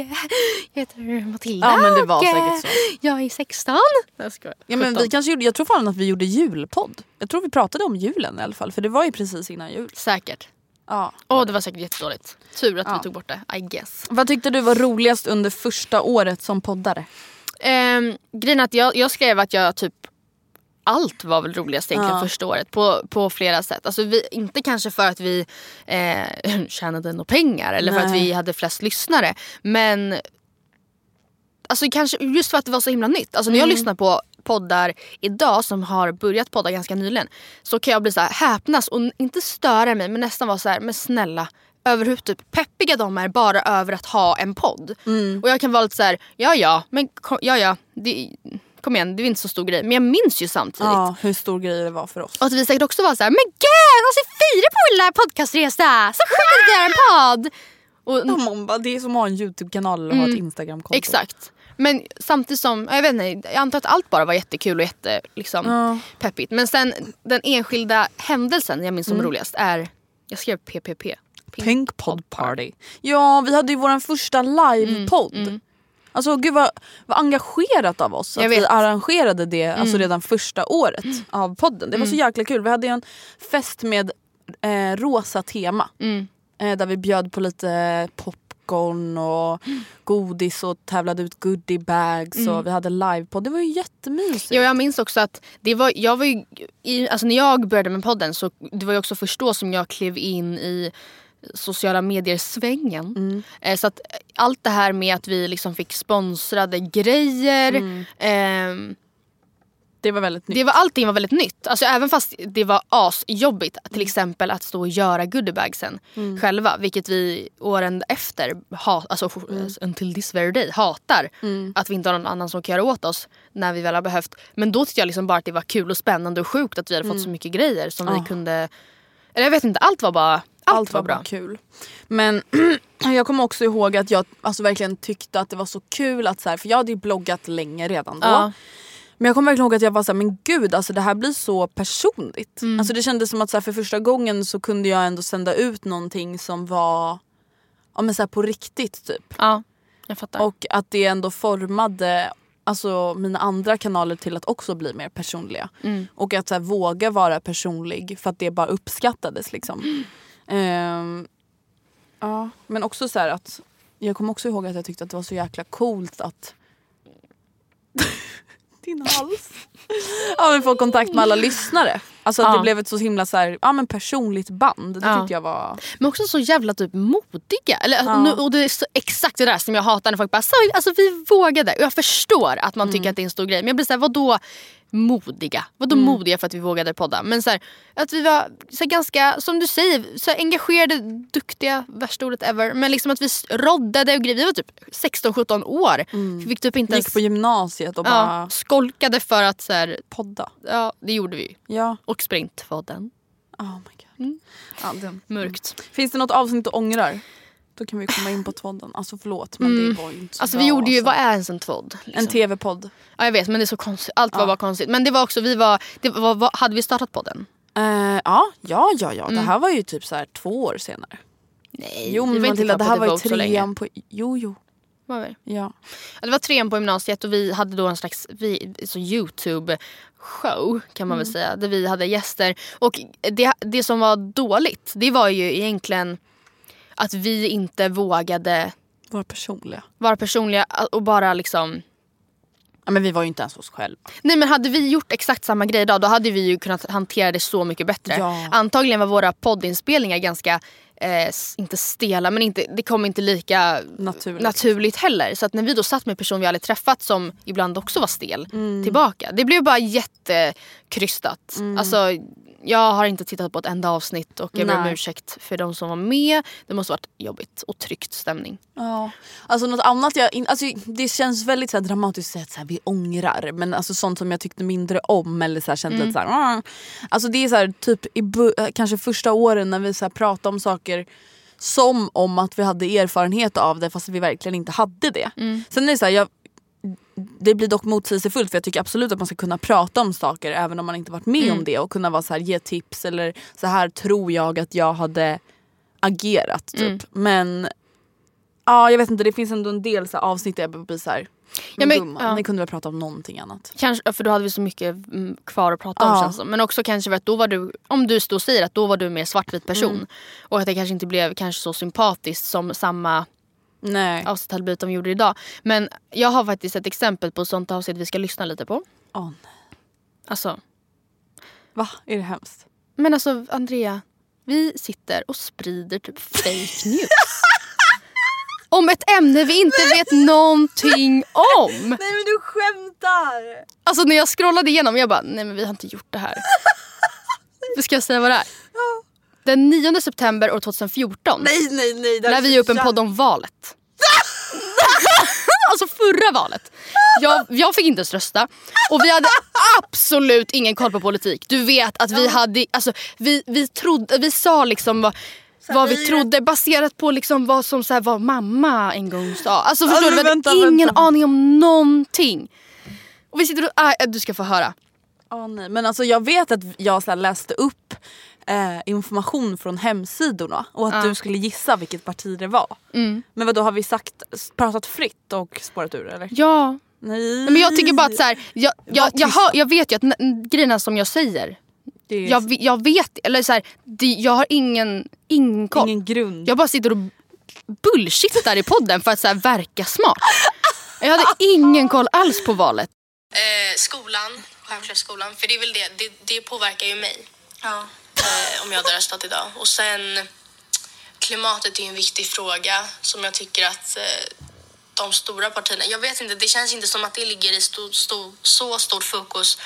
heter Matilda Ja, men det var och, säkert eh, så. Jag är 16. Jag skojar. Ja, men 17. vi kanske gjorde, jag tror fan att vi gjorde julpodd. Jag tror vi pratade om julen i alla fall för det var ju precis innan jul. Säkert. Ja. Åh det var säkert jättedåligt. Tur att Ja. vi tog bort det, I guess. Vad tyckte du var roligast under första året som poddare? Um, grejen är att jag, jag skrev att jag typ allt var väl roligast egentligen Ja. första året på, på flera sätt. Alltså vi, inte kanske för att vi eh, tjänade några pengar eller för att Nej. vi hade flest lyssnare. Men alltså kanske just för att det var så himla nytt. Alltså när jag lyssnar på poddar idag som har börjat podda ganska nyligen så kan jag bli så här häpnas och inte störa mig men nästan vara så här, men snälla över hur typ peppiga de är bara över att ha en podd. Och jag kan vara lite så här, ja ja, men ja ja, det, kom igen det är inte så stor grej. Men jag minns ju samtidigt Ja, hur stor grej det var för oss. och att vi säkert också var så här, men gud, alltså fyra på lilla podcastresa! Så sjukt att vi gör en podd! Och, Ja, man bara, det är som att ha en Youtube-kanal eller ha ett Instagram-konto. Exakt. Men samtidigt som, jag vet inte, jag antar att allt bara var jättekul och jätte, liksom, Ja. peppigt. Men sen den enskilda händelsen jag minns som Mm. roligast är, jag skrev PPP. Pink Pod Party. Ja, vi hade ju vår första livepodd. Alltså gud vad, vad engagerat av oss Jag att vi vet. Mm. arrangerade det alltså, redan första året av podden. Det var så jäkla kul. Vi hade en fest med eh, rosa tema. Mm. Eh, där vi bjöd på lite popcorn och godis och tävlade ut goodiebags och vi hade livepodd. Det var ju jättemysigt. Ja, jag minns också att det var, jag var ju, i, alltså när jag började med podden så det var ju också först då som jag klev in i sociala medier-svängen. Mm. Eh, så att allt det här med att vi liksom fick sponsrade grejer. Mm. ehm, Det var väldigt nytt. det var, allting var väldigt nytt. Alltså, även fast det var asjobbigt till exempel att stå och göra goodiebagsen själva. Vilket vi åren efter, ha, alltså, until this very day, hatar. Att vi inte har någon annan som kan göra åt oss när vi väl har behövt. Men då tyckte jag liksom bara att det var kul och spännande och sjukt att vi hade fått så mycket grejer som vi kunde... Eller jag vet inte, allt var bara... Allt, var bra. bara kul. Men jag kommer också ihåg att jag alltså, verkligen tyckte att det var så kul att så här, för jag hade ju bloggat länge redan då. Ja. Men jag kommer verkligen ihåg att jag var såhär, men gud alltså det här blir så personligt. Mm. Alltså det kändes som att så här, för första gången så kunde jag ändå sända ut någonting som var ja, men så här, på riktigt typ. Ja, jag fattar. Och att det ändå formade alltså, mina andra kanaler till att också bli mer personliga. Mm. Och att så här, våga vara personlig för att det bara uppskattades. Liksom. Ehm, ja, men också så här att jag kommer också ihåg att jag tyckte att det var så jäkla coolt att din hals. Ja, men få kontakt med alla lyssnare. Alltså att Ja. det blev ett så himla så här, ja, men personligt band. Det Ja. tyckte jag var... Men också så jävla typ modiga. Eller, Ja. nu, och det är så, exakt det där som jag hatar när folk bara så, alltså vi vågade. Och jag förstår att man Mm. tycker att det är en stor grej. Men jag blir såhär, vadå modiga? Vadå Mm. modiga för att vi vågade podda? Men så här, att vi var så ganska, som du säger, så engagerade, duktiga, värsta ordet ever. Men liksom att vi roddade och grejer. Vi var typ 16-17 år. Vi fick typ inte ens, Mm. Gick på gymnasiet och ja, bara skolkade för att så här, podda. ja det gjorde vi. Ja. Och sprintpodden. Oh my God. Ja, den. Mörkt. Finns det något avsnitt du ångrar? Då kan vi komma in på tvådden. Alltså förlåt men det var ju inte så Alltså bra, vi gjorde ju, alltså. vad är ens en tvådd? En Liksom? tv-podd. Ja jag vet men det är så konstigt. Allt var bara konstigt. Men det var också, vi var, det var, var hade vi startat podden? Eh, ja, ja, ja, ja. Det här var ju typ så här två år senare. Nej. Jo men Matilda det här var ju trean på... Jo, jo. Var vi? Ja. Ja, Det var trean på gymnasiet och vi hade då en slags vi, så Youtube show kan man väl säga. Där vi hade gäster. Och det, det som var dåligt det var ju egentligen att vi inte vågade Vara personliga. vara personliga och bara liksom Ja, men vi var ju inte ens hos själva. Nej men hade vi gjort exakt samma grej idag då hade vi ju kunnat hantera det så mycket bättre. Ja. Antagligen var våra poddinspelningar ganska, eh, inte stela men inte, det kom inte lika Naturligt. naturligt heller. Så att när vi då satt med en person vi aldrig träffat som ibland också var stel Mm. tillbaka. Det blev bara jättekrystat. Alltså, jag har inte tittat på ett enda avsnitt och jag ber om ursäkt för de som var med. Det måste varit jobbigt och tryckt stämning. Ja. Alltså något annat jag... Alltså, det känns väldigt så här, dramatiskt att säga att vi ångrar. Men alltså sånt som jag tyckte mindre om eller så här, kände lite så här, "Ah." Alltså det är så här, typ i eh, kanske första åren när vi så här, pratade om saker som om att vi hade erfarenhet av det fast vi verkligen inte hade det. Sen är det så här, jag, det blir dock motsägelsefullt för jag tycker absolut att man ska kunna prata om saker även om man inte varit med Mm. om det och kunna vara så här, ge tips eller så här tror jag att jag hade agerat. Typ. Mm. Men ja, jag vet inte, det finns ändå en del så här, avsnitt där jag blir så här, men, men- gumman, ja. ni kunde väl prata om någonting annat. Kanske, för då hade vi så mycket mm, kvar att prata om Ja. känns det som. Men också kanske för att då var du, om du då säger att då var du mer svartvit person. Mm. Och att det kanske inte blev kanske så sympatiskt som samma Nej. avsnitt hade blivit de gjorde idag. Men jag har faktiskt ett exempel på sånt avsnitt vi ska lyssna lite på. Åh, nej. Alltså, Va? Är det hemskt? men alltså Andrea, vi sitter och sprider typ fake news. om ett ämne vi inte vet någonting om. Nej men du skämtar! Alltså när jag scrollade igenom jag bara, nej men vi har inte gjort det här. Ska jag säga vad det är? Den 9 september år 2014 Nej nej nej. lär är vi upp en podd om valet. alltså förra valet. Jag, jag fick inte ens rösta och vi hade absolut ingen koll på politik. Du vet att vi hade, alltså vi, vi trodde, vi sa liksom vad, vi vi- trodde baserat på liksom vad som så här, vad mamma en gång sa. Alltså förstår men du? Vi hade vänta, ingen vänta. aning om någonting. Och vi sitter och, ah, du ska få höra. Åh, nej. Men alltså jag vet att jag så läste upp eh, information från hemsidorna och att Ja. du skulle gissa vilket parti det var. Mm. Men vad då har vi sagt, pratat fritt och spårat ur eller? Ja, Nej. men jag tycker bara att så här, jag, jag, jag, hör, jag vet ju att grejerna som jag säger, det är jag, jag vet, eller så här, det, jag har ingen, ingen koll. ingen grund. Jag bara sitter och bullshittar i podden för att så här, verka smart. Jag hade ingen koll alls på valet. Eh, skolan, självklart skolan. För det är väl det, det, det påverkar ju mig. Ja. Eh, om jag hade röstat idag. Och sen klimatet är ju en viktig fråga som jag tycker att eh, de stora partierna, jag vet inte, det känns inte som att det ligger i sto, sto, så stort fokus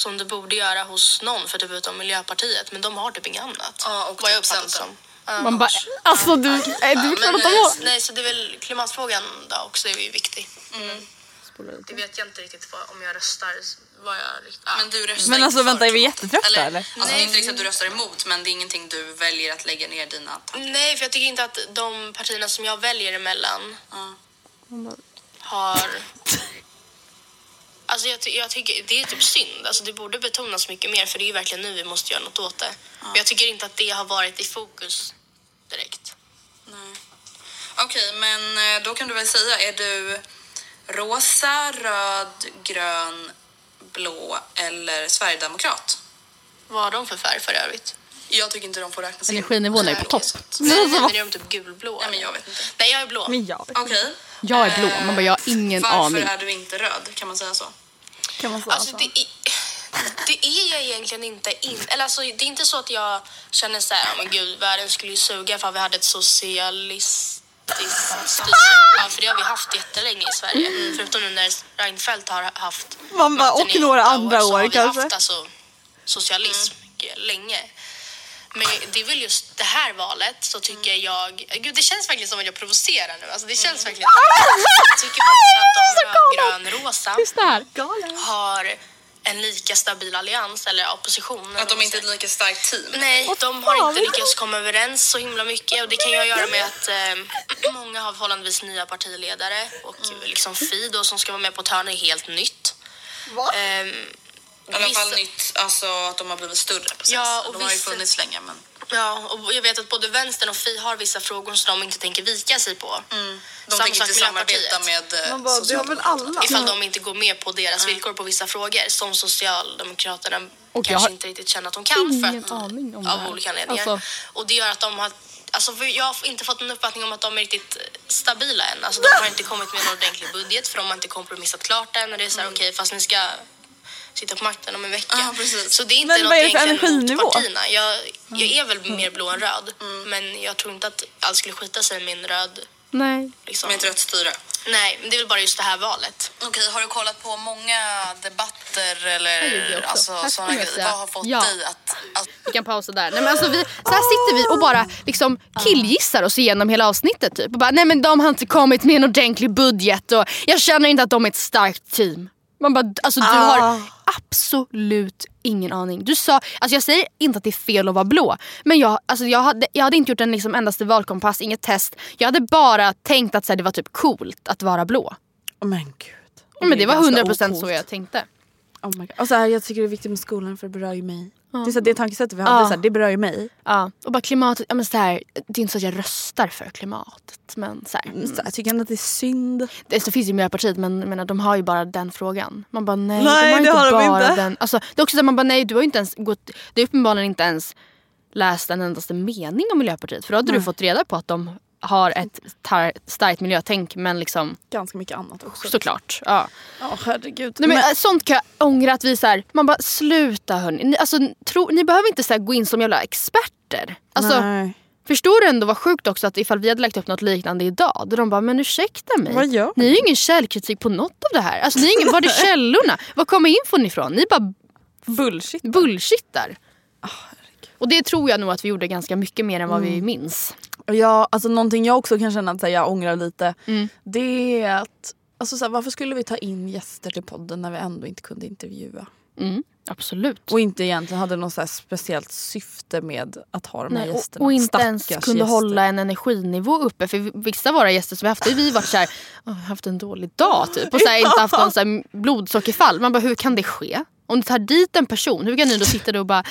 som det borde göra hos någon för typ utom Miljöpartiet. Men de har typ inget annat. Ja, och vad jag typ uppfattat som. Man bara, alltså du, är du Ja, klart att de har... nej, så det är väl klimatfrågan då också är ju viktig. Mm. Det vet jag inte riktigt vad, om jag röstar. Vad jag, ja. Men du röstar Men alltså för vänta är vi jättetrötta eller? Alltså, det är inte riktigt att du röstar emot men det är ingenting du väljer att lägga ner dina tankar Nej, för jag tycker inte att de partierna som jag väljer emellan Ja. har... Alltså jag, jag tycker det är typ synd. Alltså det borde betonas mycket mer för det är ju verkligen nu vi måste göra något åt det. Men jag tycker inte att det har varit i fokus direkt. Nej. Okej, men eh, då kan du väl säga, är du rosa, röd, grön, blå eller sverigedemokrat? Vad har de för färg för övrigt? Jag tycker inte de får räknas in. Energinivån är på topp. Nej, men är de typ gulblå? Nej, men jag vet inte. Nej, jag är blå. Men jag Okej. Jag är blå, man bara jag har ingen Varför aning. är du inte röd? Kan man säga så? Kan man säga Alltså så? det är, det är jag egentligen inte. In, eller alltså, det är inte så att jag känner så här, "Ja, men gud, världen skulle ju suga för vi hade ett socialistiskt styre. Ja, för det har vi haft jättelänge i Sverige. Förutom nu när Reinfeldt har haft Man bara, makten och några andra år har vi kanske. haft alltså, socialism länge. Men det är väl just det här valet så tycker jag... Gud, det känns verkligen som att jag provocerar nu. Alltså, det känns verkligen... Jag tycker att de rödgrön-rosa har en lika stabil allians eller opposition. Att de inte är ett lika starkt team? Nej, de har inte lyckats komma överens så himla mycket och det kan ju göra med att eh, många har förhållandevis nya partiledare och liksom Fi då som ska vara med på ett hörn är helt nytt. Ehm, I alla fall nytt, alltså att de har blivit större precis. Ja, och de har ju vissa- funnits länge men... Ja, och jag vet att både vänstern och Fi har vissa frågor som de inte tänker vika sig på. Mm. De Samma tänker inte samarbeta med eh, Man bara, det har väl alla? Ifall de inte går med på deras villkor på vissa frågor som Socialdemokraterna Och kanske har inte riktigt känner att de kan för att, aning om det av olika anledningar. Alltså- Och det gör att de har Alltså jag har inte fått en uppfattning om att de är riktigt eh, stabila än. Alltså de har inte kommit med en ordentlig budget för de har inte kompromissat klart än. Och det är så här, okej fast ni ska sitta på makten om en vecka. Precis. Så det är inte Men något vad är det för mot energinivå? partierna. Jag, jag är väl mer blå än röd. Men jag tror inte att allt skulle skita sig med en röd Nej. liksom. med ett rött styre. Nej, men det är väl bara just det här valet. Okej, har du kollat på många debatter eller alltså, sådana grejer? Vad har fått Ja. dig att... att Vi kan pausa där. Nej, men alltså vi, så här sitter vi och bara liksom killgissar oss igenom hela avsnittet. Typ. Och bara, nej men de har inte kommit med en ordentlig budget och jag känner inte att de är ett starkt team. Man bara, alltså du Ah. har absolut ingen aning. Du sa, alltså jag säger inte att det är fel att vara blå. Men jag, alltså jag, hade, jag hade inte gjort en liksom endaste valkompass, inget test. Jag hade bara tänkt att så här, det var typ coolt att vara blå. Men gud. Ja, men det var ganska 100% så ocoolt. jag tänkte. Oh my God. Så här, jag tycker det är viktigt med skolan för det berör ju mig. Det, är så här, det tankesättet vi hade, Ja. så här, det berör ju mig. Ja, och bara klimatet, ja, men så här, det är inte så att jag röstar för klimatet. Men så här, Så här, jag tycker ändå att det är synd. det, så finns ju Miljöpartiet men menar, de har ju bara den frågan. Man bara nej, Nej, de har inte har de bara inte. den. Alltså, det är också så man bara nej, du har ju inte ens gått, det är uppenbarligen inte ens läst en endaste mening om Miljöpartiet. För då hade du fått reda på att de har ett tar, starkt miljötänk men liksom Ganska mycket annat också. såklart. Ja. Ja herregud. Nej, men, äh, sånt kan jag ångra att vi så här, man bara sluta hörni. Ni, alltså, tro, ni behöver inte så här, gå in som jävla experter. Alltså, Nej. Förstår du ändå vad sjukt också att ifall vi hade lagt upp något liknande idag då de bara men ursäkta mig. Vad gör ni har ju ingen källkritik på något av det här. Alltså, ni är ingen, var är källorna? Var kommer infon ifrån? Ni bara Bullshit. bullshittar. Och det tror jag nog att vi gjorde ganska mycket mer än vad vi minns. Ja, alltså någonting jag också kan känna att så här, jag ångrar lite. Mm. Det är att, alltså så här, varför skulle vi ta in gäster till podden när vi ändå inte kunde intervjua? Mm, absolut. Och inte egentligen hade något så här speciellt syfte med att ha de här Nej, och, gästerna. och inte ens Stackars kunde gäster. hålla en energinivå uppe. För vissa av våra gäster som vi haft, vi varit såhär, "Åh, jag har haft en dålig dag typ. Och så här, inte haft någon så här blodsockerfall. Man bara, hur kan det ske? Om du tar dit en person, hur kan ni då sitta där och bara,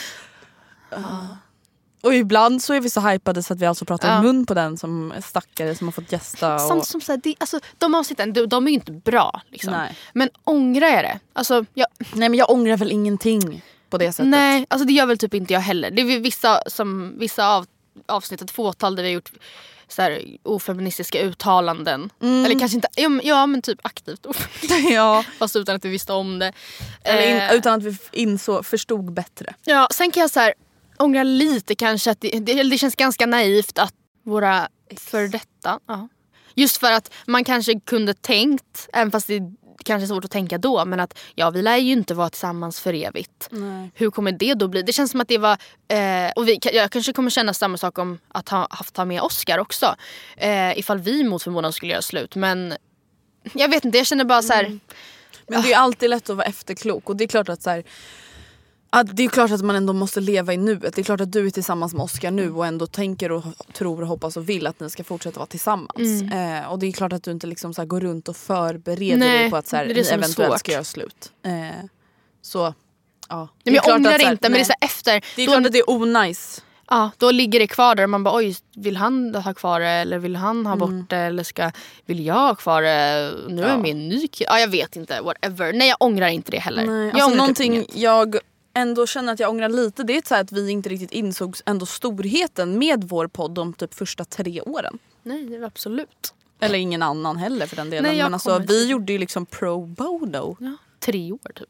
Och ibland så är vi så hypade så att vi alltså pratar Ja. mun på den som stackare som har fått gästa. Och... Samt som så här, det, alltså, de avsnitten, de, de är ju inte bra. Liksom. Nej. Men ångrar jag det? Alltså, jag, Nej men jag ångrar väl ingenting på det sättet. nej, alltså, det gör väl typ inte jag heller. Det är vissa, som, vissa av, avsnitt, ett fåtal där vi har gjort så här, ofeministiska uttalanden. Eller kanske inte, ja, men- typ aktivt ja. Fast utan att vi visste om det. Eller in, Eh, utan att vi insåg, förstod bättre. Ja, sen kan jag så här, ångra lite kanske att det, det, det känns ganska naivt att våra för detta, ja. just för att man kanske kunde tänkt, även fast det kanske är svårt att tänka då, men att ja vi lär ju inte vara tillsammans för evigt. Nej. Hur kommer det då bli? Det känns som att det var, eh, och vi, jag kanske kommer känna samma sak om att ha haft ha med Oscar också. Eh, ifall vi mot förmodan skulle göra slut. Men jag vet inte, jag känner bara så här. Men det är alltid lätt att vara efterklok och det är klart att så här, att det är klart att man ändå måste leva i nuet. Det är klart att du är tillsammans med Oscar nu och ändå tänker och tror och hoppas och vill att ni ska fortsätta vara tillsammans. Eh, och det är klart att du inte liksom så går runt och förbereder Nej, dig på att så här, det är det ni är eventuellt svårt. ska göra slut. Eh, så ja. Men jag ångrar att här, inte men det är nej. så här efter. Det är då- klart att det är onajs. Ja, då ligger det kvar där och man bara oj, vill han ha kvar det eller vill han ha Mm. bort det eller ska, vill jag ha kvar det? Nu är med i en ny kille. Ja, jag vet inte, whatever. Nej jag ångrar inte det heller. Nej, jag alltså typ någonting inget. jag ändå känner att jag ångrar lite det är så att vi inte riktigt insåg ändå storheten med vår podd de typ första tre åren. Nej, absolut. Eller ingen annan heller för den delen. Nej, men alltså, vi gjorde ju liksom pro bono. Ja, tre år typ.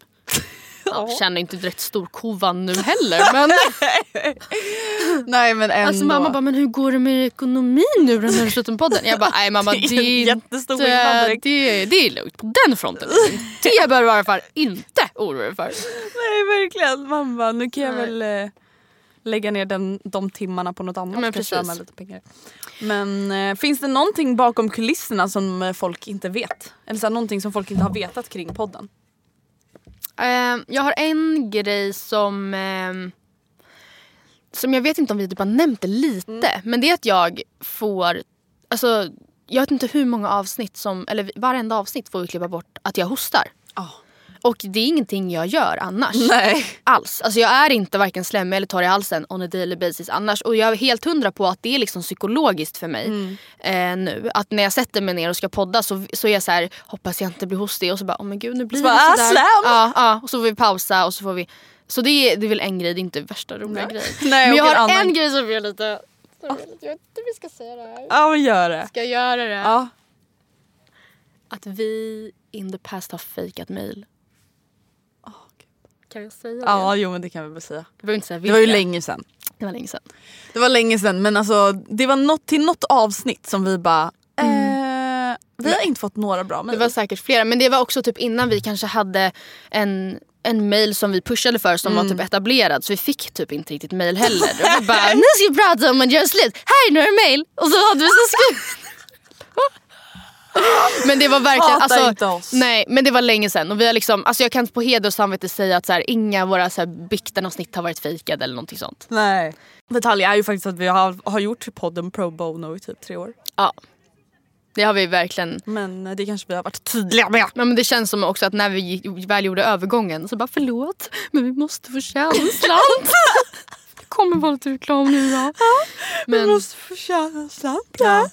Jag känner inte direkt stor kovan nu heller men Nej men ändå. alltså mamma bara men hur går det med ekonomin nu när du slutar med podden? Jag bara nej mamma Det det är jättestor inte, det, det är lugnt på den fronten. Det behöver du i alla fall inte oroa dig för. Nej verkligen. Bara, nu kan jag Nej. väl eh, lägga ner den, de timmarna på något annat. Men precis. lite pengar. Men eh, finns det någonting bakom kulisserna som eh, folk inte vet? Eller så här, någonting som folk inte har vetat kring podden? Eh, jag har en grej som ehm, som jag vet inte om vi typ har nämnt det lite. Men det är att jag får, alltså jag vet inte hur många avsnitt som, eller varenda avsnitt får vi klippa bort att jag hostar. Och det är ingenting jag gör annars. Nej. Alls. Alltså jag är inte varken slemmig eller torr i halsen on a daily basis annars. Och jag är helt hundra på att det är liksom psykologiskt för mig eh, nu. Att när jag sätter mig ner och ska podda så, så är jag så här, hoppas jag inte blir hostig. Och så bara, oh men gud nu blir Så det bara, sådär. "Ah, slam!" Ja, ja, och så får vi pausa och så får vi... Så det är, det är väl en grej, det är inte värsta roliga Nej. grejen. Nej, men jag har en en, annan- grej som är lite... som är lite- Jag inte vi ska säga det här. Ja men gör det. Ska jag göra det? Ja. Att vi in the past har fejkat mail. Kan jag säga det? Ja jo men det kan vi väl säga. Det var, inte säga Det var ju länge sedan. Det var länge sedan. Det var länge sedan men alltså det var något, till något avsnitt som vi bara eh, Vi har inte fått några bra Det mejl. var säkert flera men det var också typ innan vi kanske hade en en mail som vi pushade för som var typ etablerad så vi fick typ inte riktigt mail heller. Och vi bara nu ska vi prata om att göra slut, här är några mail. Och så hade vi så skrivit. Men det var verkligen, alltså, nej men det var länge sedan och vi har liksom, alltså jag kan på heder och samvete säga att så här, inga av våra så här, bikten och snitt har varit fejkade eller någonting sånt. Nej. Detalj är ju faktiskt att vi har, har gjort podden pro bono i typ tre år. Ja. Det har vi verkligen. Men det kanske vi har varit tydliga med. Ja, men det känns som också att när vi gick, väl gjorde övergången så bara förlåt men vi måste få slant. det kommer vara lite reklam nu då. Vi Men, måste få tjäna slant. Ja.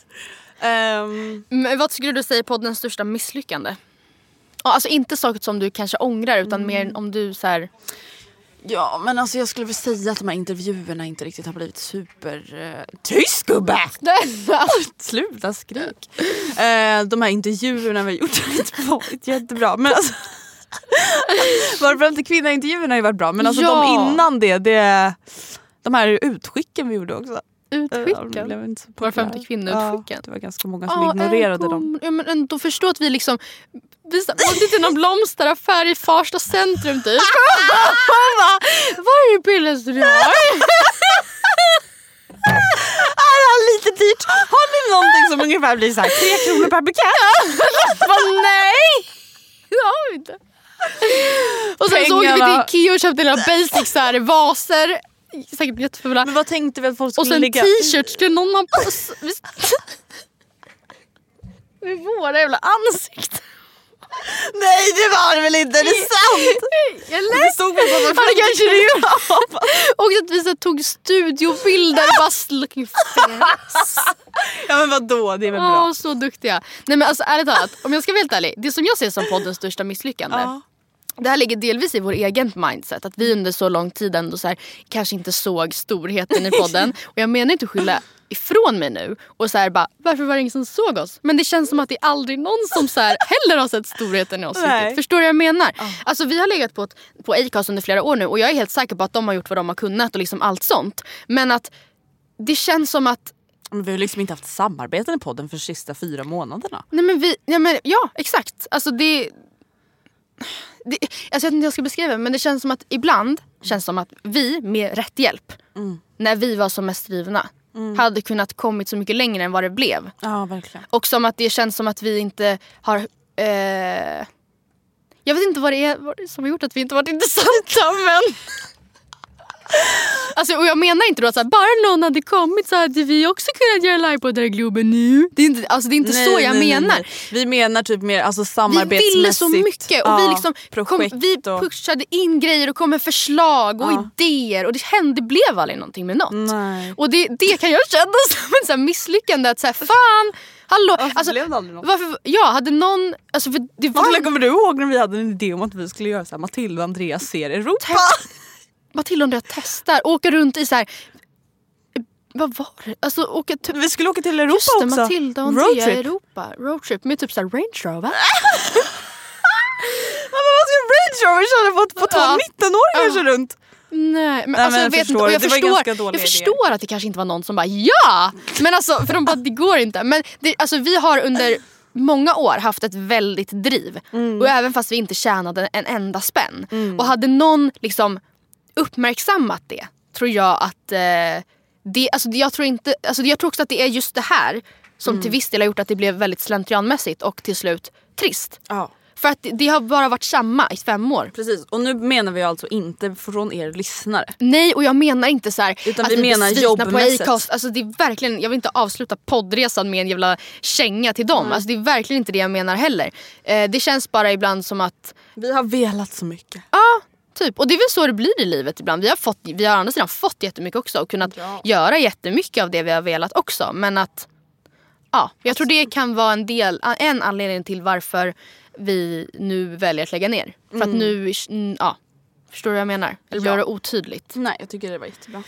Men vad skulle du säga är poddens största misslyckande? Alltså inte saker som du kanske ångrar utan Mm. mer om du så här, ja men alltså jag skulle väl säga att de här intervjuerna inte riktigt har blivit super... Uh, tyst gubbe! Sluta skrik. Eh, de här intervjuerna vi har gjort har inte varit jättebra. Men alltså, Varför inte kvinnointervjuerna har ju varit bra men alltså Ja. de innan det, det de här utskicken vi gjorde också. De utskickad. blev inte så Var femte populära. kvinnoutskicken. Ja, det var ganska många som ignorerade en dem. Ja, men ändå förstå att vi liksom vi åkte till någon blomsteraffär i Farsta centrum typ. Var är det billigaste du har? Är det lite dyrt? Har ni någonting som ungefär blir så här 3 kronor per bukett? Bara, nej! Det har vi inte. Och sen så åkte vi till Ikea och köpte några basics så här, vaser. Säkert jättefula. Men vad tänkte vi att folk skulle Och sen ligga... t-shirts skulle någon ha på s- Med våra jävla ansikten. Nej det var det väl inte? Är det sant? Eller? Det stod på Ja det kanske det gjorde. Och att vi så tog studiobilder bara looking face. Ja men vadå, det är väl bra. Åh, så duktiga. Nej men alltså ärligt talat, om jag ska vara helt ärlig. Det som jag ser som poddens största misslyckande. Ja. Det här ligger delvis i vår egen mindset. Att vi under så lång tid ändå så här, kanske inte såg storheten i podden. Och jag menar inte att skylla ifrån mig nu och så här bara varför var det ingen som såg oss? Men det känns som att det är aldrig någon som så här heller har sett storheten i oss. Riktigt. Förstår du vad jag menar? Alltså vi har legat på, ett, på Acast under flera år nu och jag är helt säker på att de har gjort vad de har kunnat och liksom allt sånt. Men att det känns som att Men vi har liksom inte haft samarbeten i podden för de sista fyra månaderna. Nej men vi, ja, men, ja exakt. Alltså det, det, alltså jag vet inte hur jag ska beskriva det men det känns som att ibland känns som att vi med rätt hjälp när vi var som mest drivna hade kunnat kommit så mycket längre än vad det blev. Ja verkligen. Och som att det känns som att vi inte har... Eh, jag vet inte vad det är som har gjort att vi inte varit intressanta men... Alltså, och jag menar inte då att så här, bara någon hade kommit så hade vi också kunnat göra livepoddar i Globen nu. Det är inte, alltså, det är inte så jag menar. Vi menar typ mer alltså, Vi samarbetsmässigt. ville så mycket och vi, Ja, liksom kom, vi pushade in grejer och kom med förslag och Ja. idéer och det hände, det blev aldrig någonting med något. Nej. Och det, det kan jag känna som en så här misslyckande att så här, fan, hallå. Varför alltså, blev det aldrig något? varför, ja, hade någon... Alltså för det var, kommer du ihåg när vi hade en idé om att vi skulle göra så här, Matilda och Andreas ser Europa? Matilda och jag testar, åka runt i så här... Vad var det? Alltså åka typ... Vi skulle åka till Europa Just det, också. Matilda och Andrea Roadtrip. Europa. Roadtrip med typ så här Range Rover. Men vad ska Range Rover köra på, på Ja. 19-åringar så runt? Nej men Nej, alltså men jag vet förstår, inte. Jag förstår, jag förstår att det kanske inte var någon som bara ja! Men alltså för de bara det går inte. Men det, alltså vi har under många år haft ett väldigt driv. Mm. Och även fast vi inte tjänade en enda spänn. Och hade någon liksom uppmärksammat det tror jag att eh, det, alltså jag tror inte, alltså jag tror också att det är just det här som Mm. till viss del har gjort att det blev väldigt slentrianmässigt och till slut trist. Ja. För att det, har bara varit samma i fem år. Precis, och nu menar vi alltså inte från er lyssnare. Nej och jag menar inte så här Utan att vi menar besvikna på jobbmässigt. Acast. Alltså det är verkligen, jag vill inte avsluta poddresan med en jävla känga till dem. Alltså det är verkligen inte det jag menar heller. Eh, det känns bara ibland som att, Vi har velat så mycket. ja typ. Och det är väl så det blir i livet ibland. Vi har, fått, vi har å andra sidan fått jättemycket också och kunnat göra jättemycket av det vi har velat också. Men att, ja jag tror det kan vara en del, en anledning till varför vi nu väljer att lägga ner. För att nu, mm, ja. Förstår du vad jag menar? Eller blir Ja. det otydligt? Nej, jag tycker det var jättebra.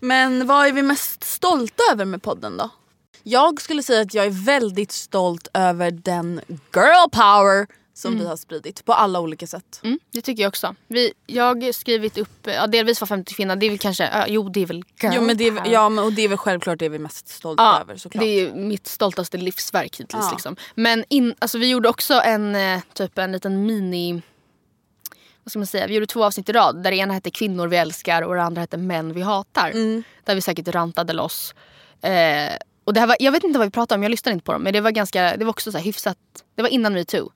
Men vad är vi mest stolta över med podden då? Jag skulle säga att jag är väldigt stolt över den girl power som vi har spridit på alla olika sätt. Mm, det tycker jag också. Vi, jag har skrivit upp, ja, delvis var 50 kvinna, det är väl kanske, ja, jo det är väl girl Jo, men det är, ja, men, och det är väl självklart det vi är mest stolta Ja, över såklart. det är mitt stoltaste livsverk hittills. Ja. Liksom. Men in, alltså, vi gjorde också en, eh, typ en liten mini... Vad ska man säga? Vi gjorde två avsnitt i rad. Där det ena hette Kvinnor vi älskar och det andra hette Män vi hatar. Mm. Där vi säkert rantade loss. Eh, och det här var, jag vet inte vad vi pratade om, jag lyssnade inte på dem. Men det var ganska, det var också så hyfsat, det var innan metoo.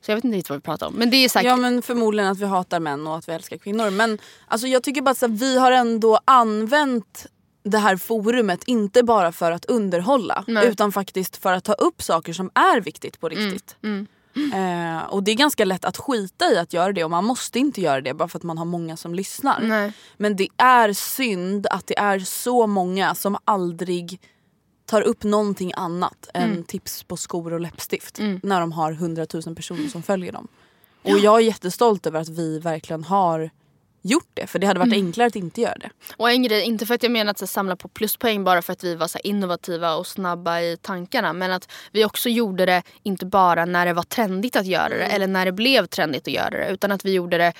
Så jag vet inte riktigt vad vi pratade om. Men det är säkert, Ja men förmodligen att vi hatar män och att vi älskar kvinnor. Men alltså, jag tycker bara att så här, vi har ändå använt det här forumet inte bara för att underhålla Nej. utan faktiskt för att ta upp saker som är viktigt på riktigt. mm. Eh, och det är ganska lätt att skita i att göra det och man måste inte göra det bara för att man har många som lyssnar. Nej. Men det är synd att det är så många som aldrig tar upp någonting annat Mm. än tips på skor och läppstift när de har 100 000 personer som följer dem. Och jag är jättestolt över att vi verkligen har gjort det för det hade varit Mm. enklare att inte göra det. Och en grej, inte för att jag menar att så, samla på pluspoäng bara för att vi var så innovativa och snabba i tankarna. Men att vi också gjorde det inte bara när det var trendigt att göra det eller när det blev trendigt att göra det. Utan att vi gjorde det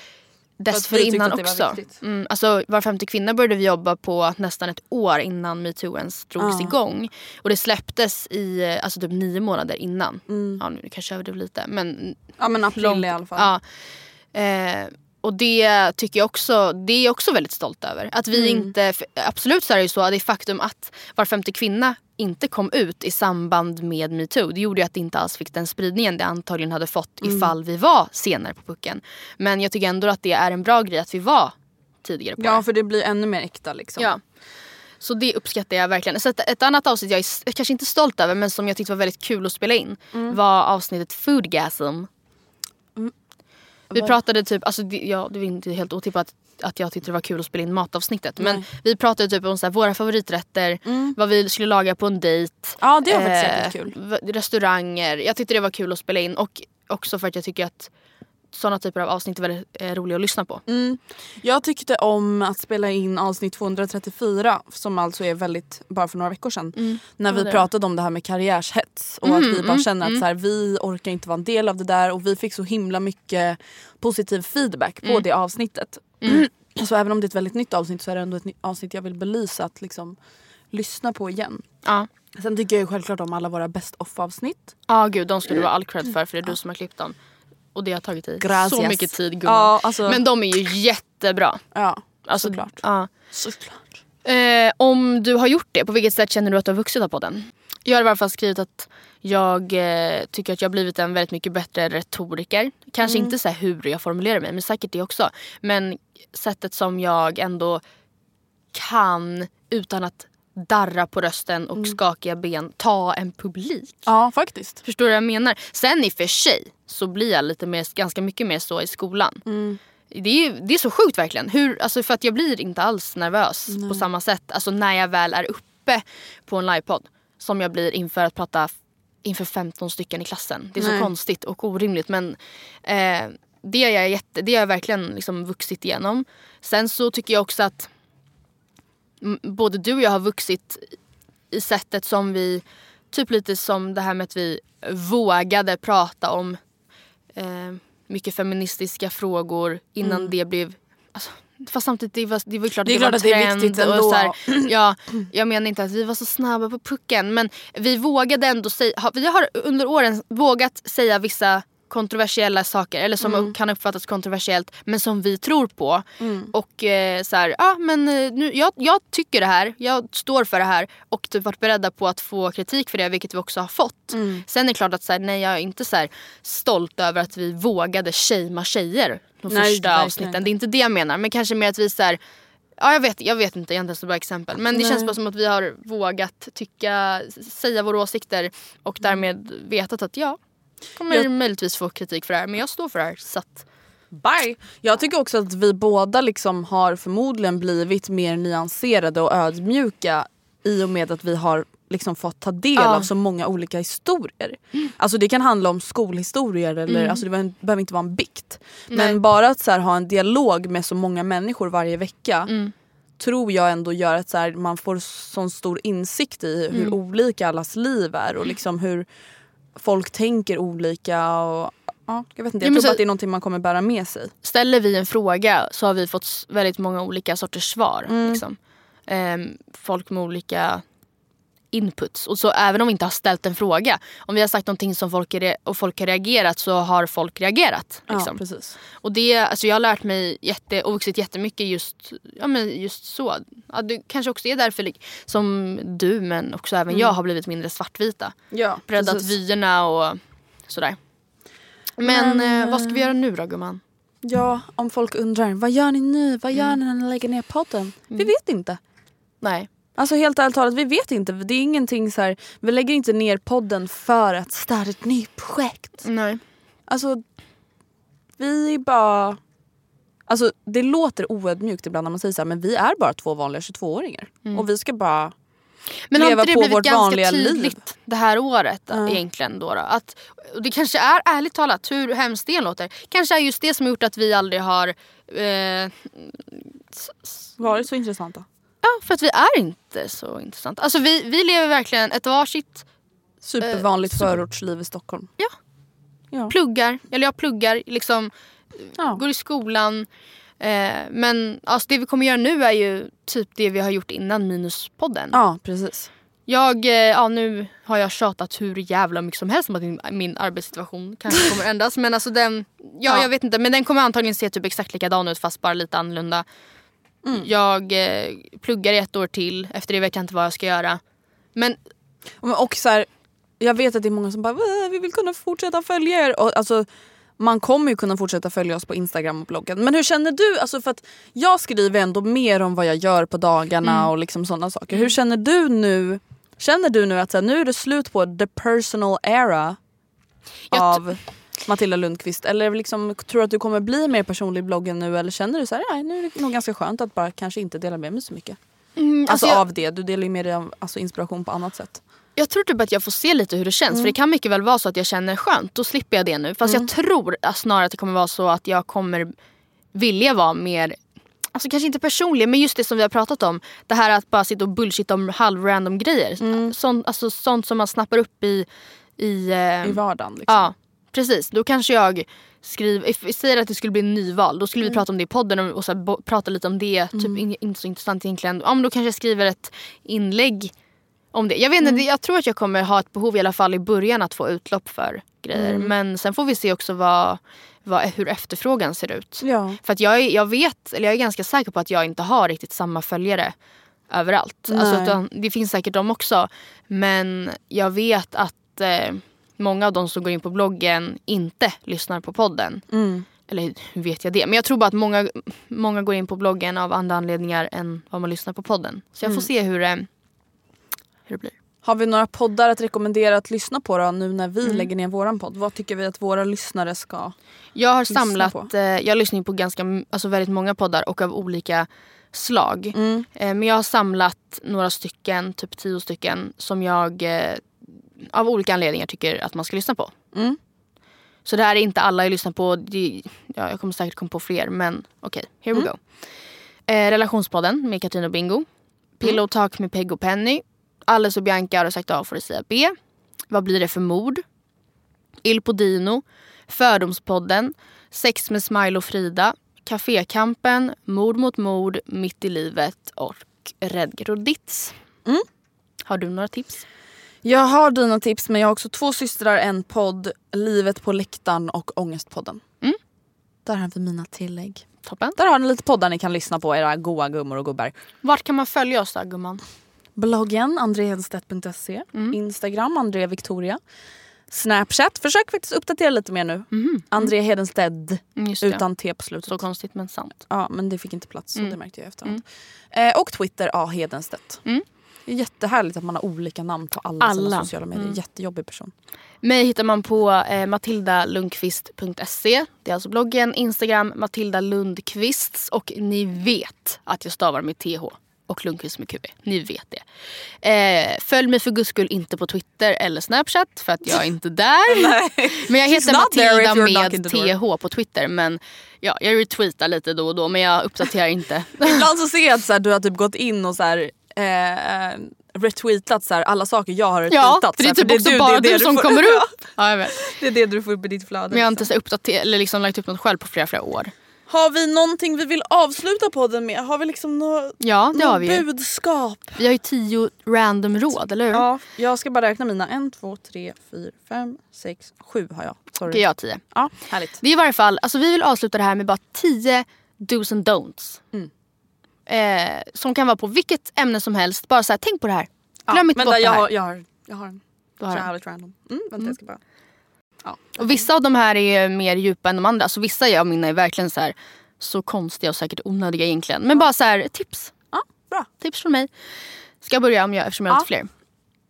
dessförinnan också. Mm, alltså, var femte kvinna började vi jobba på nästan ett år innan metoo ens drogs Ja. igång. Och det släpptes i alltså, typ nio månader innan. Mm. Ja, nu kanske jag överdrev lite. Men Ja men april långt- i alla fall. Ja. Eh, och det tycker jag också, det är jag också väldigt stolt över. Att vi Mm. inte, absolut så är det ju så att det faktum att var femte kvinna inte kom ut i samband med metoo. Det gjorde ju att det inte alls fick den spridningen det antagligen hade fått Mm. ifall vi var senare på pucken. Men jag tycker ändå att det är en bra grej att vi var tidigare på Ja det. för det blir ännu mer äkta liksom. Ja. Så det uppskattar jag verkligen. Så ett, ett annat avsnitt jag är kanske inte stolt över men som jag tyckte var väldigt kul att spela in Mm. var avsnittet Foodgasm. Vi pratade typ, alltså det, ja, det var inte helt otippat att jag tyckte det var kul att spela in matavsnittet. Men vi pratade typ om så här, våra favoriträtter, vad vi skulle laga på en dejt. Ja det var faktiskt jättekul. v- Restauranger. Jag tyckte det var kul att spela in och också för att jag tycker att sådana typer av avsnitt är väldigt eh, roliga att lyssna på. Mm. Jag tyckte om att spela in avsnitt 234 som alltså är väldigt, bara för några veckor sedan. När vi pratade om det här med karriärshets och att vi bara känner att så här, vi orkar inte vara en del av det där och vi fick så himla mycket positiv feedback på det avsnittet. Så även om det är ett väldigt nytt avsnitt så är det ändå ett avsnitt jag vill belysa att liksom lyssna på igen. Ja. Sen tycker jag självklart om alla våra best off avsnitt. Ja gud, de ska du ha all cred för för det är du som har klippt dem. Och det har tagit Gracias. så mycket tid gumman. Ja, alltså, Men de är ju jättebra. ja, Alltså, såklart. Ja. såklart. Eh, om du har gjort det, på vilket sätt känner du att du har vuxit av podden? Jag har i alla fall skrivit att jag eh, tycker att jag har blivit en väldigt mycket bättre retoriker. Kanske inte så hur jag formulerar mig, men säkert det också. Men sättet som jag ändå kan, utan att darra på rösten och skakiga ben, ta en publik. Ja faktiskt. Förstår du vad jag menar? Sen i och för sig så blir jag lite mer, ganska mycket mer så i skolan. Det, är, det är så sjukt verkligen. Hur, alltså för att jag blir inte alls nervös på samma sätt. Alltså när jag väl är uppe på en livepodd. Som jag blir inför att prata inför 15 stycken i klassen. Det är så Nej. konstigt och orimligt men eh, det, är jag jätte, det har jag verkligen liksom vuxit igenom. Sen så tycker jag också att både du och jag har vuxit i sättet som vi, typ lite som det här med att vi vågade prata om eh, mycket feministiska frågor innan det blev alltså, Fast samtidigt, det var, det var klart Mm. Det är att det var det är trend. viktigt och så här, ja, jag menar inte att vi var så snabba på pucken men vi vågade ändå säga, vi har under åren vågat säga vissa kontroversiella saker eller som Mm. kan uppfattas kontroversiellt men som vi tror på. Och eh, så här, ja men eh, nu, jag, jag tycker det här, jag står för det här och typ varit beredda på att få kritik för det vilket vi också har fått. Mm. Sen är det klart att så här, nej jag är inte så här, stolt över att vi vågade shamea tjejer de Nej, första avsnitten. inte. Det är inte det jag menar men kanske mer att vi så här, Ja, jag, vet, jag vet inte, jag har inte ett bra exempel. Men det Nej. känns bara som att vi har vågat tycka, säga våra åsikter och därmed vetat att ja, kommer Jag- möjligtvis få kritik för det här men jag står för det här. Så att, Bye! Jag tycker också att vi båda liksom har förmodligen blivit mer nyanserade och ödmjuka i och med att vi har liksom fått ta del Ja. av så många olika historier. Alltså det kan handla om skolhistorier eller alltså det behöver- inte vara en bikt. Nej. Men bara att så här, ha en dialog med så många människor varje vecka Mm. tror jag ändå gör att så här, man får sån stor insikt i hur Mm. olika allas liv är och liksom hur folk tänker olika. Och, ja, jag vet inte, Ja, jag men tror så- att det är någonting man kommer bära med sig. ställer vi en fråga så har vi fått väldigt många olika sorters svar. Mm. Liksom. Ehm, folk med olika inputs. Och så även om vi inte har ställt en fråga. Om vi har sagt någonting som folk, re- och folk har reagerat så har folk reagerat. Ja, Liksom. precis. Och det, alltså jag har lärt mig jätte, och vuxit jättemycket just, ja, men just så. Ja, det kanske också är därför som du men också även jag har blivit mindre svartvita. Ja, Breddat Mm. precis. vyerna och sådär. Men, Men, eh, vad ska vi göra nu då gumman? Ja, om folk undrar vad gör ni nu? Vad gör ni när ni lägger ner podden? Vi vet inte. Nej. Alltså helt ärligt talat, vi vet inte. Det är ingenting så här, vi lägger inte ner podden för att starta ett nytt projekt. Nej. Alltså, vi är bara... Alltså det låter oödmjukt ibland när man säger så här, men vi är bara två vanliga 22-åringar. Och vi ska bara Men har leva inte det på blivit vårt ganska vanliga liv. tydligt det här året egentligen då? då? Att, och det kanske är, ärligt talat, hur hemskt det låter, kanske är just det som har gjort att vi aldrig har... Eh, varit så intressanta. Ja, för att vi är inte så intressanta. Alltså vi, vi lever verkligen ett varsitt, Supervanligt förortsliv i Stockholm. ja, Ja. pluggar, eller jag pluggar, liksom Ja. går i skolan. Eh, men alltså, det vi kommer göra nu är ju typ det vi har gjort innan Minuspodden. ja, precis. Jag, eh, ja nu har jag tjatat hur jävla mycket som helst om att min, min arbetssituation kanske kommer ändras. Men alltså den, ja, Ja. jag vet inte. Men den kommer antagligen se typ exakt likadan ut fast bara lite annorlunda. Mm. Jag eh, pluggar i ett år till. Efter det vet jag inte vad jag ska göra. Men Och så här, jag vet att det är många som bara "Äh, vi vill kunna fortsätta följa er. Och, alltså, man kommer ju kunna fortsätta följa oss på Instagram och bloggen. Men hur känner du? Alltså för att jag skriver ändå mer om vad jag gör på dagarna Mm. och liksom sådana saker. Hur känner du nu? Känner du nu att så här, nu är det slut på the personal era Jag av Matilda Lundqvist? Eller liksom, tror du att du kommer bli mer personlig i bloggen nu? Eller känner du så här, nej nu är det nog ganska skönt att bara kanske inte dela med mig så mycket? mm, Alltså, alltså, jag, av det, du delar ju med dig av alltså, inspiration på annat sätt. jag tror typ att jag får se lite hur det känns. För det kan mycket väl vara så att jag känner skönt. Då slipper jag det nu. Fast jag tror snarare att det kommer vara så att jag kommer vilja vara mer Alltså kanske inte personlig men just det som vi har pratat om. Det här att bara sitta och bullshitta om halvrandom grejer. Sånt, alltså, sånt som man snappar upp i... i, eh, I vardagen liksom. Ja, precis. Då kanske jag skriver, säger att det skulle bli en nyval, då skulle vi prata om det i podden och, och så här, prata lite om det. Typ in, inte så intressant egentligen. Ja, men då kanske jag skriver ett inlägg om det. Jag vet inte, det- jag tror att jag kommer ha ett behov i alla fall i början att få utlopp för grejer. Men sen får vi se också vad, vad, hur efterfrågan ser ut. Ja. För att jag, jag vet, eller jag är ganska säker på att jag inte har riktigt samma följare överallt. Alltså, Nej. utan, det finns säkert de också. Men jag vet att eh, många av de som går in på bloggen inte lyssnar på podden. Mm. Eller hur vet jag det? Men jag tror bara att många, många går in på bloggen av andra anledningar än vad man lyssnar på podden. Så jag får se hur, eh, hur det blir. Har vi några poddar att rekommendera att lyssna på då, nu när vi Mm. lägger ner våran podd? Vad tycker vi att våra lyssnare ska... Jag har Lyssna samlat, på. eh, jag lyssnar på ganska, alltså väldigt många poddar och av olika slag. Mm. Eh, men jag har samlat några stycken, typ tio stycken, som jag eh, av olika anledningar tycker att man ska lyssna på. Mm. Så det här är inte alla jag lyssnar på. Det, ja, jag kommer säkert komma på fler men okej, here Mm. we go. Eh, relationspodden med Katrin och Bingo. Pillow Talk med Peg och Penny. Alice och Bianca har sagt A får det säga B. Vad blir det för mord? Il Podino. Fördomspodden. Sex med Smile och Frida. Cafékampen. Mord mot mord. Mitt i livet och Redger och Ditz. Mm. Har du några tips? Jag har dina tips men jag har också två systrar, en podd, Livet på läktaren och Ångestpodden. Mm. Där har vi mina tillägg. Toppen. Där har ni lite poddar ni kan lyssna på, era goa gummor och gubbar. Vart kan man följa oss då gumman? Bloggen andreahedstedt.se, Mm. Instagram Andrea Victoria. Snapchat, försök faktiskt uppdatera lite mer nu. Hedenstedt Mm, Just det. utan T på slutet. Så konstigt men sant. Ja men det fick inte plats så Mm. det märkte jag efterhand. Eh, och Twitter A Hedenstedt. Det är jättehärligt att man har olika namn på alla, sina Alla. sociala medier. Mm. Jättejobbig person. Mig hittar man på eh, matildalundqvist.se. Det är alltså bloggen, Instagram, Matilda Lundqvists. Och ni vet att jag stavar med TH och Lundqvist med QB. Ni vet det. Eh, följ mig för guds skull inte på Twitter eller Snapchat för att jag är inte där. men jag heter Matilda med. TH på Twitter. Men ja, jag retweetar lite då och då men jag uppdaterar inte. Ibland så ser jag att så här, du har typ gått in och så här, eh, retweetat så här, alla saker jag har Ja, retweetat. för det är typ också bara du som får- kommer upp. Ja, jag vet. det är det du får upp i ditt flöde. Men jag har inte uppdaterat eller liksom lagt upp något själv på flera, flera år. Har vi någonting vi vill avsluta podden med? Har vi liksom något Ja, det ju. budskap? Vi har ju tio random råd, eller hur? Ja, jag ska bara räkna mina. En, två, tre, fyra, fem, sex, sju har jag. Sorry. Okej, jag har tio. Ja, härligt. Det är i varje fall, alltså vi vill avsluta det här med bara tio dos and don'ts. Mm. Eh, som kan vara på vilket ämne som helst. Bara så här, tänk på det här. Glöm inte vänta, bort det jag här. har, jag har, jag har en. Har härligt random. Mm, vänta, jag ska bara... Och vissa av de här är mer djupa än de andra. Så vissa av mina är verkligen så här så konstiga och säkert onödiga egentligen. Men bara så här, tips. Ja, bra. Tips från mig. Ska jag börja om jag, eftersom jag har Ja. lite fler?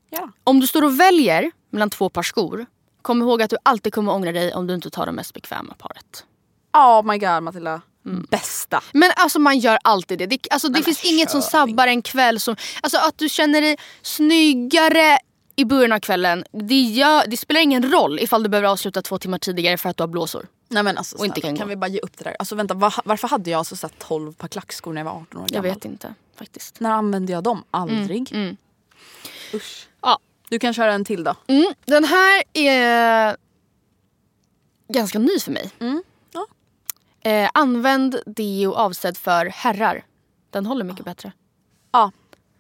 Ja. Om du står och väljer mellan två par skor, kom ihåg att du alltid kommer ångra dig om du inte tar det mest bekväma paret. Oh my god Matilda. Mm. Bästa. Men alltså man gör alltid det. Det, alltså, det men finns inget som sabbar en kväll som... Alltså att du känner dig snyggare i början av kvällen. Det, gör, det spelar ingen roll ifall du behöver avsluta två timmar tidigare för att du har blåsor. Nej men alltså Och inte kan kan vi bara ge upp det där? Alltså vänta var, varför hade jag alltså sett 12 par klackskor när jag var 18 år Jag gammal? vet inte faktiskt. När använde jag dem? Aldrig. Mm. Usch. Ja. Du kan köra en till då. Mm, den här är ganska ny för mig. Mm. Eh, använd deo avsedd för herrar. Den håller mycket bättre. Ja.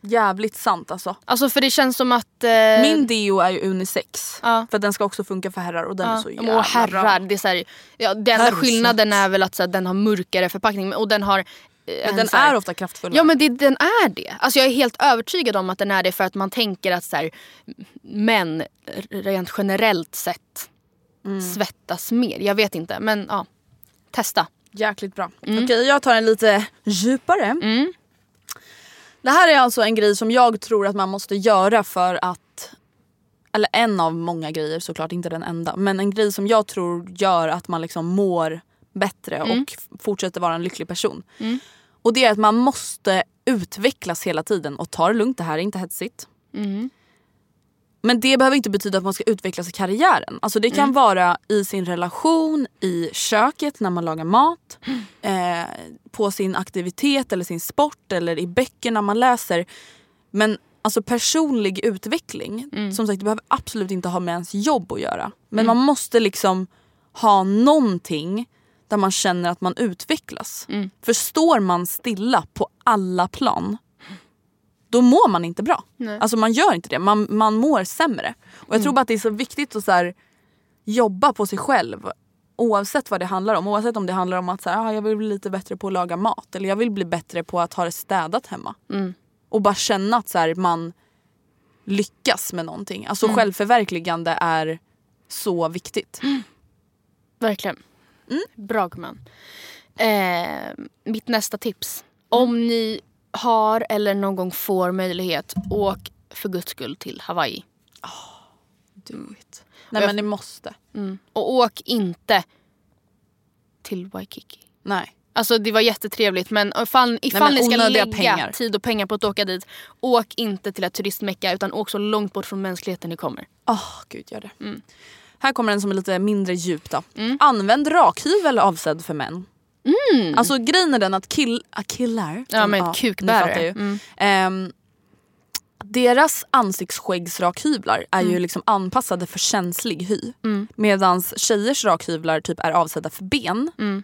Jävligt sant alltså. Alltså för det känns som att... Eh, Min deo är ju unisex. Ja. För den ska också funka för herrar och den är så Ja, jävla och herrar, det är så här, ja, den enda skillnaden är väl att så här, den har mörkare förpackning och den har... eh, Men en den här- är ofta kraftfull. Ja men det, den är det. Alltså jag är helt övertygad om att den är det för att man tänker att så här, män rent generellt sett Mm. svettas mer. Jag vet inte men ja. Testa. Jäkligt bra. Okej jag tar en lite djupare. Det här är alltså en grej som jag tror att man måste göra för att eller en av många grejer såklart, inte den enda. Men en grej som jag tror gör att man liksom mår bättre och f- fortsätter vara en lycklig person. Och det är att man måste utvecklas hela tiden och ta det lugnt, det här är inte hetsigt. Men det behöver inte betyda att man ska utvecklas i karriären. Alltså det kan vara i sin relation, i köket när man lagar mat, eh, på sin aktivitet eller sin sport eller i böckerna man läser. Men alltså personlig utveckling, som sagt det behöver absolut inte ha med ens jobb att göra. Men man måste liksom ha någonting där man känner att man utvecklas. För står man stilla på alla plan då mår man inte bra. Alltså man gör inte det, man, man mår sämre. Och jag tror bara att det är så viktigt att så här, jobba på sig själv. Oavsett vad det handlar om. Oavsett om det handlar om att så här, ah, jag vill bli lite bättre på att laga mat. Eller jag vill bli bättre på att ha det städat hemma. Och bara känna att så här, man lyckas med någonting. Alltså självförverkligande är så viktigt. Verkligen. Mm. Bra gumman. Eh, mitt nästa tips. Om ni har eller någon gång får möjlighet, åk för guds skull till Hawaii. Do it. Nej men ni måste. Mm. Och åk inte till Waikiki. Nej. Alltså det var jättetrevligt men ifall, ifall men ni ska lägga pengar. tid och pengar på att åka dit, åk inte till ett turistmecka utan åk så långt bort från mänskligheten ni kommer. Åh gud gör det. Mm. Här kommer en som är lite mindre djup då. Använd rakhyvel avsedd för män. Alltså grejen är den att kill, ah, killar, Mm. Ja, men ni kukbärare. fattar ju. Mm. Ehm, deras ansiktsskäggsrakhyvlar är Mm. ju liksom anpassade för känslig hy. Medan tjejers rakhyvlar typ är avsedda för ben. Mm.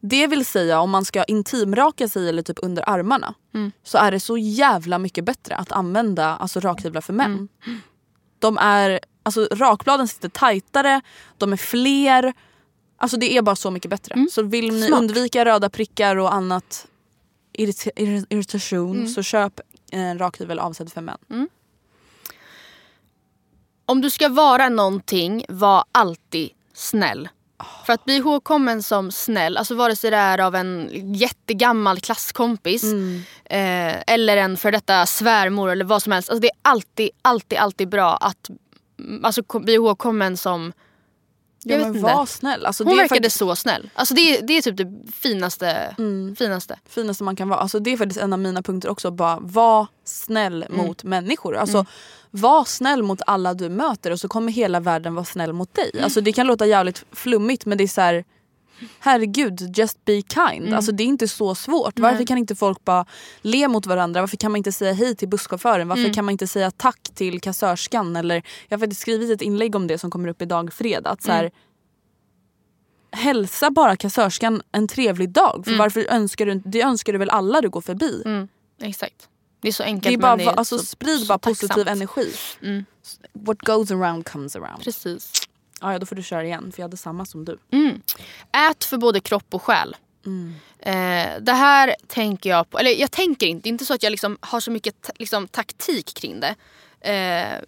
Det vill säga om man ska intimraka sig eller typ under armarna Mm. så är det så jävla mycket bättre att använda alltså, rakhyvlar för män. Mm. De är, alltså rakbladen sitter tajtare, de är fler. Alltså det är bara så mycket bättre. Så vill ni Mm. Smart. undvika röda prickar och annat irrita- irri- irritation Mm. så köp en rakhyvel avsedd för män. Om du ska vara någonting, var alltid snäll. För att bli ihågkommen som snäll, alltså vare sig det är av en jättegammal klasskompis eh, eller en för detta svärmor eller vad som helst. Alltså det är alltid, alltid, alltid bra att mm, alltså, bli ihågkommen som... Jag Ja, vet men inte. var snäll. Alltså, Hon det verkade faktiskt så snäll. Alltså det, är- det är typ det finaste. finaste. finaste man kan vara. Alltså, det är faktiskt en av mina punkter också. Bara var snäll Mm. mot människor. Alltså, Var snäll mot alla du möter och så kommer hela världen vara snäll mot dig. Mm. Alltså, det kan låta jävligt flummigt men det är så här. Herregud, just be kind. Mm. Alltså, det är inte så svårt. Varför kan inte folk bara le mot varandra? Varför kan man inte säga hej till busschauffören? Varför Mm. kan man inte säga tack till kassörskan? Eller, jag har faktiskt skrivit ett inlägg om det som kommer upp idag fredag. Att så Mm. här, Hälsa bara kassörskan en trevlig dag. För Mm. varför önskar du, det önskar du väl alla du går förbi? Exakt. Det är så enkelt Det är bara, men det är alltså, så, sprid så bara positiv tacksamt. energi. Mm. What goes around comes around. Precis. Ja, ja, då får du köra igen för jag hade samma som du. Mm. Ät för både kropp och själ. Mm. Eh, det här tänker jag på, eller jag tänker inte, inte så att jag liksom har så mycket liksom, taktik kring det. Eh,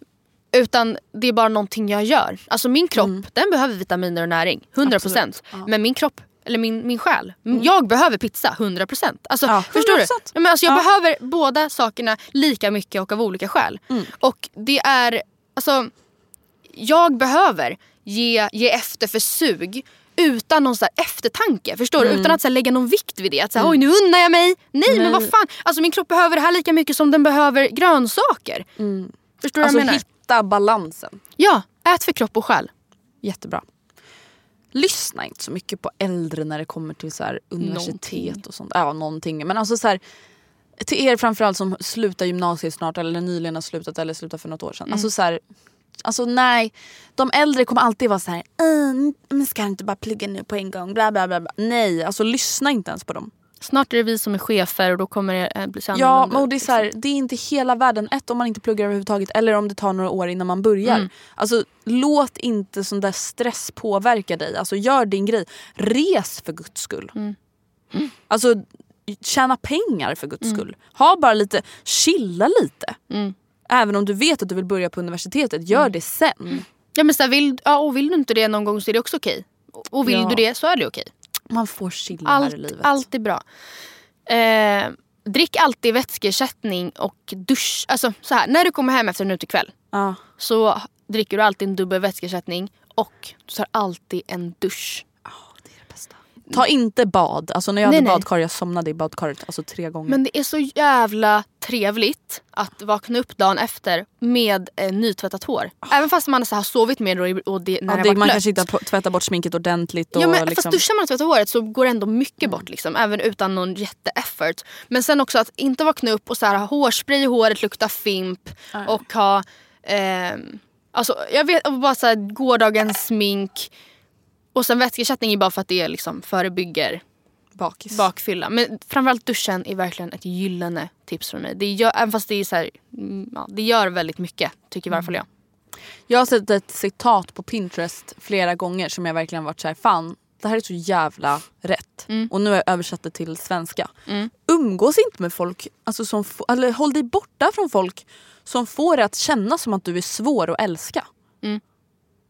utan det är bara någonting jag gör. Alltså min kropp, den behöver vitaminer och näring. 100%. Mm. Absolut, ja. Men min kropp eller min, min själ. Jag behöver pizza 100%. Alltså, Ja, förstår du? 100%. Men alltså, jag Ja. behöver båda sakerna lika mycket och av olika skäl. Och det är, alltså, jag behöver ge, ge efter för sug utan någon så här eftertanke. Förstår Mm. du? Utan att så lägga någon vikt vid det. Att så här, oj nu unnar jag mig. Nej, men vad fan. Alltså min kropp behöver det här lika mycket som den behöver grönsaker. Förstår du Alltså vad jag menar? hitta balansen. Ja, ät för kropp och själ. Jättebra. Lyssna inte så mycket på äldre när det kommer till så universitet Någonting. och sånt. Ja, någonting. Men alltså så här, till er framförallt som slutar gymnasiet snart eller nyligen har slutat eller slutat för något år sedan. Mm. Alltså så här, Alltså nej, de äldre kommer alltid vara så här. "Mm, men ska inte bara plugga nu på en gång? Bla, bla, bla, bla. Nej, alltså lyssna inte ens på dem. Snart är det vi som är chefer och då kommer det eh, bli så Ja, men det, är liksom. så här, det är inte hela världen. Ett, om man inte pluggar överhuvudtaget eller om det tar några år innan man börjar. Mm. Alltså, låt inte sån där stress påverka dig. Alltså, gör din grej. Res för guds skull. Mm. Alltså, tjäna pengar för guds skull. Ha bara lite, chilla lite. Mm. Även om du vet att du vill börja på universitetet, gör det sen. Ja, men så här, vill, ja, och vill du inte det någon gång så är det också okej. Och vill Ja. du det så är det okej. Man får chilla här i Allt, livet. allt är bra. Eh, drick alltid vätskeersättning och dusch. Alltså så här, när du kommer hem efter en utekväll Ja. så dricker du alltid en dubbel vätskeersättning och du tar alltid en dusch. Ta inte bad. Alltså, när jag Nej, hade nej. badkar, jag somnade i badkaret alltså, tre gånger. Men det är så jävla trevligt att vakna upp dagen efter med eh, nytvättat hår. Även fast man så har sovit med det och, det, när ja, det det, man varit kanske blött. inte har tvättat bort sminket ordentligt. Och Ja, men liksom, Fast duschar man och tvättar håret så går ändå mycket bort. Liksom, även utan någon jätteeffort. Men sen också att inte vakna upp och så här, ha hårspray i håret, lukta fimp och ha... ehm, alltså, jag vet, bara så här, gårdagens smink. Och sen vätskeersättning är bara för att det liksom förebygger bakis. bakfylla. Men framförallt duschen är verkligen ett gyllene tips från mig. Det gör, även fast det är så här, mm, ja, det gör väldigt mycket, tycker i alla fall jag. Jag har sett ett citat på Pinterest flera gånger som jag verkligen varit så här, fan det här är så jävla rätt. Och nu har jag översatt det till svenska. Umgås inte med folk, alltså som, eller håll dig borta från folk som får dig att känna som att du är svår att älska.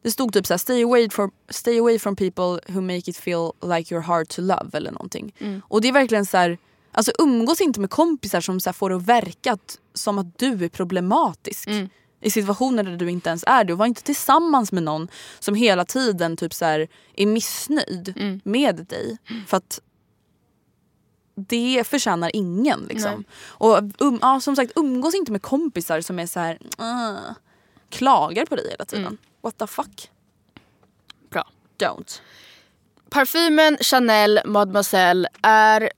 Det stod typ såhär, stay away, from, stay away from people who make it feel like you're hard to love eller någonting. Och det är verkligen så här, alltså umgås inte med kompisar som så här får det att verka att, som att du är problematisk. I situationer där du inte ens är det. Och var inte tillsammans med någon som hela tiden typ så här, är missnöjd med dig. För att det förtjänar ingen. Liksom. Och um, ja, som sagt, umgås inte med kompisar som är så här, "Ah", klagar på dig hela tiden. What the fuck? Bra. Don't. Parfymen Chanel Mademoiselle är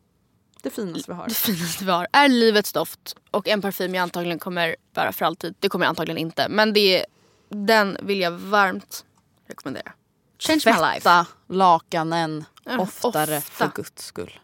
Det finaste vi har. det finaste vi har. Är livets doft och en parfym jag antagligen kommer bära för alltid. Det kommer jag antagligen inte. Men det är, den vill jag varmt rekommendera. Change my life. Tvätta lakanen Ja, oftare ofta. för guds skull.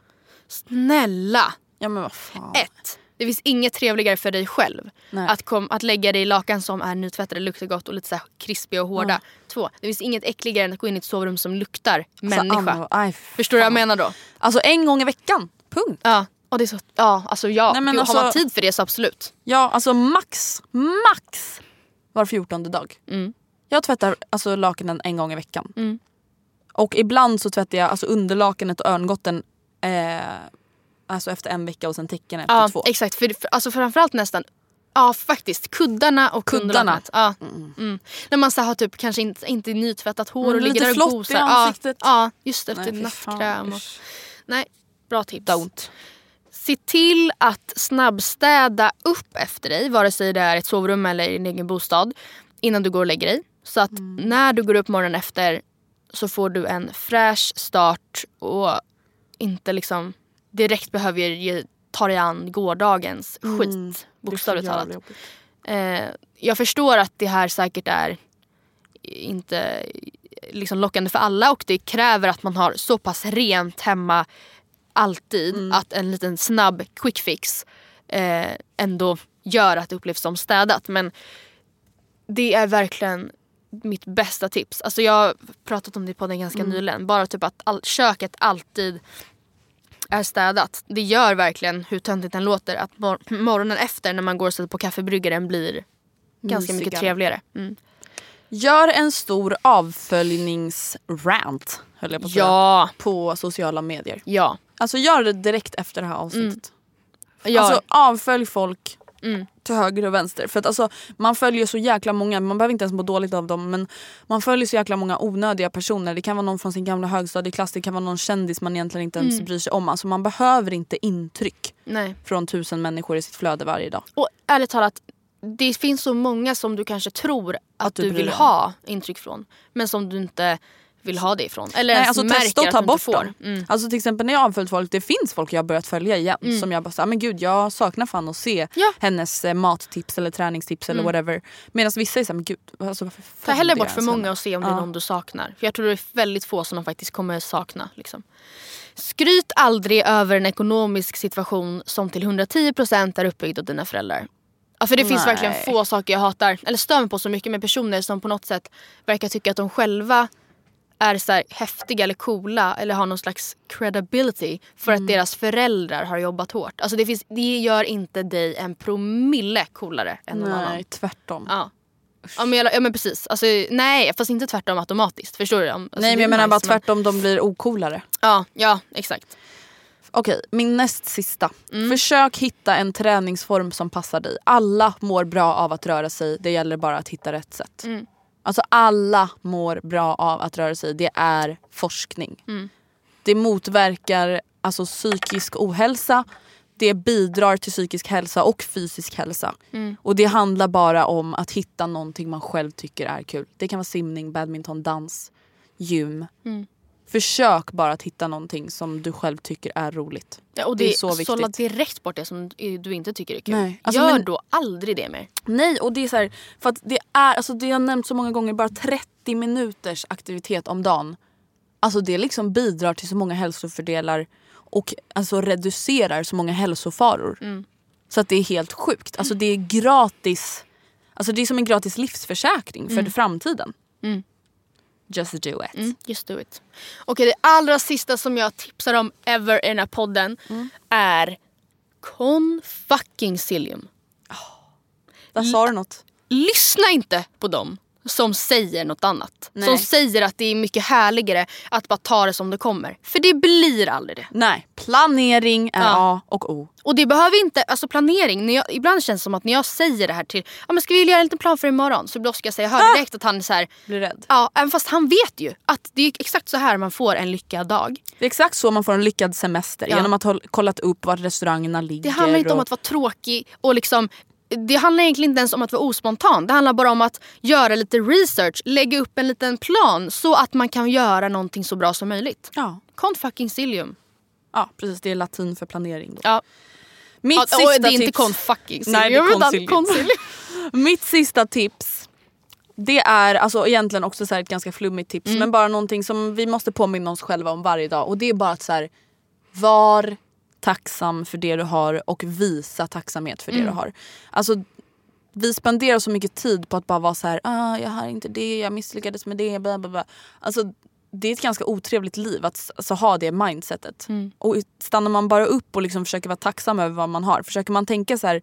Snälla. Ja men vad fan. Ett. Det finns inget trevligare för dig själv. Nej. Att, kom, att lägga dig i lakan som är nytvättade, luktar gott och lite så krispiga och hårda. Två. Det finns inget äckligare än att gå in i ett sovrum som luktar människa. Alltså, Anna, aj, Förstår du vad jag menar då? Alltså en gång i veckan. Punkt. Ja. Och det är så, ja, alltså ja. Nej, men Gud, alltså- Har man tid för det så absolut. Ja alltså max, max var fjortonde dag. Mm. Jag tvättar alltså lakanen en gång i veckan. Och ibland så tvättar jag alltså underlakanet och örngotten eh, alltså efter en vecka och sen täcken efter Ja, två. exakt. För, för, alltså framförallt nästan Ja faktiskt, kuddarna och Kuddarna. Ja. Mm. När man så har typ kanske inte, inte nytvättat hår Mm, och ligger lite där och flott i gosar. ansiktet. Ja, ja, just efter Nej, nattkräm. Och, nej, bra tips. Don't. Se till att snabbstäda upp efter dig, vare sig det är ett sovrum eller i din egen bostad, innan du går och lägger dig. Så att Mm. när du går upp morgonen efter så får du en fräsch start och inte liksom direkt behöver ge, ta dig an gårdagens skit. Bokstavligt Mm. Är så talat. Eh, jag förstår att det här säkert är inte liksom lockande för alla och det kräver att man har så pass rent hemma alltid Mm. att en liten snabb quick fix eh, ändå gör att det upplevs som städat. Men det är verkligen mitt bästa tips. Alltså jag har pratat om det på den ganska Mm. nyligen. Bara typ att all, köket alltid är städat. Det gör verkligen, hur töntigt den låter, att mor- morgonen efter när man går och sätter på kaffebryggaren blir ganska mycket trevligare. Mm. Gör en stor avföljningsrant höll jag på att säga. Ja, På sociala medier. ja. Alltså gör det direkt efter det här avsnittet. ja. Alltså avfölj folk Mm. Till höger och vänster. För att alltså, man följer så jäkla många, man behöver inte ens må dåligt av dem men man följer så jäkla många onödiga personer. Det kan vara någon från sin gamla högstadieklass, det kan vara någon kändis man egentligen inte ens Mm. bryr sig om. Alltså man behöver inte intryck Nej. från tusen människor i sitt flöde varje dag. Och ärligt talat, det finns så många som du kanske tror att, Att du du, vill ha intryck från. Men som du inte vill ha det ifrån. Eller Nej, alltså märker testa att ta bort får. dem. Mm. Alltså till exempel när jag har avföljt folk, det finns folk jag har börjat följa igen som jag bara säger men gud jag saknar fan att se Ja. hennes eh, mattips eller träningstips eller whatever. Medan vissa är såhär men gud alltså, varför Ta hellre bort för många och se om det är någon du saknar. För jag tror det är väldigt få som man faktiskt kommer sakna. Liksom. Skryt aldrig över en ekonomisk situation som till 110% är uppbyggd av dina föräldrar. Ja, för det finns Nej. verkligen få saker jag hatar, eller stör mig på så mycket med personer som på något sätt verkar tycka att de själva är så här häftiga eller coola eller har någon slags credibility för Mm. att deras föräldrar har jobbat hårt. Alltså det, finns, det gör inte dig en promille coolare än någon annan. Nej tvärtom. Ja. Ja men, jag, ja men precis. Alltså, nej fast inte tvärtom automatiskt. Förstår du? Alltså, Nej men jag menar bara nice, men- tvärtom, de blir ocoolare. Ja, ja exakt. Okej, min näst sista. Mm. Försök hitta en träningsform som passar dig. Alla mår bra av att röra sig, det gäller bara att hitta rätt sätt. Mm. Alltså alla mår bra av att röra sig, det är forskning. Mm. Det motverkar alltså, psykisk ohälsa, det bidrar till psykisk hälsa och fysisk hälsa. Mm. Och det handlar bara om att hitta någonting man själv tycker är kul. Det kan vara simning, badminton, dans, gym. Mm. Försök bara att hitta någonting som du själv tycker är roligt. Ja, och Det det, är så viktigt. Sålla direkt bort det som du inte tycker är kul. Nej, alltså, Gör men- då aldrig det mer. Nej och det är så här, för att det är, alltså det jag har nämnt så många gånger, bara 30 minuters aktivitet om dagen. Alltså det liksom bidrar till så många hälsofördelar och alltså reducerar så många hälsofaror. Mm. Så att det är helt sjukt. Alltså det är gratis, alltså det är som en gratis livsförsäkring för framtiden. Mm. Just do it. Mm, just do it. Okej, det allra sista som jag tipsar om ever i den här podden Mm. är Con fucking Cilium. Där sa du något. Lyssna inte på dem som säger något annat. Nej. Som säger att det är mycket härligare att bara ta det som det kommer. För det blir aldrig det. Nej, planering är Ja. A och O. Och det behöver inte, alltså planering, när jag, ibland känns det som att när jag säger det här till, ja men ska vi göra en liten plan för imorgon? Så ska jag säga, jag hör direkt att han är så här, Blir rädd. ja även fast han vet ju att det är exakt så här man får en lyckad dag. Det är exakt så man får en lyckad semester. Ja. Genom att ha kollat upp var restaurangerna ligger. Det handlar inte om och- att vara tråkig och liksom det handlar egentligen inte ens om att vara ospontan. Det handlar bara om att göra lite research, lägga upp en liten plan så att man kan göra någonting så bra som möjligt. Ja. Con fucking Cilium. ja, precis. Det är latin för planering. Då. Ja. Mitt Ja, sista och det är inte tips. con fucking Cilium. Nej, det är utan concilium. Mitt sista tips. Det är alltså egentligen också så ett ganska flummigt tips Mm. men bara någonting som vi måste påminna oss själva om varje dag och det är bara att så här, var tacksam för det du har och visa tacksamhet för det Mm. du har. Alltså vi spenderar så mycket tid på att bara vara så här, ah, jag har inte det, jag misslyckades med det, bla bla bla. Alltså det är ett ganska otrevligt liv att alltså, ha det mindsetet. Mm. Och stannar man bara upp och liksom försöker vara tacksam över vad man har, försöker man tänka så här,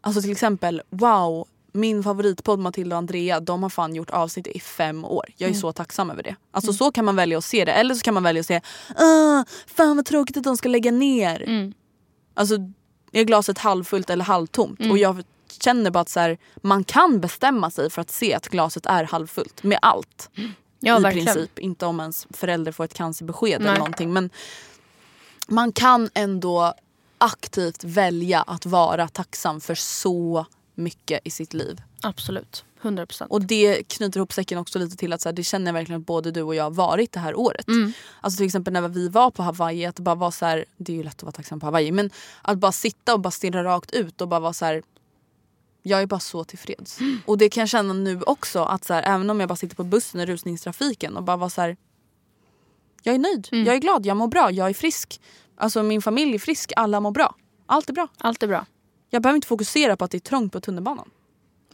alltså till exempel wow, min favoritpodd Matilda och Andrea, de har fan gjort avsnitt i fem år. Jag är Mm. så tacksam över det. Alltså så kan man välja att se det. Eller så kan man välja att säga, ah, fan vad tråkigt att de ska lägga ner. Mm. Alltså är glaset halvfullt eller halvtomt? Och jag känner bara att så här, man kan bestämma sig för att se att glaset är halvfullt med allt. Ja, I verkligen. princip. Inte om ens förälder får ett cancerbesked Nej. eller någonting. Men man kan ändå aktivt välja att vara tacksam för så mycket i sitt liv. Absolut. 100%. Och det knyter ihop säcken också lite till att så här, det känner jag verkligen att både du och jag har varit det här året. Mm. Alltså till exempel när vi var på Hawaii, att det bara var så här, det är ju lätt att vara tacksam på Hawaii, men att bara sitta och bara stirra rakt ut och bara vara så här. Jag är bara så tillfreds. Och det kan jag känna nu också att så här, även om jag bara sitter på bussen i rusningstrafiken och bara vara så här. Jag är nöjd, jag är glad, jag mår bra, jag är frisk. Alltså min familj är frisk, alla mår bra. Allt är bra. Allt är bra. Jag behöver inte fokusera på att det är trångt på tunnelbanan.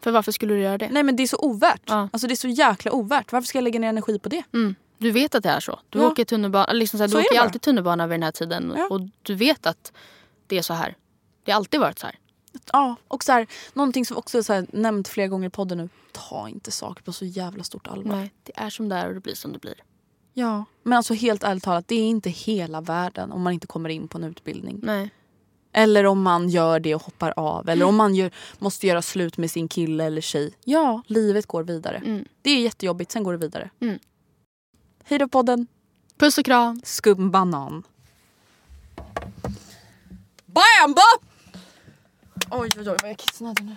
För varför skulle du göra det? Nej men det är så ovärt. Ja. Alltså det är så jäkla ovärt. Varför ska jag lägga ner energi på det? Mm. Du vet att det är så. Du Ja. åker tunnelbana, liksom så här, Så du åker alltid tunnelbana vid den här tiden Ja. och du vet att det är så här. Det har alltid varit så här. Ja, och så här, någonting som också är så här, nämnt flera gånger i podden nu. Ta inte saker på så jävla stort allvar. Nej, det är som det är och det blir som det blir. Ja, men alltså helt ärligt talat, det är inte hela världen om man inte kommer in på en utbildning. Nej. Eller om man gör det och hoppar av. Eller om man gör, måste göra slut med sin kille eller tjej. Ja, livet går vidare. Mm. Det är jättejobbigt, sen går det vidare. Mm. Hej då podden. Puss och kram. Skumbanan. Bam! Bop! Oj, oj, oj, vad jag kissnödig nu.